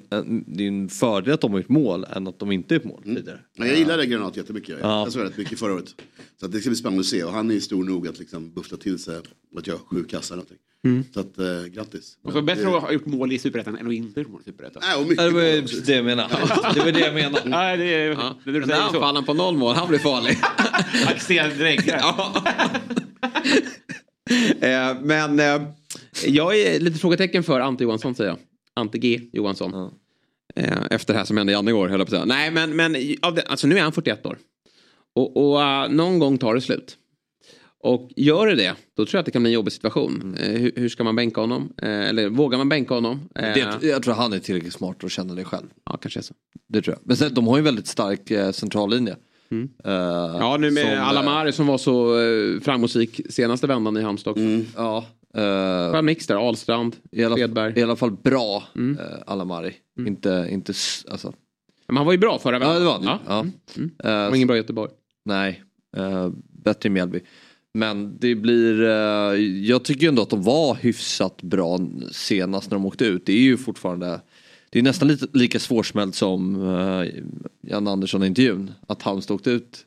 det är en fördel att de har gjort mål än att de inte har gjort mål tidigare. Ja, jag gillade Granat jättemycket. Jag, Ja. jag såg rätt mycket förra året. Så att det ska bli spännande att se. Och han är ju stor nog att liksom buffla till sig att göra sju kassar någonting. Mm. Så att eh, grattis. Och så bättre Det- att ha gjort mål i Superettan än att inte ha gjort mål i Superettan. Nej, och mycket Ja, det var ju det jag menade. Det var det jag menade. Nej, det är... Ja. Det Den där anfallaren på noll mål, han blir farlig. *laughs* Axén direkt. Ja. *laughs* eh, men eh, jag är lite frågetecken för Ante Johansson säger jag. Ante G Johansson. Eh, efter det här som hände Janne igår höll jag på att säga. Nej men, men av det, alltså nu är han 41 år. Och, och eh, någon gång tar det slut. Och gör det det, då tror jag att det kan bli en jobbig situation. Eh, hur, hur ska man bänka honom? Eh, eller vågar man bänka honom? Eh, Det, jag tror han är tillräckligt smart att känna det själv. Ja, kanske är så. Det tror jag. Men sen, de har ju en väldigt stark eh, centrallinje. Mm. Ja, nu med som, Alamari som var så framgångsrik senaste vändan i Halmstad också. Ja. Uh, Skön mix där, Ahlstrand, i, alla, Svedberg. I alla fall bra Mm. eh, Alamari. Inte, inte s- alltså. Men han var ju bra förra vändan. Ja det var han. Ja. Ja. Mm. Eh, Han var ingen bra i Göteborg. Nej, eh, bättre i Mjällby. Men det blir, jag tycker ändå att de var hyfsat bra senast när de åkte ut. Det är ju fortfarande, det är nästan lite, lika svårsmält som uh, Jan Andersson i intervjun. Att Halmstad åkte ut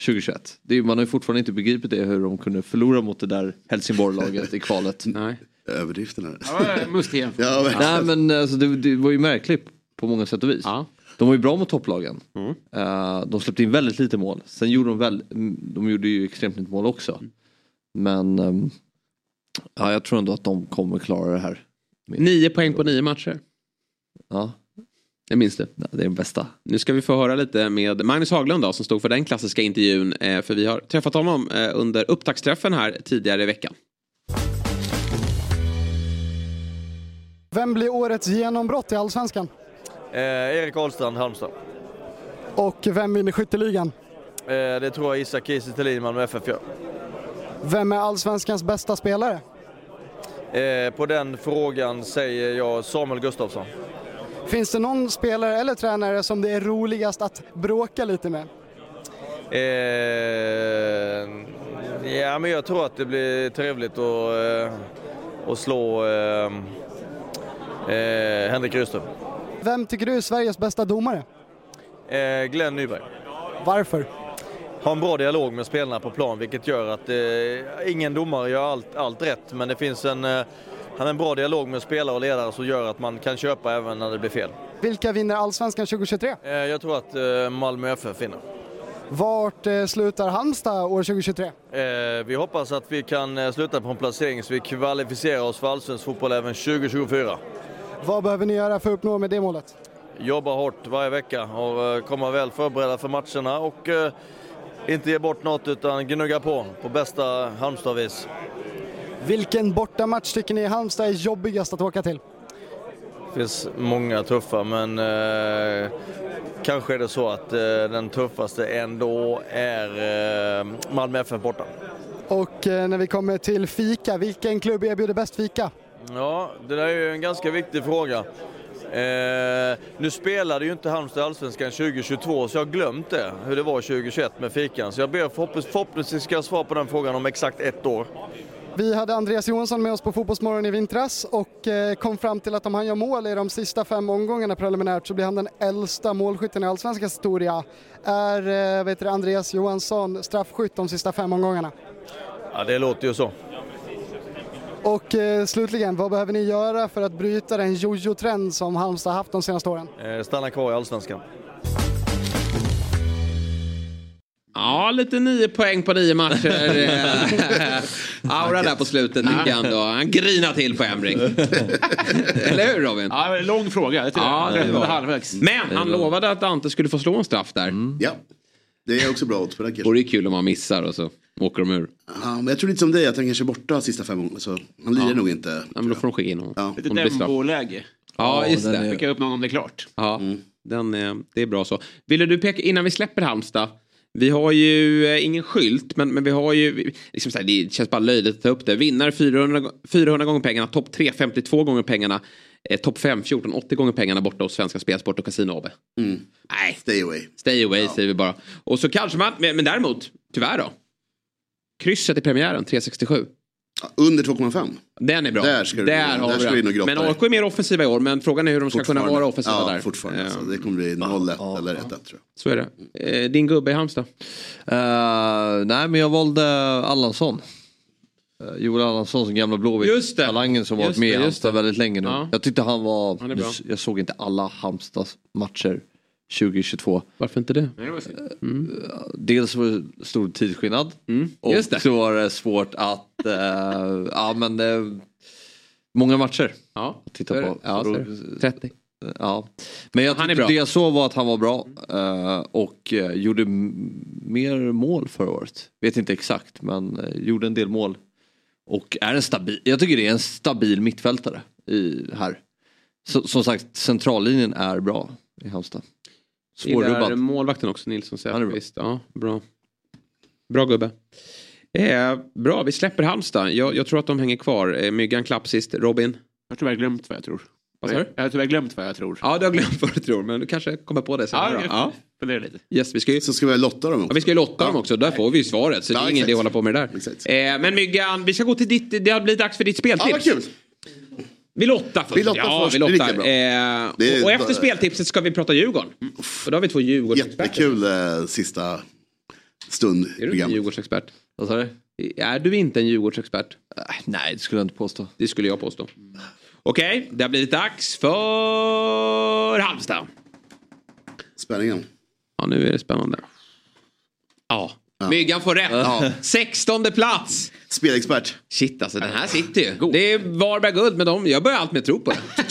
2021. Det är, man har ju fortfarande inte begripit det hur de kunde förlora mot det där Helsingborg-laget i kvalet. *laughs* Nej. Överdrifterna. Ja, Muskén. *laughs* Ja, men- Nej men alltså, det, det var ju märkligt på många sätt och vis. Ja. De var ju bra mot topplagen. Mm. Eh, de släppte in väldigt lite mål. Sen gjorde de väl, mm, de gjorde ju extremt lite mål också. Men ehm, ja, jag tror ändå att de kommer klara det här. Nio poäng på nio matcher. Ja, Jag minns det. det är den bästa. Nu ska vi få höra lite med Magnus Haglund då, som stod för den klassiska intervjun. Eh, för vi har träffat honom eh, under upptaktsträffen här tidigare i veckan. Vem blir årets genombrott i Allsvenskan? Eh, Erik Ahlstrand, Halmstad. Och vem vinner skytteligan? Eh, det tror jag Isak Kiese Thelin, Malmö FF gör. Vem är Allsvenskans bästa spelare? Eh, på den frågan säger jag Samuel Gustafsson. Finns det någon spelare eller tränare som det är roligast att bråka lite med? Eh, ja, men jag tror att det blir trevligt att, eh, att slå eh, eh, Henrik Rydström. Vem tycker du är Sveriges bästa domare? Eh, Glenn Nyberg. Varför? ha en bra dialog med spelarna på plan vilket gör att eh, ingen domare gör allt, allt rätt men det finns en, han har en bra dialog med spelare och ledare som gör att man kan köpa även när det blir fel. Vilka vinner Allsvenskan 2023? Eh, jag tror att eh, Malmö FF vinner. Vart eh, slutar Halmstad år 2023? Eh, vi hoppas att vi kan sluta på en placering så vi kvalificerar oss för allsvensk fotboll även 2024. Vad behöver ni göra för att uppnå med det målet? Jobba hårt varje vecka och komma väl förberedda för matcherna och inte ge bort något utan gnugga på på bästa Halmstadvis. Vilken bortamatch tycker ni Halmstad är jobbigast att åka till? Det finns många tuffa men eh, kanske är det så att eh, den tuffaste ändå är eh, Malmö FF borta. Och eh, när vi kommer till fika, vilken klubb erbjuder bäst fika? Ja, det där är ju en ganska viktig fråga. Eh, nu spelade ju inte Halmstad i Allsvenskan 2022 så jag har glömt det, hur det var 2021 med fikan. Så jag ber förhoppningsvis, förhoppningsvis ska jag svara på den frågan om exakt ett år. Vi hade Andreas Johansson med oss på Fotbollsmorgon i vintras och eh, kom fram till att om han gör mål i de sista fem omgångarna preliminärt så blir han den äldsta målskytten i Allsvenskans historia. Är eh, vet du, Andreas Johansson straffskytt de sista fem omgångarna? Ja, det låter ju så. Och eh, slutligen, vad behöver ni göra för att bryta den jojo-trend som Halmstad haft de senaste åren? Eh, stanna kvar i Allsvenskan. Ja, lite nio poäng på nio matcher. *laughs* Aura där på slutet tycker jag ändå. Han grinar till på Emring. *laughs* Eller hur Robin? Ja, det lång fråga. Det Ja, det var. halvvägs. Men han lovade att Ante skulle få slå en straff där. Ja, det är också bra odds på den kanske. Vore ju kul om han missar och så åker de ur. Ja, men jag tror lite som dig att han kanske är borta sista fem gånger. Så han lirar Ja. nog inte. Ja, men då får de skicka in honom. Ja. Lite det. Dembo-läge. Ja, just det. Skicka upp någon om det är klart. Ja, den är, det är bra så. Ville du peka, innan vi släpper Halmstad. Vi har ju eh, ingen skylt, men, men vi har ju, liksom så här, det känns bara löjligt att ta upp det. Vinnare 400, gå- 400 gånger pengarna, topp 3 52 gånger pengarna, eh, topp 5 14 80 gånger pengarna borta hos Svenska Spelsport och Casino AB. Mm. Nej. Stay away. Stay away säger vi bara. Och så kanske man, men, men däremot, tyvärr då. Krysset i premiären, 367. Under 2,5. Den är bra. Där ska du- där där har ska vi du nog den. grotta Men. AIK är mer offensiva i år, men frågan är hur de ska kunna vara offensiva ja, där. fortfarande. Eh, Så det kommer bli 0-1 eller 1-1 tror jag. Så är det. Eh, din gubbe i Halmstad? Eh, nej men jag valde Allansson. Uh, Joel Allansson som gamla Blåvitt. Talangen som varit med i Halmstad väldigt länge nu. Ja. Jag tyckte han var, Han är bra. jag såg inte alla Halmstads matcher 2022. Varför inte det? Mm. Dels var det stor tidsskillnad. Och Mm. det. så var det svårt att, eh, *laughs* ja men det, många matcher ja, att titta på. Ja, Så så då- är det. 30. Ja. Men jag tyckte det jag såg var att han var bra eh, och eh, gjorde mer mål förra året. Vet inte exakt men eh, gjorde en del mål. Och är en stabil, jag tycker det är en stabil mittfältare i, här. Så, som sagt centrallinjen är bra i Halmstad. Gillar Svårrubbad. målvakten också, Nilsson. Säfqvist. Ja, bra. Bra gubbe. Eh, bra, vi släpper Halmstad. Jag, jag tror att de hänger kvar. Eh, Myggan klapp sist. Robin? Jag har tyvärr glömt vad jag tror. Vad sa du? Jag har tyvärr glömt vad jag tror. Ja, du har glömt vad du tror, men du kanske kommer på det sen. Ja, jag ja. lite. Yes, vi ska ju... Så ska vi lotta dem också. Ja, vi ska ju lotta dem också, där får vi ju svaret. Så det är Ja, ingen idé att hålla på med det där. Eh, men Myggan, vi ska gå till ditt, det har blivit dags för ditt Ja, speltips. vad kul. Vi lottar först. Vi lottar ja, först, vi det är lottar. bra. Eh, och, och efter bara- speltipset ska vi prata Djurgården. Och då har vi två Djurgårdsexperter. Jättekul eh, sista stund. Är du en Djurgårdsexpert? Vad sa du? Är du inte en Djurgårdsexpert? Nej, det skulle jag inte påstå. Det skulle jag påstå. Okej, det har blivit dags för Halmstad. Spänningen. Ja, nu är det spännande. Ja. Myggan får rätt. Ja. 16 plats. Spelexpert. Shit alltså, den här sitter ju. Det är Varberg Guld med dem. Jag börjar allt med tro på det. *laughs*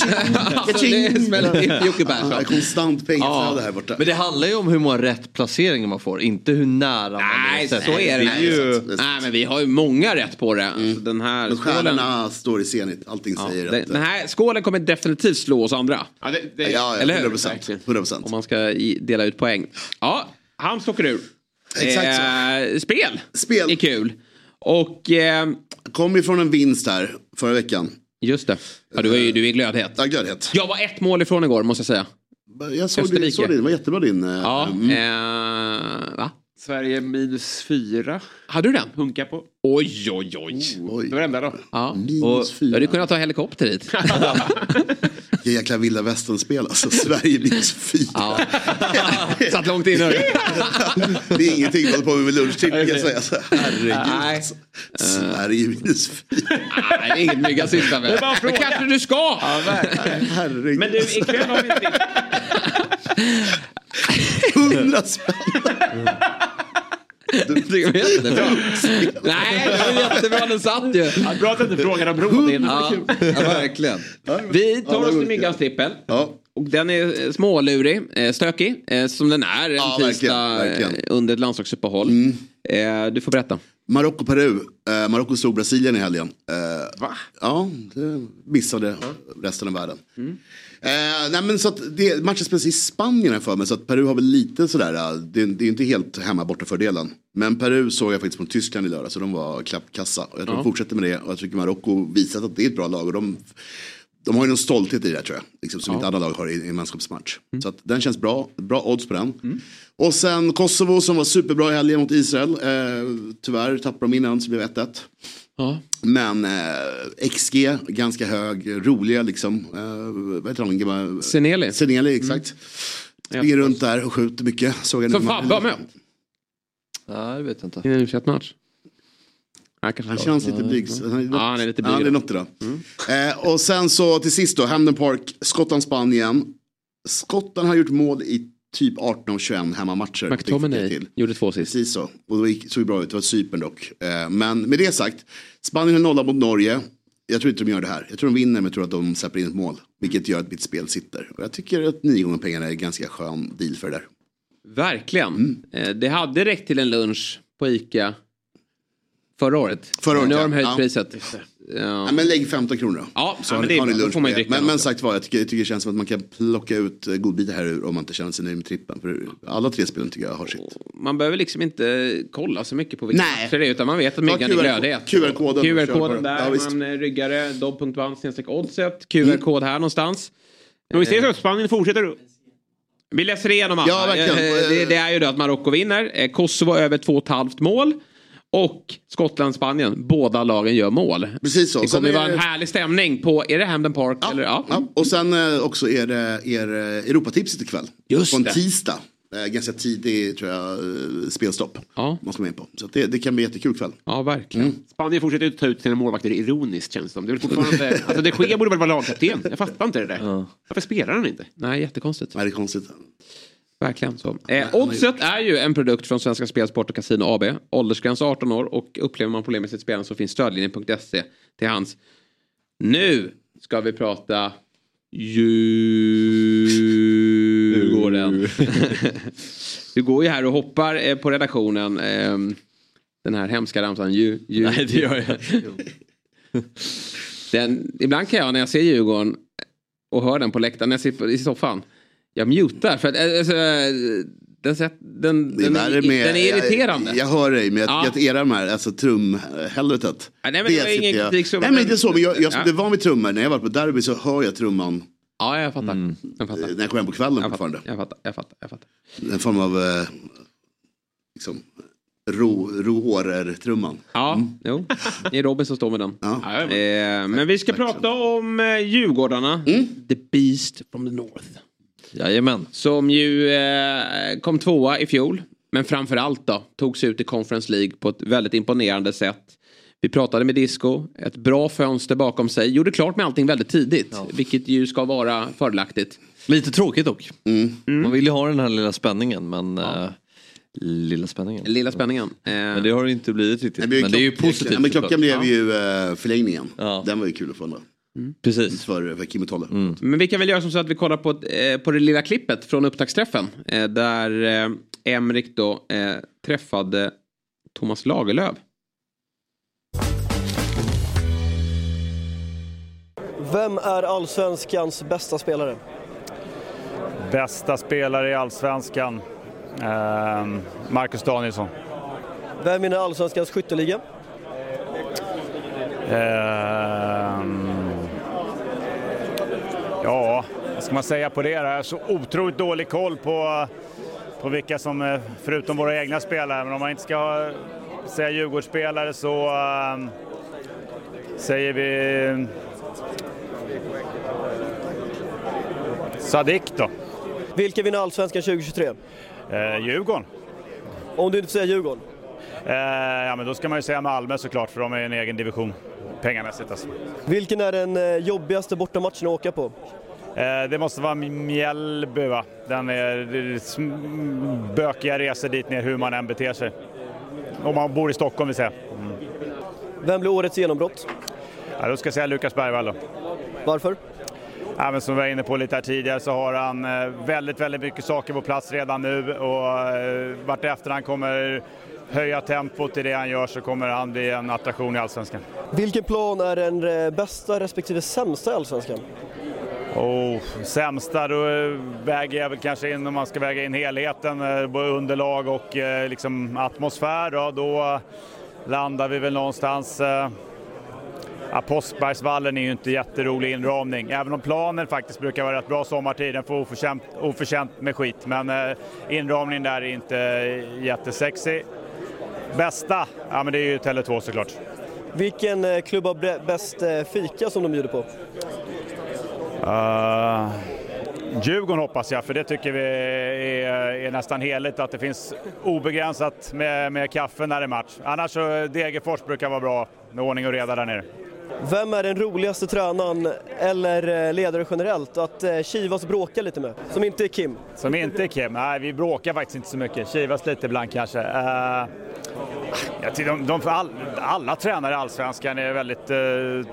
alltså, det smäller till för Jocke Ja, Persson. konstant pengaflöde här borta. Men det handlar ju om hur många rätt placeringar man får, inte hur nära man Nej, är. så är det. Det är ju... Nej, men vi har ju många rätt på det. Alltså, Den här Men skålen, står i zenit. Allting ja, säger den, att... den här skålen kommer definitivt slå oss andra. Ja, det, det, Ja, ja, Eller hur? 100 procent. 100 procent. Om man ska dela ut poäng. Ja, Halmstad åker ur. Exakt. Eh, spel Spel. är kul. Och eh, Kom ju från en vinst här förra veckan. just det. Ja, du, är, ju- du är glödhet. Ja, glödhet. Jag var ett mål ifrån igår måste jag säga. Jag såg, Österrike. såg det, det var jättebra din. eh, Ja, mm. eh, va? Sverige minus fyra. Hade du den? Hunka på. Oj, oj, oj. Oj. Det var det enda då. Ja. Minus Och fyra. du hade kunnat ta helikopter hit. *laughs* Jäkla vilda västern-spel alltså. Sverige minus fyra. Ja. Satt långt inne. *laughs* Det är ingenting man håller på med vid lunchtid kan jag säga. Så, herregud. Nej. Alltså. Sverige minus fyra. Nej, det är inget mygga att syssla med. Det är bara en Men kanske du ska. Herregud. Men du, ikväll har vi inte... Hundra spänn. Det var jättebra. Nej, det var jättebra. Den satt ju. Ja, Bra att du inte frågar om bron. Ja, ja, verkligen. Vi tar oss till Myggans trippel. Ja. Och den är smålurig, eh, stökig, eh, som den är en Ja, tisdag verkligen, verkligen. eh, under ett landslagsuppehåll. Eh, Du får berätta. Marocko-Peru. Eh, Marocko slog Brasilien i helgen. Eh, Va? Ja, det missade resten av världen. Eh, nej men så det, matchen spelas i Spanien för mig så att Peru har väl lite sådär, eh, det, det är inte helt hemma borta fördelen. Men Peru såg jag faktiskt från Tyskland i lördag så de var klappkassa. Och jag tror Ja. de fortsätter med det och jag tycker Marocko visat att det är ett bra lag. Och de, de har ju någon stolthet i det tror jag, liksom, som inte andra lag har i, en vänskapsmatch. Så att den känns bra, bra odds på den. Och sen Kosovo som var superbra i helgen mot Israel. Eh, tyvärr tappade de innan så det blev 1-1. Ja. Men eh, XG, ganska hög, roliga liksom. Eh, vad heter han? Seneli. Seneli, exakt. Springer runt där och skjuter mycket. Såg nu. Fabbe mött Nej, det vet jag inte. i en u match Han, Han känns lite blygs. Han han är lite Ja, det är blyg. något idag. Eh, och sen så till sist då, Hamden Park, Skottland, Spanien. Skottland har gjort mål i typ 18 av 21 hemmamatcher. McTominay Till. gjorde två sist. Precis så. Och det gick, såg bra ut, det var Cypern dock. Eh, men med det sagt, Spanien har nollat mot Norge. Jag tror inte de gör det här. Jag tror de vinner men jag tror att de släpper in ett mål. Vilket gör att mitt spel sitter. Och jag tycker att nio gånger pengarna är en ganska skön deal för det där. Verkligen. Mm. Eh, Det hade räckt till en lunch på ICA förra året. Förra året, Nu har de höjt Ja. priset. Ja. Men lägg 15 kronor då. Ja, Så ja, har men har ni lunch man med men, men sagt var, jag tycker, jag tycker det känns som att man kan plocka ut eh, godbitar här ur om man inte känner sig nöjd med trippen. För alla tre spelen tycker jag har sitt. Man behöver liksom inte kolla så mycket på vilka matcher det är utan man vet att myggan är glödhet. QR-koden. QR-koden där, Ja, man eh, ryggar det, snedstreck oddset, QR-kod här någonstans. Men vi ser så att Spanien fortsätter. Vi läser igenom alla. Ja. Eh, Det, det är ju då att Marocko vinner, eh, Kosovo över 2,5 mål. Och Skottland-Spanien, båda lagen gör mål. Precis så. Det kommer ju vara en härlig stämning på, är det Hamden Park? eller? Ja. Ja, och sen eh, också är det er Europatipset ikväll. Just på en det. tisdag. Eh, ganska tidig tror jag, eh, spelstopp. Ja. Man ska med på. Så det, det kan bli jättekul kväll. Ja, verkligen. Mm. Spanien fortsätter ta ut sina målvakter ironiskt känns det som. Det är fortfarande... *laughs* alltså de Gea borde väl vara lagkapten? Jag fattar inte det där. Varför spelar han inte? Nej, jättekonstigt. Nej, det är konstigt. Verkligen så. Eh, Oddset är ju en produkt från Svenska Spel, Sport och Casino AB. Åldersgräns 18 år och upplever man problem med sitt spelande så finns stödlinjen.se till hands. Nu ska vi prata Djurgården. *laughs* du går ju här och hoppar eh, på redaktionen. Eh, den här hemska ramsan. Dju, dju, Nej, det gör jag den, ibland kan jag när jag ser Djurgården och hör den på läktaren när jag sitter i soffan. Jag mutar för att eh, alltså, eh, den, den, Det är den, är, med, den är irriterande. Jag, jag hör dig, men jag Ja. att era de här, alltså trumhelvetet. Ja, nej, men det var ingen jag- kritik så, Nej men men- inte så, men jag, jag som Ja. är van vid trummor, när jag varit på derby så hör jag trumman Ja, jag fattar. Mm. Jag fattar. när jag kommer hem på kvällen Jag fortfarande. fattar, jag fattar, jag fattar, jag fattar. En form av eh, liksom, ro, rohårer-trumman. Ja, jo. Det är Robin som står med den. Ja. Eh, men vi ska prata om eh, Djurgårdarna. Mm. The Beast from the North. Jajamän. Som ju eh, kom tvåa i fjol. Men framförallt då tog sig ut i Conference League på ett väldigt imponerande sätt. Vi pratade med Disco, ett bra fönster bakom sig. Gjorde klart med allting väldigt tidigt. Vilket ju ska vara fördelaktigt. Lite tråkigt dock. Mm. Man vill ju ha den här lilla spänningen men... eh, lilla spänningen. Lilla spänningen. Eh, Men det har det inte blivit riktigt. Nej, Men det är ju klock- positivt. Ja, men klockan blev ju uh, förlängningen. Ja. Den var ju kul att få ändå. Precis. För, för Kim och Tolle. Mm. Men vi kan väl göra som så att vi kollar på, eh, på det lilla klippet från upptaktsträffen. Eh, där eh, Emrik då eh, träffade Thomas Lagerlöf. Vem är allsvenskans bästa spelare? Bästa spelare i allsvenskan. Ehm, Marcus Danielsson. Vem vinner allsvenskans skytteliga? Ehm, ja, vad ska man säga på det? Jag har så otroligt dålig koll på, på vilka som, eh, förutom våra egna spelare, men om man inte ska säga Djurgårdsspelare så eh, säger vi Sadik då. Vilka vinner Allsvenskan 2023? Eh, Djurgården. Om du inte säger Djurgården? Eh, ja, men då ska man ju säga Malmö såklart, för de är i en egen division pengamässigt. Alltså. Vilken är den eh, jobbigaste bortamatchen att åka på? Eh, det måste vara Mjällby va? Den är, bökiga resor dit ner hur man än beter sig. Om man bor i Stockholm vill säga. Mm. Vem blir årets genombrott? Ja, då ska jag säga Lukas Bergvall då. Varför? Ja, men som vi var inne på lite här tidigare så har han eh, väldigt, väldigt mycket saker på plats redan nu och vartefter han kommer höja tempot i det han gör så kommer han bli en attraktion i Allsvenskan. Vilken plan är den eh, bästa respektive sämsta i Allsvenskan? Oh, sämsta, då eh, väger jag väl kanske in om man ska väga in helheten, eh, både underlag och liksom atmosfär. Då, då landar vi väl någonstans... Ja, Påskbergsvallen är ju inte jätterolig inramning, även om planen faktiskt brukar vara rätt bra sommartid. Den får oförtjänt, oförtjänt med skit, men eh, inramningen där är inte jättesexy. Bästa? Ja, men det är ju Tele2 såklart. Vilken eh, klubb har bäst eh, fika som de bjuder på? Uh, Djurgården hoppas jag, för det tycker vi är, är nästan heligt att det finns obegränsat med, med kaffe när det är match. Annars så Degerfors brukar vara bra med ordning och reda där nere. Vem är den roligaste tränaren eller eh, ledare generellt att eh, kivas och bråka lite med? Som inte är Kim? Som inte är Kim? Nej, vi bråkar faktiskt inte så mycket. Kivas lite ibland kanske. Uh, jag tycker de, de, all, alla tränare i Allsvenskan är väldigt uh,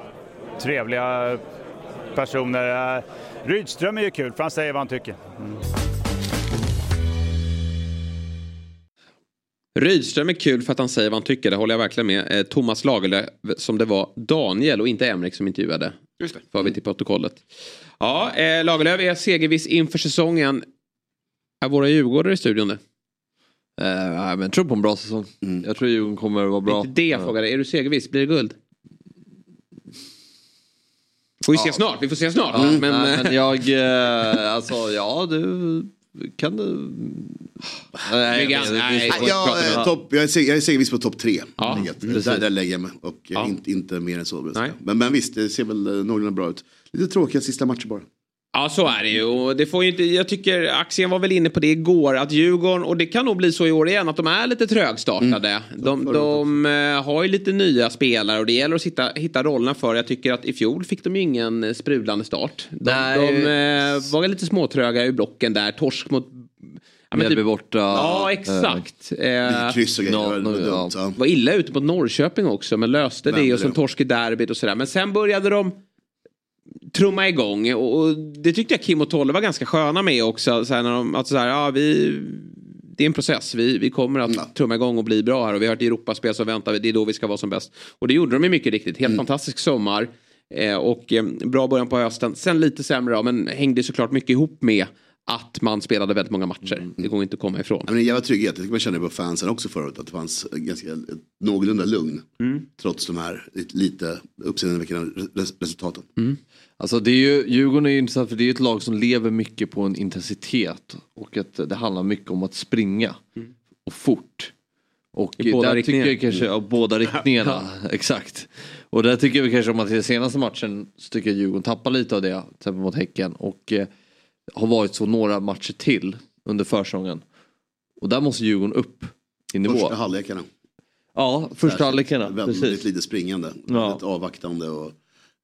trevliga personer. Uh, Rydström är ju kul för han säger vad han tycker. Mm. Rydström är kul för att han säger vad han tycker, det håller jag verkligen med. Eh, Thomas Lagerlöf som det var Daniel och inte Emrik som intervjuade. Just det. För vi till protokollet. Ja, eh, Lagerlöf är segerviss inför säsongen. Är våra djurgårdare i studion det? Eh, nej, men jag tror på en bra säsong. Jag tror Djurgården kommer att vara bra. Inte det jag frågade, är du segerviss? Blir det guld? Får vi se snart, vi får se snart. Ja, men, nej, men jag, eh, alltså ja du kan du... Nej, jag vet, nej. Jag, topp- jag är jag är segerviss på topp tre. Ja, där, där lägger jag mig. Och Ja. inte, inte mer än så. Men, men visst, det ser väl eh, någorlunda bra ut. Lite tråkiga sista matcher bara. Ja så är det ju. Och det får ju inte, jag tycker Axén var väl inne på det igår att Djurgården, och det kan nog bli så i år igen, att de är lite trögstartade. De, de eh, har ju lite nya spelare och det gäller att hitta, hitta rollerna för. Jag tycker att i fjol fick de ju ingen eh, sprudlande start. De, de eh, var lite småtröga i blocken där, torsk mot... Ja, men typ- borta. Ja exakt. Eh, Kryss och grejer. nå- dumt, ja. var illa ute mot Norrköping också men löste det och sen torsk i derbyt och sådär. Men sen började de trumma igång och, och det tyckte jag Kim och Tolle var ganska sköna med också. Så här, när de, att så här, ja, vi, det är en process, vi, vi kommer att trumma igång och bli bra här och vi har ett Europaspel så väntar vi, det är då vi ska vara som bäst. Och det gjorde de ju mycket riktigt, helt fantastisk sommar. Eh, och eh, bra början på hösten, sen lite sämre då, men hängde såklart mycket ihop med att man spelade väldigt många matcher. Det går inte att komma ifrån. Ja, men en jävla trygghet, det tycker man känner på fansen också förut. Att det fanns ganska, någorlunda lugn. Mm. Trots de här lite- uppseendeväckande res- resultaten. Alltså det är ju, Djurgården är ju intressant för det är ett lag som lever mycket på en intensitet. Och att det handlar mycket om att springa. Och fort. Och I båda där riktningar. tycker jag kanske, ja, båda riktningarna. *laughs* Exakt. Och där tycker vi kanske om att i den senaste matchen så tycker jag Djurgården tappar lite av det. Till exempel mot Häcken. Och eh, har varit så några matcher till under försäsongen. Och där måste Djurgården upp i nivå. Första halvlekarna. Ja, första halvlekarna. Väldigt Precis. lite springande. Ja. Väldigt avvaktande och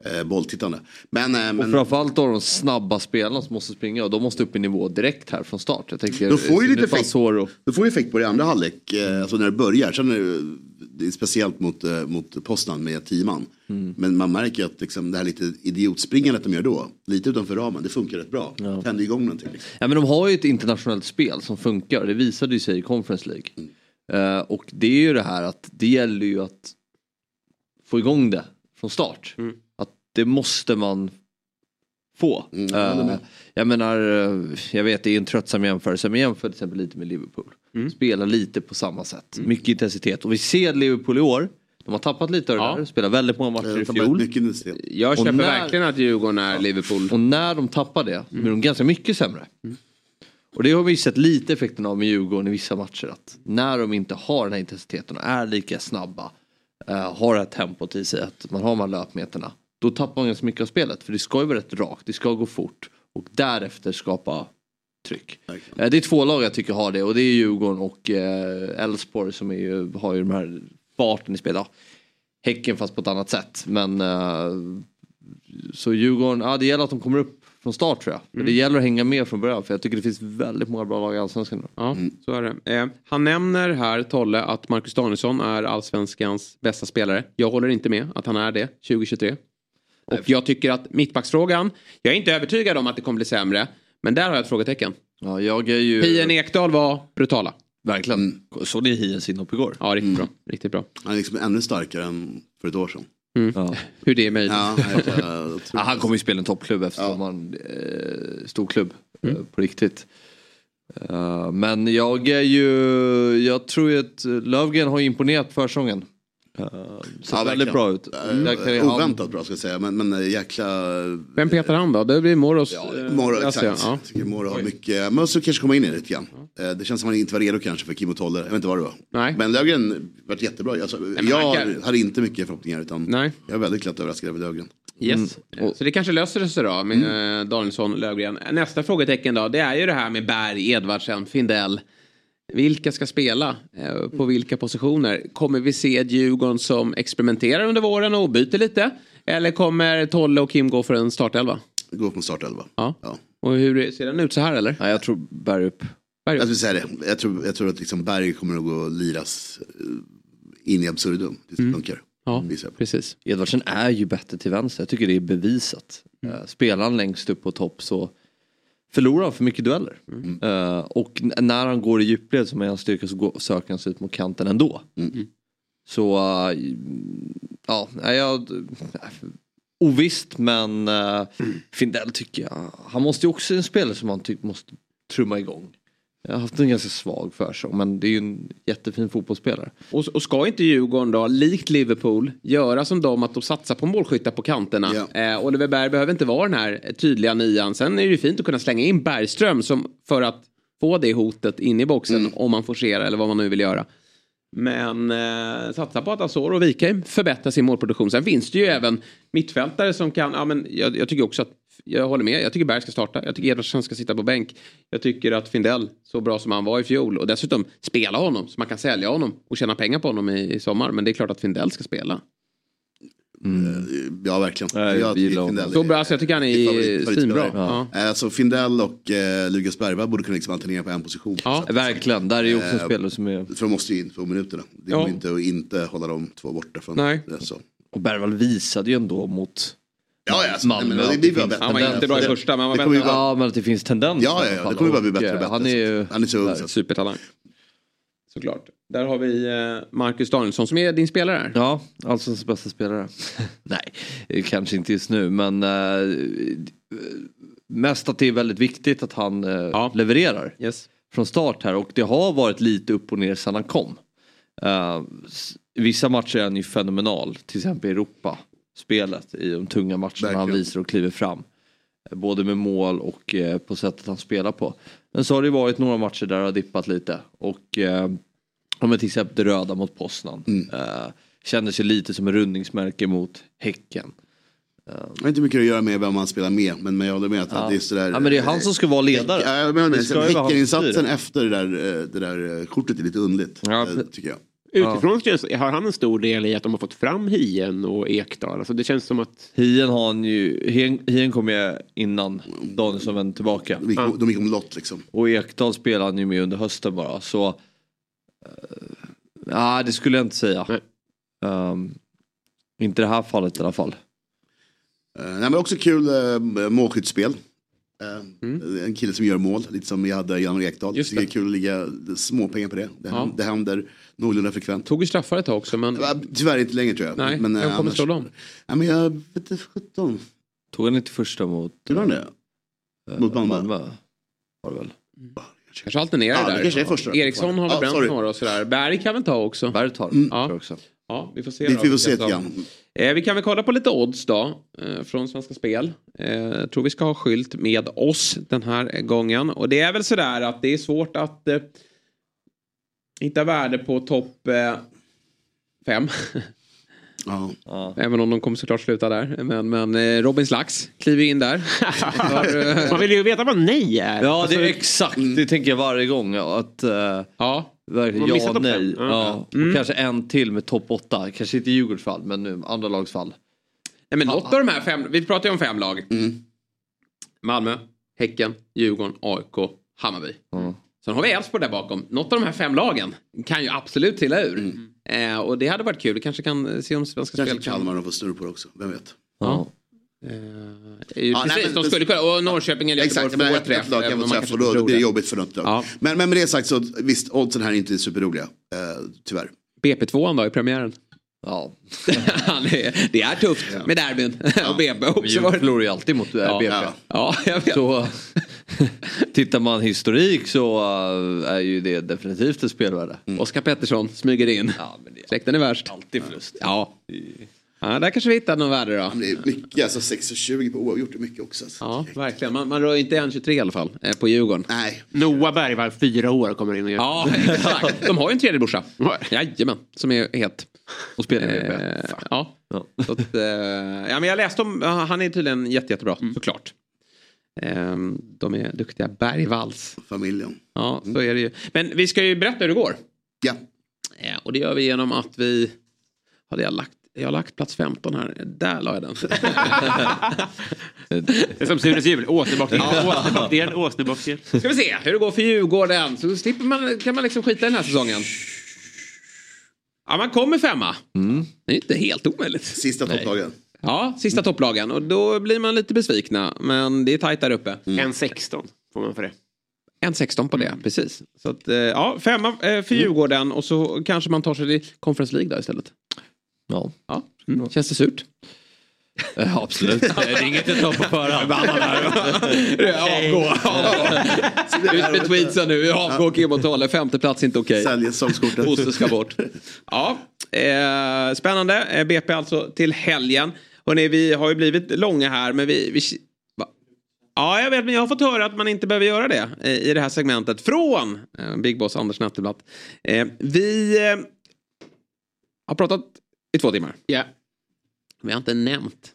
eh, bolltittande. Men, eh, Och men framförallt då de snabba spelarna som måste springa och de måste upp i nivå direkt här från start. Jag tänker, Då får ju lite effekt. Soro. Det får ju effekt på det i andra halvlek, eh, alltså när det börjar. Sen är det, det är speciellt mot, eh, mot Poznan med tio man. Mm. Men man märker att liksom, det här lite idiotspringandet de gör då, lite utanför ramen, det funkar rätt bra. Tänder igång någonting. Liksom. Ja, men de har ju ett internationellt spel som funkar. Det visade ju sig i Conference League. Mm. Eh, och det är ju det här att det gäller ju att få igång det från start. Mm. Det måste man få. Mm, med. jag menar, eh, jag vet det är en tröttsam jämförelse men jämför till exempel lite med Liverpool. Mm. Spelar lite på samma sätt. Mycket intensitet. Och vi ser Liverpool i år. De har tappat lite av det Ja. där. Spelar väldigt många matcher i fjol. Jag köper när- verkligen att Djurgården är Liverpool. Och när de tappar det blir de ganska mycket sämre. Och det har vi sett lite effekten av med Djurgården i vissa matcher. Att när de inte har den här intensiteten och är lika snabba, eh, har det här tempot i sig, att man har de här löpmeterna. Då tappar man ganska mycket av spelet. För det ska ju vara rätt rakt, det ska gå fort. Och därefter skapa tryck. Eh, det är två lag jag tycker har det och det är Djurgården och eh, Elfsborg som är ju, har ju de här farten i spelet. Ja, häcken fast på ett annat sätt. Men eh, så Djurgården, ja det gäller att de kommer upp från start tror jag. Men Mm. det gäller att hänga med från början för jag tycker det finns väldigt många bra lag i Allsvenskan nu. Ja, så är det. Eh, han nämner här, Tolle, att Marcus Danielsson är allsvenskans bästa spelare. Jag håller inte med att han är det 2023. Och jag tycker att mittbacksfrågan, jag är inte övertygad om att det kommer bli sämre. Men där har jag ett frågetecken. Ja, jag är ju... Hien Ekdal var brutala. Verkligen. Såg ni Hiens inhopp igår? Ja, riktigt bra. Riktigt bra. Han är liksom ännu starkare än för ett år sedan. Mm. Hur det är möjligt. Ja, jag, jag, jag Ja, han kommer ju spela en toppklubb eftersom han eh, stor klubb eh, på riktigt. Eh, men jag är ju, jag tror ju att Lövgren har imponerat på försäsongen. Uh, ser väldigt bra ut. Han- Oväntat bra ska jag säga, men, men eh, jäkla... Vem petar han då? Det blir Moros. eh, Moro, jag exakt. ser, Ja. Jag tycker Moro har mycket, men måste kanske komma in i det lite grann. Eh, Det känns som att han inte var redo kanske för Kim och Tolle, jag vet inte vad det var. Nej. Men Löfgren varit jättebra. Alltså, men jag kan- hade inte mycket förhoppningar utan Nej. jag är väldigt glatt överraskad över Löfgren. Yes. Mm. Så det kanske löser sig då med mm. Danielsson, Lövgren. Nästa frågetecken då, det är ju det här med Berg, Edvardsen, Findell. Vilka ska spela? Eh, På vilka positioner? Kommer vi se ett Djurgården som experimenterar under våren och byter lite? Eller kommer Tolle och Kim gå för en startelva? Gå på en startelva. Ja. Och hur ser den ut så här eller? Nej, jag tror Berg upp. Berg Jag skulle säga det. Jag tror, jag tror att liksom Berg kommer att gå och liras eh, in i absurdum. Det Mm. funkar. Ja, precis. Edvardsen är ju bättre till vänster. Jag tycker det är bevisat. Mm. Eh, Spelar han längst upp på topp så förlorar han för mycket dueller. Mm. Eh, och när han går i djupled som är hans styrka så går, söker han sig ut mot kanten ändå. Mm. Så eh, ja, jag... Ovisst men uh, Findell tycker jag, han måste ju också en spelare som man tycker måste trumma igång. Jag har haft en ganska svag försäsong men det är ju en jättefin fotbollsspelare. Och, och ska inte Djurgården då, likt Liverpool, göra som dem att de satsar på målskyttar på kanterna? Eh, Oliver Berg behöver inte vara den här tydliga nian. Sen är det ju fint att kunna slänga in Bergström som, för att få det hotet in i boxen om man forcerar eller vad man nu vill göra. Men eh, satsa på att Azor och Wikheim förbättrar sin målproduktion. Sen finns det ju även mittfältare som kan, ja men jag, jag tycker också att, jag håller med, jag tycker Berg ska starta. Jag tycker Edvardsson ska sitta på bänk. Jag tycker att Findell, så bra som han var i fjol och dessutom spela honom så man kan sälja honom och tjäna pengar på honom i, i sommar. Men det är klart att Findell ska spela. Ja, verkligen. Nej, jag. Findell Så bra, så jag tycker han är svinbra. Ja. Eh, Alltså Findell och eh, Lukas Bergvall borde kunna liksom alternera på en position. Ja, verkligen. Där är ju också en Eh, spelare som är... För de måste ju in två minuterna. Det Ja. går inte att inte hålla de två borta från Nej. det. Så. Och Bergvall visade ju ändå mot Ja, ja, alltså, Malmö. nej, men det bara finns bättre. Han var inte bra i första, men han var Det bättre. Ja, men att det finns tendenser Ja, ja, ja, det kommer bara bli bättre och eh, bättre. Han är ju... Han är så ung. Där, så att- Supertalang. Såklart. Där har vi eh, Marcus Danielsson som är din spelare här. Ja, Allsvenskans bästa spelare. *laughs* Nej, eh, kanske inte just nu men uh, mest att det är väldigt viktigt att han eh, levererar Yes. från start här och det har varit lite upp och ner sedan han kom. I vissa matcher är han ju fenomenal, till exempel i Europa. Spelet i de tunga matcherna han Verkligen. visar och kliver fram. Eh, Både med mål och eh, på sättet han spelar på. Men så har det varit några matcher där det har dippat lite. Och eh, om jag till exempel det röda mot Poznan. Mm. Eh, ju lite som en rundningsmärke mot Häcken. Det har inte mycket att göra med vem man spelar med, men, men jag håller med att Ja. det är sådär. Ja, men det är han som ska vara ledare. Ja, jag menar, han Häckeninsatsen efter det där, eh, det där kortet är lite underligt, eh, tycker jag. Utifrån känns, har han en stor del i att de har fått fram Hien och Ekdal. Alltså det känns som att... Hien har han ju, Hien, Hien kom ju innan Danielsson vände tillbaka. De gick, de gick om lott liksom. Och Ekdal spelade han ju med under hösten bara så. Uh, nej det skulle jag inte säga. Um, inte i det här fallet i alla fall. Eh, nej, men också kul uh, målskyttsspel. Eh, En kille som gör mål, lite som vi hade Jan Ekdal. Mm. Just det är kul att ligga småpengar på det. Det, Ja. det händer någorlunda frekvent. Tog ju straffar ett tag också men... Tyvärr inte längre tror jag. Nej, men, vem eh, kommer annars- slå dem? Ja, men jag vet inte, 17. Tog han inte första mot... Gjorde han det? eh, Mot Malmö? Var det väl. Kanske alternerar Ja, det där. kanske är första. Eriksson har väl Ja, bränt sorry. några och sådär. Berg kan väl ta också. Berg tar Mm. Ja. jag också. Ja, vi får se. Vi- då, vi får se lite grann. Eh, vi kan väl kolla på lite odds då. Eh, från Svenska Spel. Eh, jag tror vi ska ha skylt med oss den här gången. Och det är väl sådär att det är svårt att eh, hitta värde på topp fem. Även om de kommer såklart sluta där. Men, men Robin Slax kliver in där. *laughs* Man vill ju veta vad nej är. Ja, Alltså, det är exakt. Det tänker jag varje gång. ja, Att, ja. Verkligen, ja nej. fem. Ja. Mm. Kanske en till med topp åtta. Kanske inte Djurgårdens fall, men nu, andra lags fall. Nej, men något av de här fem, vi pratar ju om fem lag. Malmö, Häcken, Djurgården, AIK, Hammarby. Sen har vi Elfsborg där bakom. Något av de här fem lagen kan ju absolut trilla ur. Eh, och det hade varit kul. Vi kanske kan se om Svenska Kanske Spel kan... Kalmar de får snurr på det också, vem vet. Ja. Eh, Ja, precis, nej, men- de skulle kunna. Och Norrköping eller Göteborg Exakt, får träff. ett lag kan få träff och då blir det jobbigt för något lag. Ja. Men, men med det sagt så visst, oddsen här är inte superroliga. Eh, tyvärr. BP2 då i premiären. *laughs* Ja. det, är, det är tufft med derbyn. *laughs* och BP också. Djurgården varit- förlorar ju alltid mot eh, Ja. BP. Ja. Ja, jag vet. Så *laughs* tittar man historik så eh, är ju det definitivt ett spelvärde. Oskar Pettersson smyger in. Släkten är värst. Alltid förlust. Ja. Ja, där kanske vi hittar något värde då. Det är mycket, alltså 6,20 på oavgjort är mycket också. Alltså. Ja, verkligen. Man, man rör inte 1,23 i alla fall eh, på Djurgården. Nej. Noah Bergvall, fyra år, kommer in och gör. Ja, *laughs* exakt. De har ju en tredje brorsa. *laughs* Jajamän, som är het. Och spelar med eh, Ja. Så att, eh, ja, men jag läste om, ja, han är tydligen jätte, jättebra, såklart. Eh, de är duktiga. Bergvalls. Familjen. Ja, så är det ju. Men vi ska ju berätta hur det går. Ja. Eh, och det gör vi genom att vi... Hade jag lagt... Jag har lagt plats 15 här. Där la jag den. *laughs* Det är som Sures jul. Åsnebockdel, åsnebockdel, åsnebockdel. Ska vi se hur det går för Djurgården. Så slipper man, kan man liksom skita i den här säsongen. Ja, man kommer femma. Det är inte helt omöjligt. Sista topplagen. Ja, sista topplagen. Och då blir man lite besvikna. Men det är tajt där uppe. En 16 får man för det. En 16 på det, precis. Så att, eh, ja, femma eh, för Djurgården och så kanske man tar sig till Conference League där istället. Ja. ja. Mm. Känns det surt? Ja, absolut. *laughs* Det är inget jag tar på förhand. Avgå. Ut med tweetsen nu. Avgå Kim och Tolle. Femte plats inte okej. Säljer säsongskortet. Bosse ska bort. Ja, eh, spännande. Eh, BP alltså till helgen. Hörrni, vi har ju blivit långa här men vi, vi? Ja, jag vet, men jag har fått höra att man inte behöver göra det eh, i det här segmentet från eh, Big Boss Anders Nettelblatt. Eh, vi eh, har pratat i två timmar. Ja. Vi har inte nämnt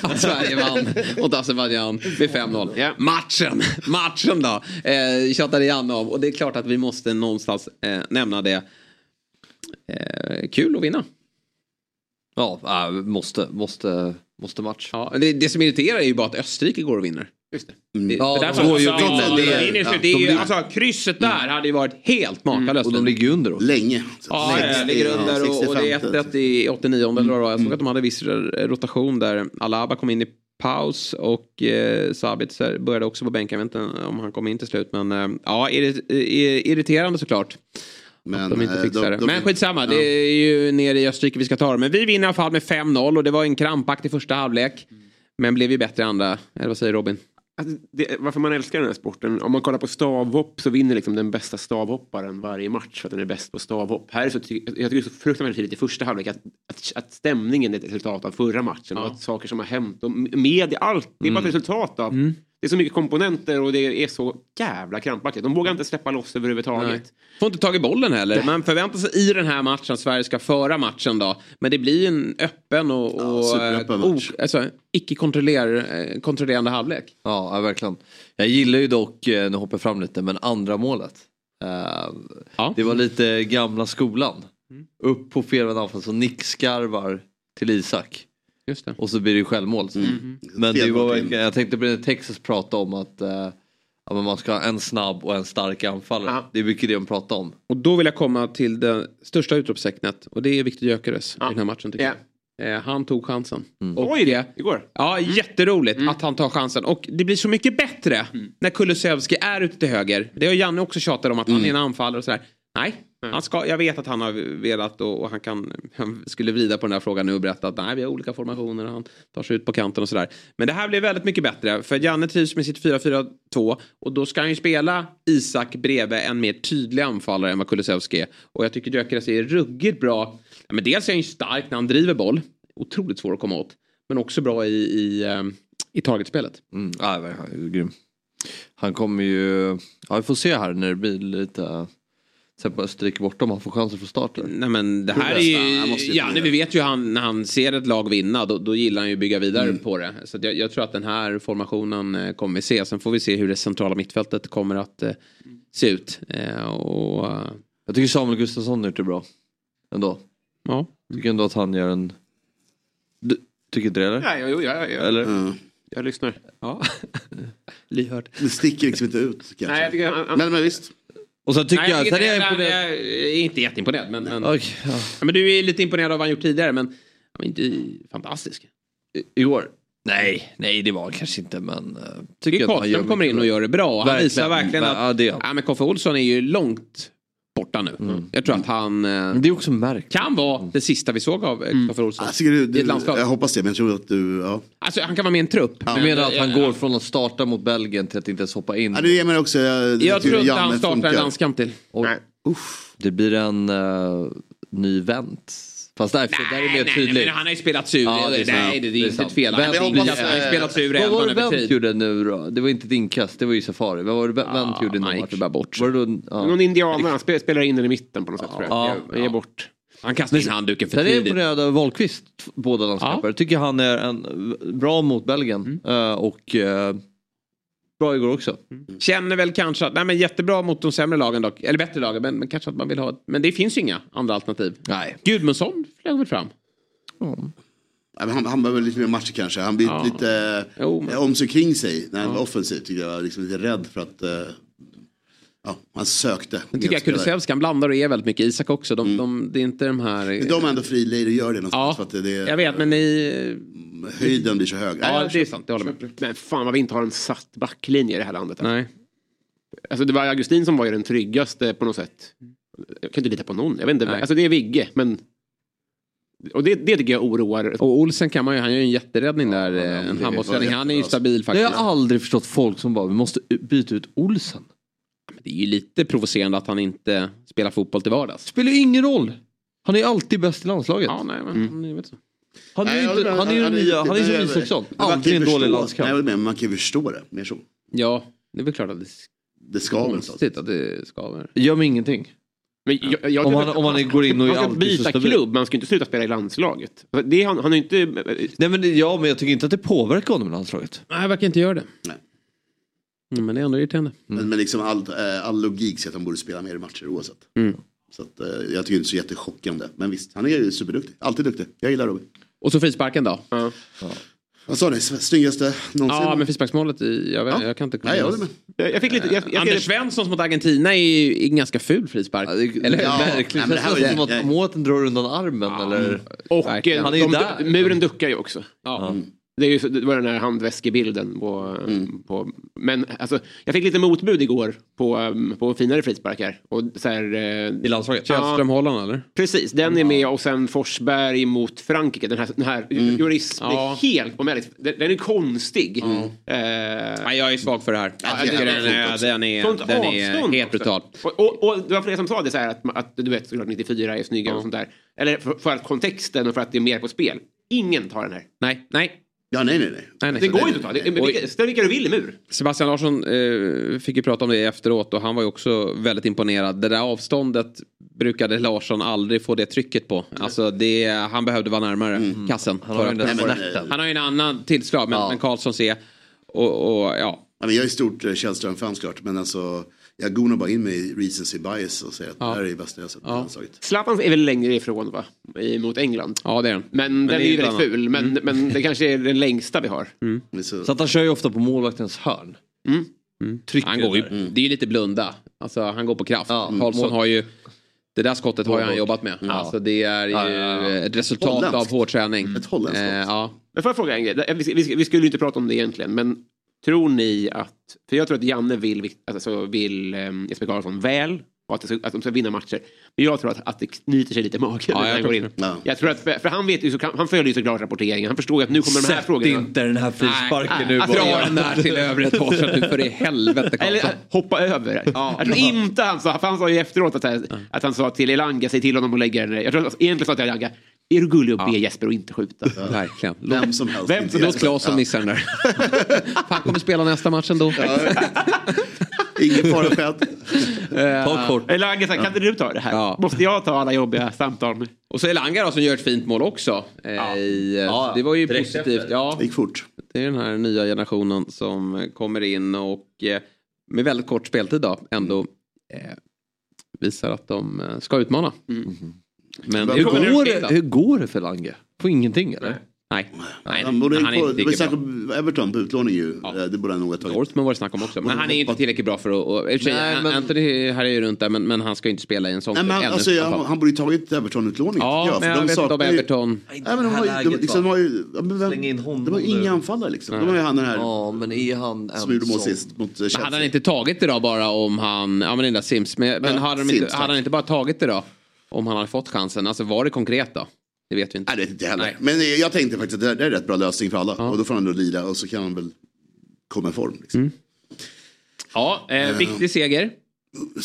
att Sverige vann mot Azerbajdzjan med 5-0. Matchen, matchen då, eh, tjatade Janne om. Och det är klart att vi måste någonstans eh, nämna det. Eh, kul att vinna. Ja, äh, måste, måste, måste match. Ja, det, det som irriterar är ju bara att Österrike går och vinner. Just det. Det, Ja, det, där de går ju och ja, vinner. det, Det är- ja, det är de ju, alltså, krysset där hade ju varit helt makalöst. Och de ligger ju under då. Länge. Ja, Sex- jag ligger under och, och det är 65. 1-1 i 89 eller vad. Jag såg att de hade viss rotation där. Alaba kom in i paus och eh, Sabitzer började också på bänken. Jag vet inte om han kom in till slut. Men eh, ja, irri- irriterande såklart. Men, de inte eh, fixar de- det. de- Men skitsamma, ja. det är ju nere i Österrike vi ska ta det. Men vi vinner i alla fall med 5-0 och det var en krampaktig första halvlek. Men blev ju bättre i andra. Eller vad säger Robin? Alltså, det, varför man älskar den här sporten. Om man kollar på stavhopp så vinner liksom den bästa stavhopparen varje match för att den är bäst på stavhopp. Här är så, jag tycker det är så fruktansvärt tydligt i första halvlek att, att, att stämningen är ett resultat av förra matchen och att saker som har hänt och media, allt. Det är bara ett resultat av. Det är så mycket komponenter och det är så jävla krampaktigt. De vågar inte släppa loss överhuvudtaget. Nej. Får inte tag i bollen heller. Man förväntar sig i den här matchen att Sverige ska föra matchen då. Men det blir en öppen och, och superöppen eh, match. o- alltså, icke-kontrollerande halvlek. Ja, ja, verkligen. Jag gillar ju dock, eh, nu hoppar jag fram lite, men andra målet. Eh, Det var lite gamla skolan. Upp på felvänd anfall så nickskarvar till Isak. Just det. Och så blir det ju självmål. Mm. Men det var, jag tänkte på det Texas prata om att eh, ja, men man ska ha en snabb och en stark anfallare. Det är mycket det de pratar om. Och då vill jag komma till det största utropstecknet. Och det är Viktor Gyökeres i den här matchen tycker jag. Eh, han tog chansen. Och, Oj, det igår. Ja, jätteroligt att han tar chansen. Och det blir så mycket bättre när Kulusevski är ute till höger. Det har Janne också tjatat om att han är en anfallare och sådär. Nej, Han ska, jag vet att han har velat och, och han, kan, han skulle vrida på den här frågan nu och berätta att nej, vi har olika formationer och han tar sig ut på kanten och sådär. Men det här blir väldigt mycket bättre för Janne trivs med sitt 4-4-2 och då ska han ju spela Isak bredvid en mer tydlig anfallare än vad Kulusevski är. Och jag tycker Gyökeres är ruggigt bra. Ja, men dels är han ju stark när han driver boll, otroligt svår att komma åt. Men också bra i, i, eh, i targetspelet. Mm. Ja, han är grym. Han kommer ju, ja vi får se här när det blir lite Sen bara stryker bort om han får chansen från start. Nej men det här är ju, ja, nej, vi vet ju han, när han ser ett lag vinna då, då gillar han ju att bygga vidare Mm. på det. Så att jag, jag tror att den här formationen eh, kommer vi se. Sen får vi se hur det centrala mittfältet kommer att eh, se ut. Eh, och, eh, Jag tycker Samuel Gustafsson är bra. Ändå. Ja. Tycker ändå att han gör en... Du, tycker inte det eller? Nej, jo, ja, ja. Eller? Jag lyssnar. Ja. *laughs* Lyhörd. Det sticker liksom inte ut kanske. Nej, jag tycker han- han- Men, men visst. Och sen tycker Nej, jag... jag, är jag jag, imponerad. jag är inte jätteimponerad. Men, men, Okej, ja. ja, men du är lite imponerad av vad han gjort tidigare. Men han var inte fantastisk. I- Igår? Nej, nej det var kanske inte men... Uh, Tycker Karlström kommer in och gör det bra. Han visar verkligen att Ja, det är ja, men Koffe Olsson är ju långt borta nu. Jag tror att han eh, Det är också märkt. kan vara det sista vi såg av eh, Koffe Olsson. Tycker du, I ett du, jag hoppas det, men jag tror att du... Ja. Alltså han kan vara med i en trupp. Du menar att han går från att starta mot Belgien till att inte ens hoppa in? Ja, det ger mig också... Jag, Jag tror inte han startar en landskamp till. Och, uff, det blir en uh, ny vänt. Fast där, där är det mer nej, tydligt. men han har ju spelat sur. Ja, det är nej, det, det är Det är inte sant. ett fel. Han jag har hoppas, han har ju spelat sur i Vad var det över Wendt gjorde nu då? Det var inte ett inkast, det var ju Safari. Vad var det Wendt gjorde i någon han gick bara bort. Var det då, ja. Någon indianare, han spe- spelar in den i mitten på något sätt tror jag. Ja. Jag, jag är bort. Han kastade in handduken för Sen är jag tidigt. imponerad av Wahlqvist, båda landskamper. Tycker han är en, bra mot Belgien. Mm. eh, och eh, bra igår också. Känner väl kanske att, nej men jättebra mot de sämre lagen dock. Eller bättre lagen, men, men kanske att man vill ha, men det finns ju inga andra alternativ. Nej. Gudmundsson flög väl fram. Ja, men Han, han behöver lite mer matcher kanske. Han blir Ja. lite Jo, men- eh, om sig kring sig när han var offensiv. Tycker jag. Liksom lite rädd för att... eh, ja, han sökte. Sen tycker jag Kulusevski, han blandar och är väldigt mycket. Isak också. De, de, det är inte de här... Men de är ändå frilejer och gör det någonstans. Ja, för att det, det, Jag vet, men ni... Höjden blir så hög. Ja, det är sant. Det håller jag med. Men fan vad vi inte har en satt backlinje i det här landet. Nej. Alltså det var Augustin som var ju den tryggaste på något sätt. Jag kan inte lita på någon. Jag vet inte. Nej. Alltså det är Vigge, men... Och det, det tycker jag oroar. Och Olsen kan man ju, han gör ju en jätteräddning där. eh, en handbollsräddning. Han är ju stabil Jag faktiskt. har aldrig förstått folk som bara, vi måste byta ut Olsen. Det är ju lite provocerande att han inte spelar fotboll till vardags. Spelar ju ingen roll. Han är alltid bäst i landslaget. Ja, nej, men han är- vet så. Han är ju inte, han är ju nya, han är som Isaksson. Man Aldrig en dålig förstå- landskamp. Nej, men man kan ju förstå det. Mer så. Ja, det är väl klart att det Det ska väl konstigt att det skaver. Gör mig ingenting. Men jag, jag, Om han- om han går in och är han ska byta klubb, men han ska inte sluta spela i landslaget. Det, han, han har ju inte... Nej men ja, men jag tycker inte att det påverkar honom i landslaget. Nej, jag verkar inte göra det. Nej. Mm, men det är ändå irriterande. Men, men liksom all, eh, all logik säger att han borde spela mer matcher oavsett. Mm. Så att, eh, jag tycker inte så jättechockande. Men visst, han är ju superduktig. Alltid duktig. Jag gillar Robin. Och så frisparken då? Ja. Vad sa ni? Snyggaste någonsin? Ja, men frisparksmålet, i, jag, vet, Ja. jag kan inte... Nej, jag håller med. Jag, jag fick lite... Jag, jag, Anders Svenssons mot Argentina är ju en ganska ful frispark. Eller hur? Ja. Verkligen. Nej, men det här var som att måten drar undan armen eller... och eh, Han är ju de, där. muren duckar ju också. Ja. Det, är ju, det var den här handväskebilden på, på... Men alltså, jag fick lite motbud igår på, um, på finare frisparkar. Och så här, eh, I landslaget? Källström Holland eller? Precis, den är med och sen Forsberg mot Frankrike. Den här, den här Juris, Ja. det är helt omöjligt. Den, den är konstig. Eh, Nej, jag är svag för det här. Jag tycker den är, den är, den är avstånd helt också. brutal. Och, och, och det var flera som sa det så här att, att du vet såklart 94 är snyggare och sånt där. Eller för, för att kontexten och för att det är mer på spel. Ingen tar den här. Nej, nej. Ja, nej, nej, nej. nej, nej. Det går ju inte att ta. Ställ vilka du vill i mur. Sebastian Larsson eh, fick ju prata om det efteråt och han var ju också väldigt imponerad. Det där avståndet brukade Larsson aldrig få det trycket på. Alltså det, han behövde vara närmare kassen. Han har för ju att- han har ju en annan tillslag men, Ja. men Karlsson ser och, och ja. Jag är stort eh, Källström-fan såklart. Men alltså, jag gonar bara in mig i recency bias och säger att Ja. det här är det bästa jag sett i Ja. landslaget. Zlatan är väl längre ifrån va? I, mot England. Ja det är han. Men, den är ju väldigt ett ful. Men, men det kanske är den längsta vi har. Men Så, Så att han kör ju ofta på målvaktens hörn. Trycker Han går ju, där. det är ju lite blunda. Alltså han går på kraft. Ja. Karlsson har ju Det där skottet har han jobbat med. Ja. Alltså det är ju Ja, ja, ja. ett resultat Holländskt. av hård träning. Ett holländskt Eh, skott. ja. Men får jag fråga en grej? Vi, vi, vi skulle ju inte prata om det egentligen. Men tror ni att... För jag tror att Janne vill, alltså, vill um, Jesper Karlsson väl. och att, att de ska vinna matcher. Men jag tror att, att det knyter sig lite i magen Ja, jag han tror går in. Ja. Jag tror att, för han, vet ju, så, han följer ju såklart rapporteringen. Han förstår ju att nu kommer de här Sätt frågorna. inte den här frisparken Nej, nu att bara. dra den där till övre etaget nu för i helvete Eller Karlsson. att hoppa över. Ja. Jag tror inte han sa, för han sa ju efteråt att, att han sa till Elanga, säg till honom att lägga den. Jag tror att egentligen sa till Elanga, är du gullig och be Jesper att inte skjuta? Verkligen. Vem som helst. Vem som Låt. Claesson missa den där. *laughs* Han kommer spela nästa match ändå. *laughs* Ingen fara själv. Ta kort. Elanga sa, kan inte du ta det här? Ja. Måste jag ta alla jobbiga samtal? Och så Elanga då som gör ett fint mål också. Eh, i, eh, Ja, det var ju direkt positivt. efter. Ja, Det gick fort. det är den här nya generationen som eh, kommer in och eh, med väldigt kort speltid då ändå eh, visar att de eh, ska utmana. Men Hur går, hur går det för Lange? På ingenting eller? Nej. Nej, Han borde han är det var bra. säkert Everton på utlåning ju. Eh, Det borde han nog ha tagit. Dortmund var det snack om också. Men han är inte tillräckligt bra för att... Och, och Nej, men- Anthony här är ju runt där men, men han ska ju inte spela i en sån Nej, men han, alltså, i alla han, han borde ju tagit Everton-utlåning. Ja, tycker men jag för vet inte om Everton- Nej, men de har ju, de, liksom, de har ju, ja, men vem, Släng in honom de har ju nu. inga anfallare liksom. De har ju han den här Ja, men är han som gjorde mål sist mot Chelsea. hade han inte tagit det då bara om han... Ja men den där Sims. Men, Ja, de hade han inte bara tagit det då? Om han hade fått chansen. Alltså var det konkret då? Det vet vi inte. Nej, det vet inte heller. Men eh, jag tänkte faktiskt att det, är en rätt bra lösning för alla. Och då får han då lira och så kan han väl komma i form. Liksom. Ja, eh, Eh, viktig seger.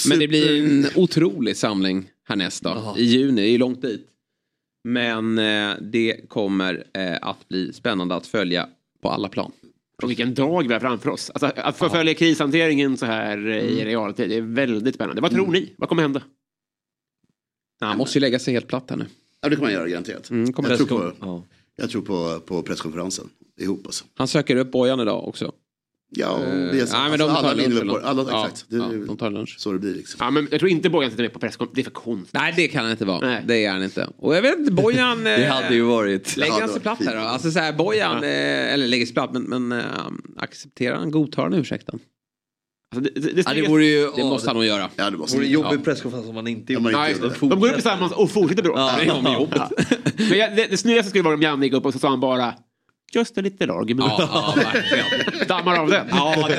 Men det blir en otrolig samling härnäst då. I juni, det är ju långt dit. Men eh, det kommer eh, att bli spännande att följa på alla plan. Och vilken dag vi har framför oss. Alltså, att få följa krishanteringen så här eh, i realtid, är väldigt spännande. Vad tror ni? Vad kommer hända? Han måste ju lägga sig helt platt här nu. Ja, det kommer han göra garanterat. Mm, jag, tror på, jag tror på, på presskonferensen ihop alltså. Han söker upp Bojan idag också. Ja, Eh, det är så. nej, men alltså, de tar alla något. alla, Ja, exakt. Det, ja, de tar lunch. Så det blir liksom. Ja, men jag tror inte Bojan sitter med på presskonferensen. Det är för konstigt. Nej, det kan han inte vara. Det är han inte. Och jag vet inte, Bojan... *laughs* Det hade ju varit... Lägger Ja, han sig platt här då? Alltså så här, Bojan, eh, eller lägger sig platt, men, men eh, accepterar han, godtar han ursäkten? Alltså, det, det, Ja, det vore ju... Det måste han nog göra. Ja, det måste vore han. jobbig presskonferens om man inte gjorde Nej, de går upp tillsammans och fortsätter bråka. Ja. Det är om jobbet. *laughs* Men jag, det, det snyggaste skulle vara om Janne gick upp och så sa han bara Just a little argument. Ja, ja. *laughs* Dammar av den. Ja,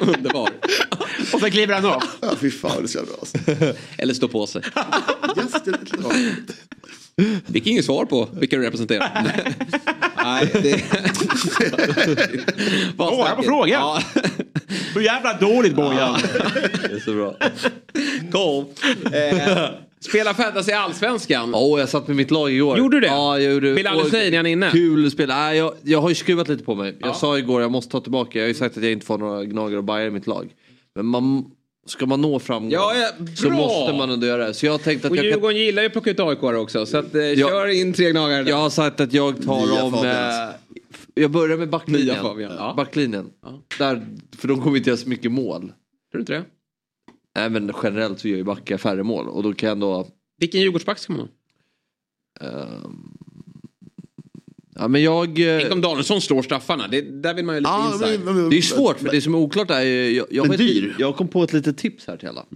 *laughs* Underbar. Och sen kliver han av. Ja, fy fan, det är så jävla bra. Eller stå på sig. Just a little argument. Fick inget svar på vilka du representerar. *laughs* Nej, det... Svara på frågan. Ja. Hur jävla dåligt Bojan. Det är så bra. Kom. Eh, spela fantasy i allsvenskan. Åh, jag satt med mitt lag igår. Gjorde du det? Ja, jag gjorde och- säga när han är inne. Kul spel. Nej, jag, jag har ju skruvat lite på mig. Jag Ja. sa igår jag måste ta tillbaka. Jag har ju sagt att jag inte får några gnagare och bajare i mitt lag. Men man, ska man nå framgång Ja, ja, så måste man ändå göra det. Så jag har tänkt att Och jag kan... Djurgården gillar ju att plocka ut AIK också. Så att, eh, kör in tre gnagare. Jag har sagt att jag tar Nya om... Eh, jag börjar med backlinjen. Fabian, ja. Backlinjen. Ja. Där, för de kommer inte göra så mycket mål. Tror du inte det? Nej men generellt så gör ju backar färre mål. Och då kan jag ändå... Vilken Djurgårdsback ska man ha? ehm, ja men jag... eh, Tänk om Danielsson slår straffarna. Det, där vill man ju lite Ja, insight. men- men- Det är svårt för det som är oklart är jag, jag, Men dyr. jag kom på ett litet tips här till alla.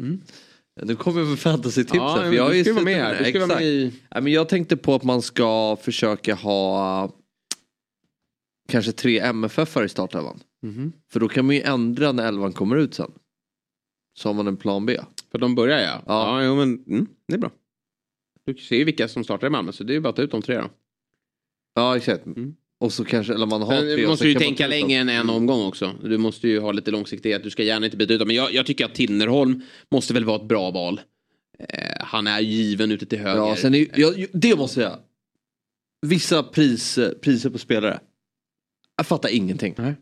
Nu kommer vi med fantasy-tips Ja, här. för men jag du ju ska vara med här. Du ska vara i- Nej, men jag tänkte på att man ska försöka ha kanske tre MFF i startelvan. Mhm. För då kan man ju ändra när elvan kommer ut sen. Så har man en plan B. För de börjar ja. Ja. Ja, jo, men mm, det är bra. Du ser ju vilka som startar i Malmö så det är ju bara att ta ut de tre då. Ja exakt. Mm. Och så kanske, eller man har Men tre. Du måste ju tänka länge än en omgång också. Du måste ju ha lite långsiktighet. Du ska gärna inte byta ut. Men jag, jag tycker att Tinnerholm måste väl vara ett bra val. Eh, han är given ute till höger. Ja, sen är, jag, det måste jag. Vissa pris, priser på spelare. Jag fattar ingenting. Nej.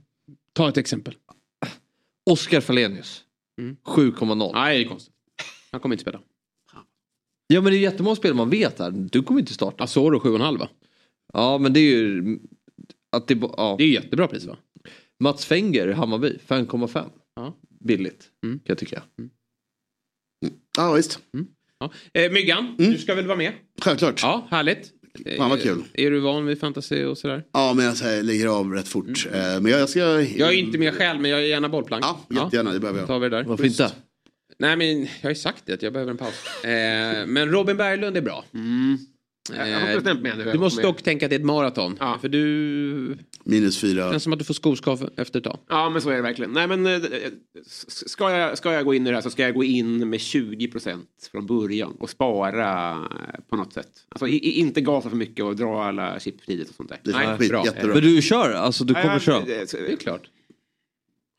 Ta ett exempel. Oscar Falenius. Mm. 7,0. Nej, det är konstigt. Han kommer inte spela. Ja men det är jättemånga spelare man vet här. Du kommer inte starta. Asoro 7,5 va? Ja men det är ju... Att det, ja. Det är ju jättebra pris va? Mats Fenger, Hammarby, 5,5. Ja. Billigt, Mm. kan jag tycka. Ja, visst. Ja. Eh, Myggan, du ska väl vara med? Självklart. Ja, Ja, härligt. Eh, Fan, vad kul. Är du van vid fantasy och sådär? men jag här, lägger av rätt fort. Eh, Men jag, jag ska... Jag är inte med själv men jag är gärna bollplank. Ja, jättegärna. Det behöver Då tar jag. vi det där. Varför inte? Nej men jag har ju sagt det att jag behöver en paus. Eh, men Robin Berglund är bra. Eh, Eh, du måste dock tänka att det är ett maraton. Ja. För du... Minus fyra. Det som att du får skoskav efter ett tag. Ja, men så är det verkligen. Nej, men, eh, ska, jag, ska jag gå in i det här så ska jag gå in med 20 procent från början och spara eh, på något sätt. Alltså, i, inte gasa för mycket och dra alla chip tidigt och sånt där. Det Nej, skit, bra. Jättebra. Men du kör? Alltså, du kommer ja, köra? Det, det är klart.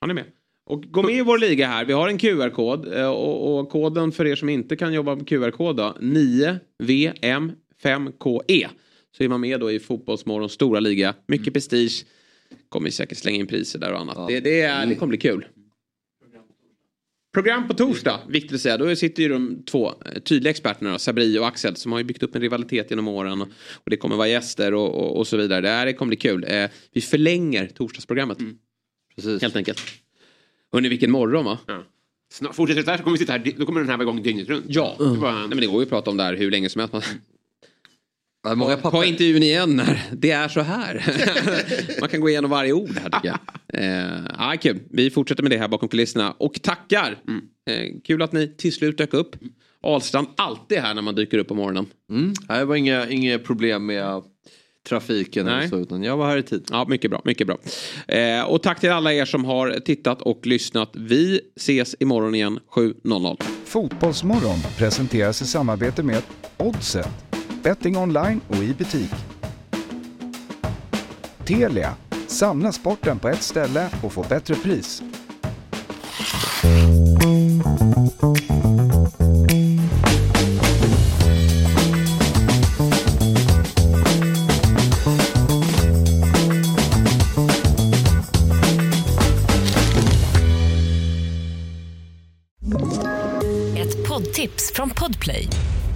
Har ni med. Och gå med i vår liga här. Vi har en QR-kod och, och koden för er som inte kan jobba med QR-kod då. 9 VM 5KE. Så är man med då i Fotbollsmorgons stora liga. Mycket mm. prestige. Kommer säkert slänga in priser där och annat. Ja. Det, det, är, det kommer bli kul. Program på torsdag, viktigt att säga. Då sitter ju de två eh, tydliga experterna, då, Sabri och Axel, som har ju byggt upp en rivalitet genom åren. Och det kommer vara gäster och, och, och så vidare. Det här kommer bli kul. Eh, vi förlänger torsdagsprogrammet. Mm. Precis. Helt enkelt. Hörni, vilken morgon va? Ja. Fortsätter det så här så kommer vi sitta här, då kommer den här vara igång dygnet runt. Ja, mm. Nej, men det går ju att prata om det här hur länge som helst. Mm. Många Ha- Ha intervjun igen när det är så här. *laughs* Man kan gå igenom varje ord här tycker jag. *laughs* Eh, kul. Vi fortsätter med det här bakom kulisserna och tackar. Eh, kul att ni till slut dök upp. Ahlstrand alltid här när man dyker upp på morgonen. Mm. Det var inga, inga problem med trafiken eller Nej. så, utan jag var här i tid. Ja, mycket bra. Mycket bra. Eh, och tack till alla er som har tittat och lyssnat. Vi ses imorgon igen 7.00. Fotbollsmorgon presenteras i samarbete med Oddset, betting online och i butik. Telia, samla sporten på ett ställe och få bättre pris. Ett poddtips från Podplay.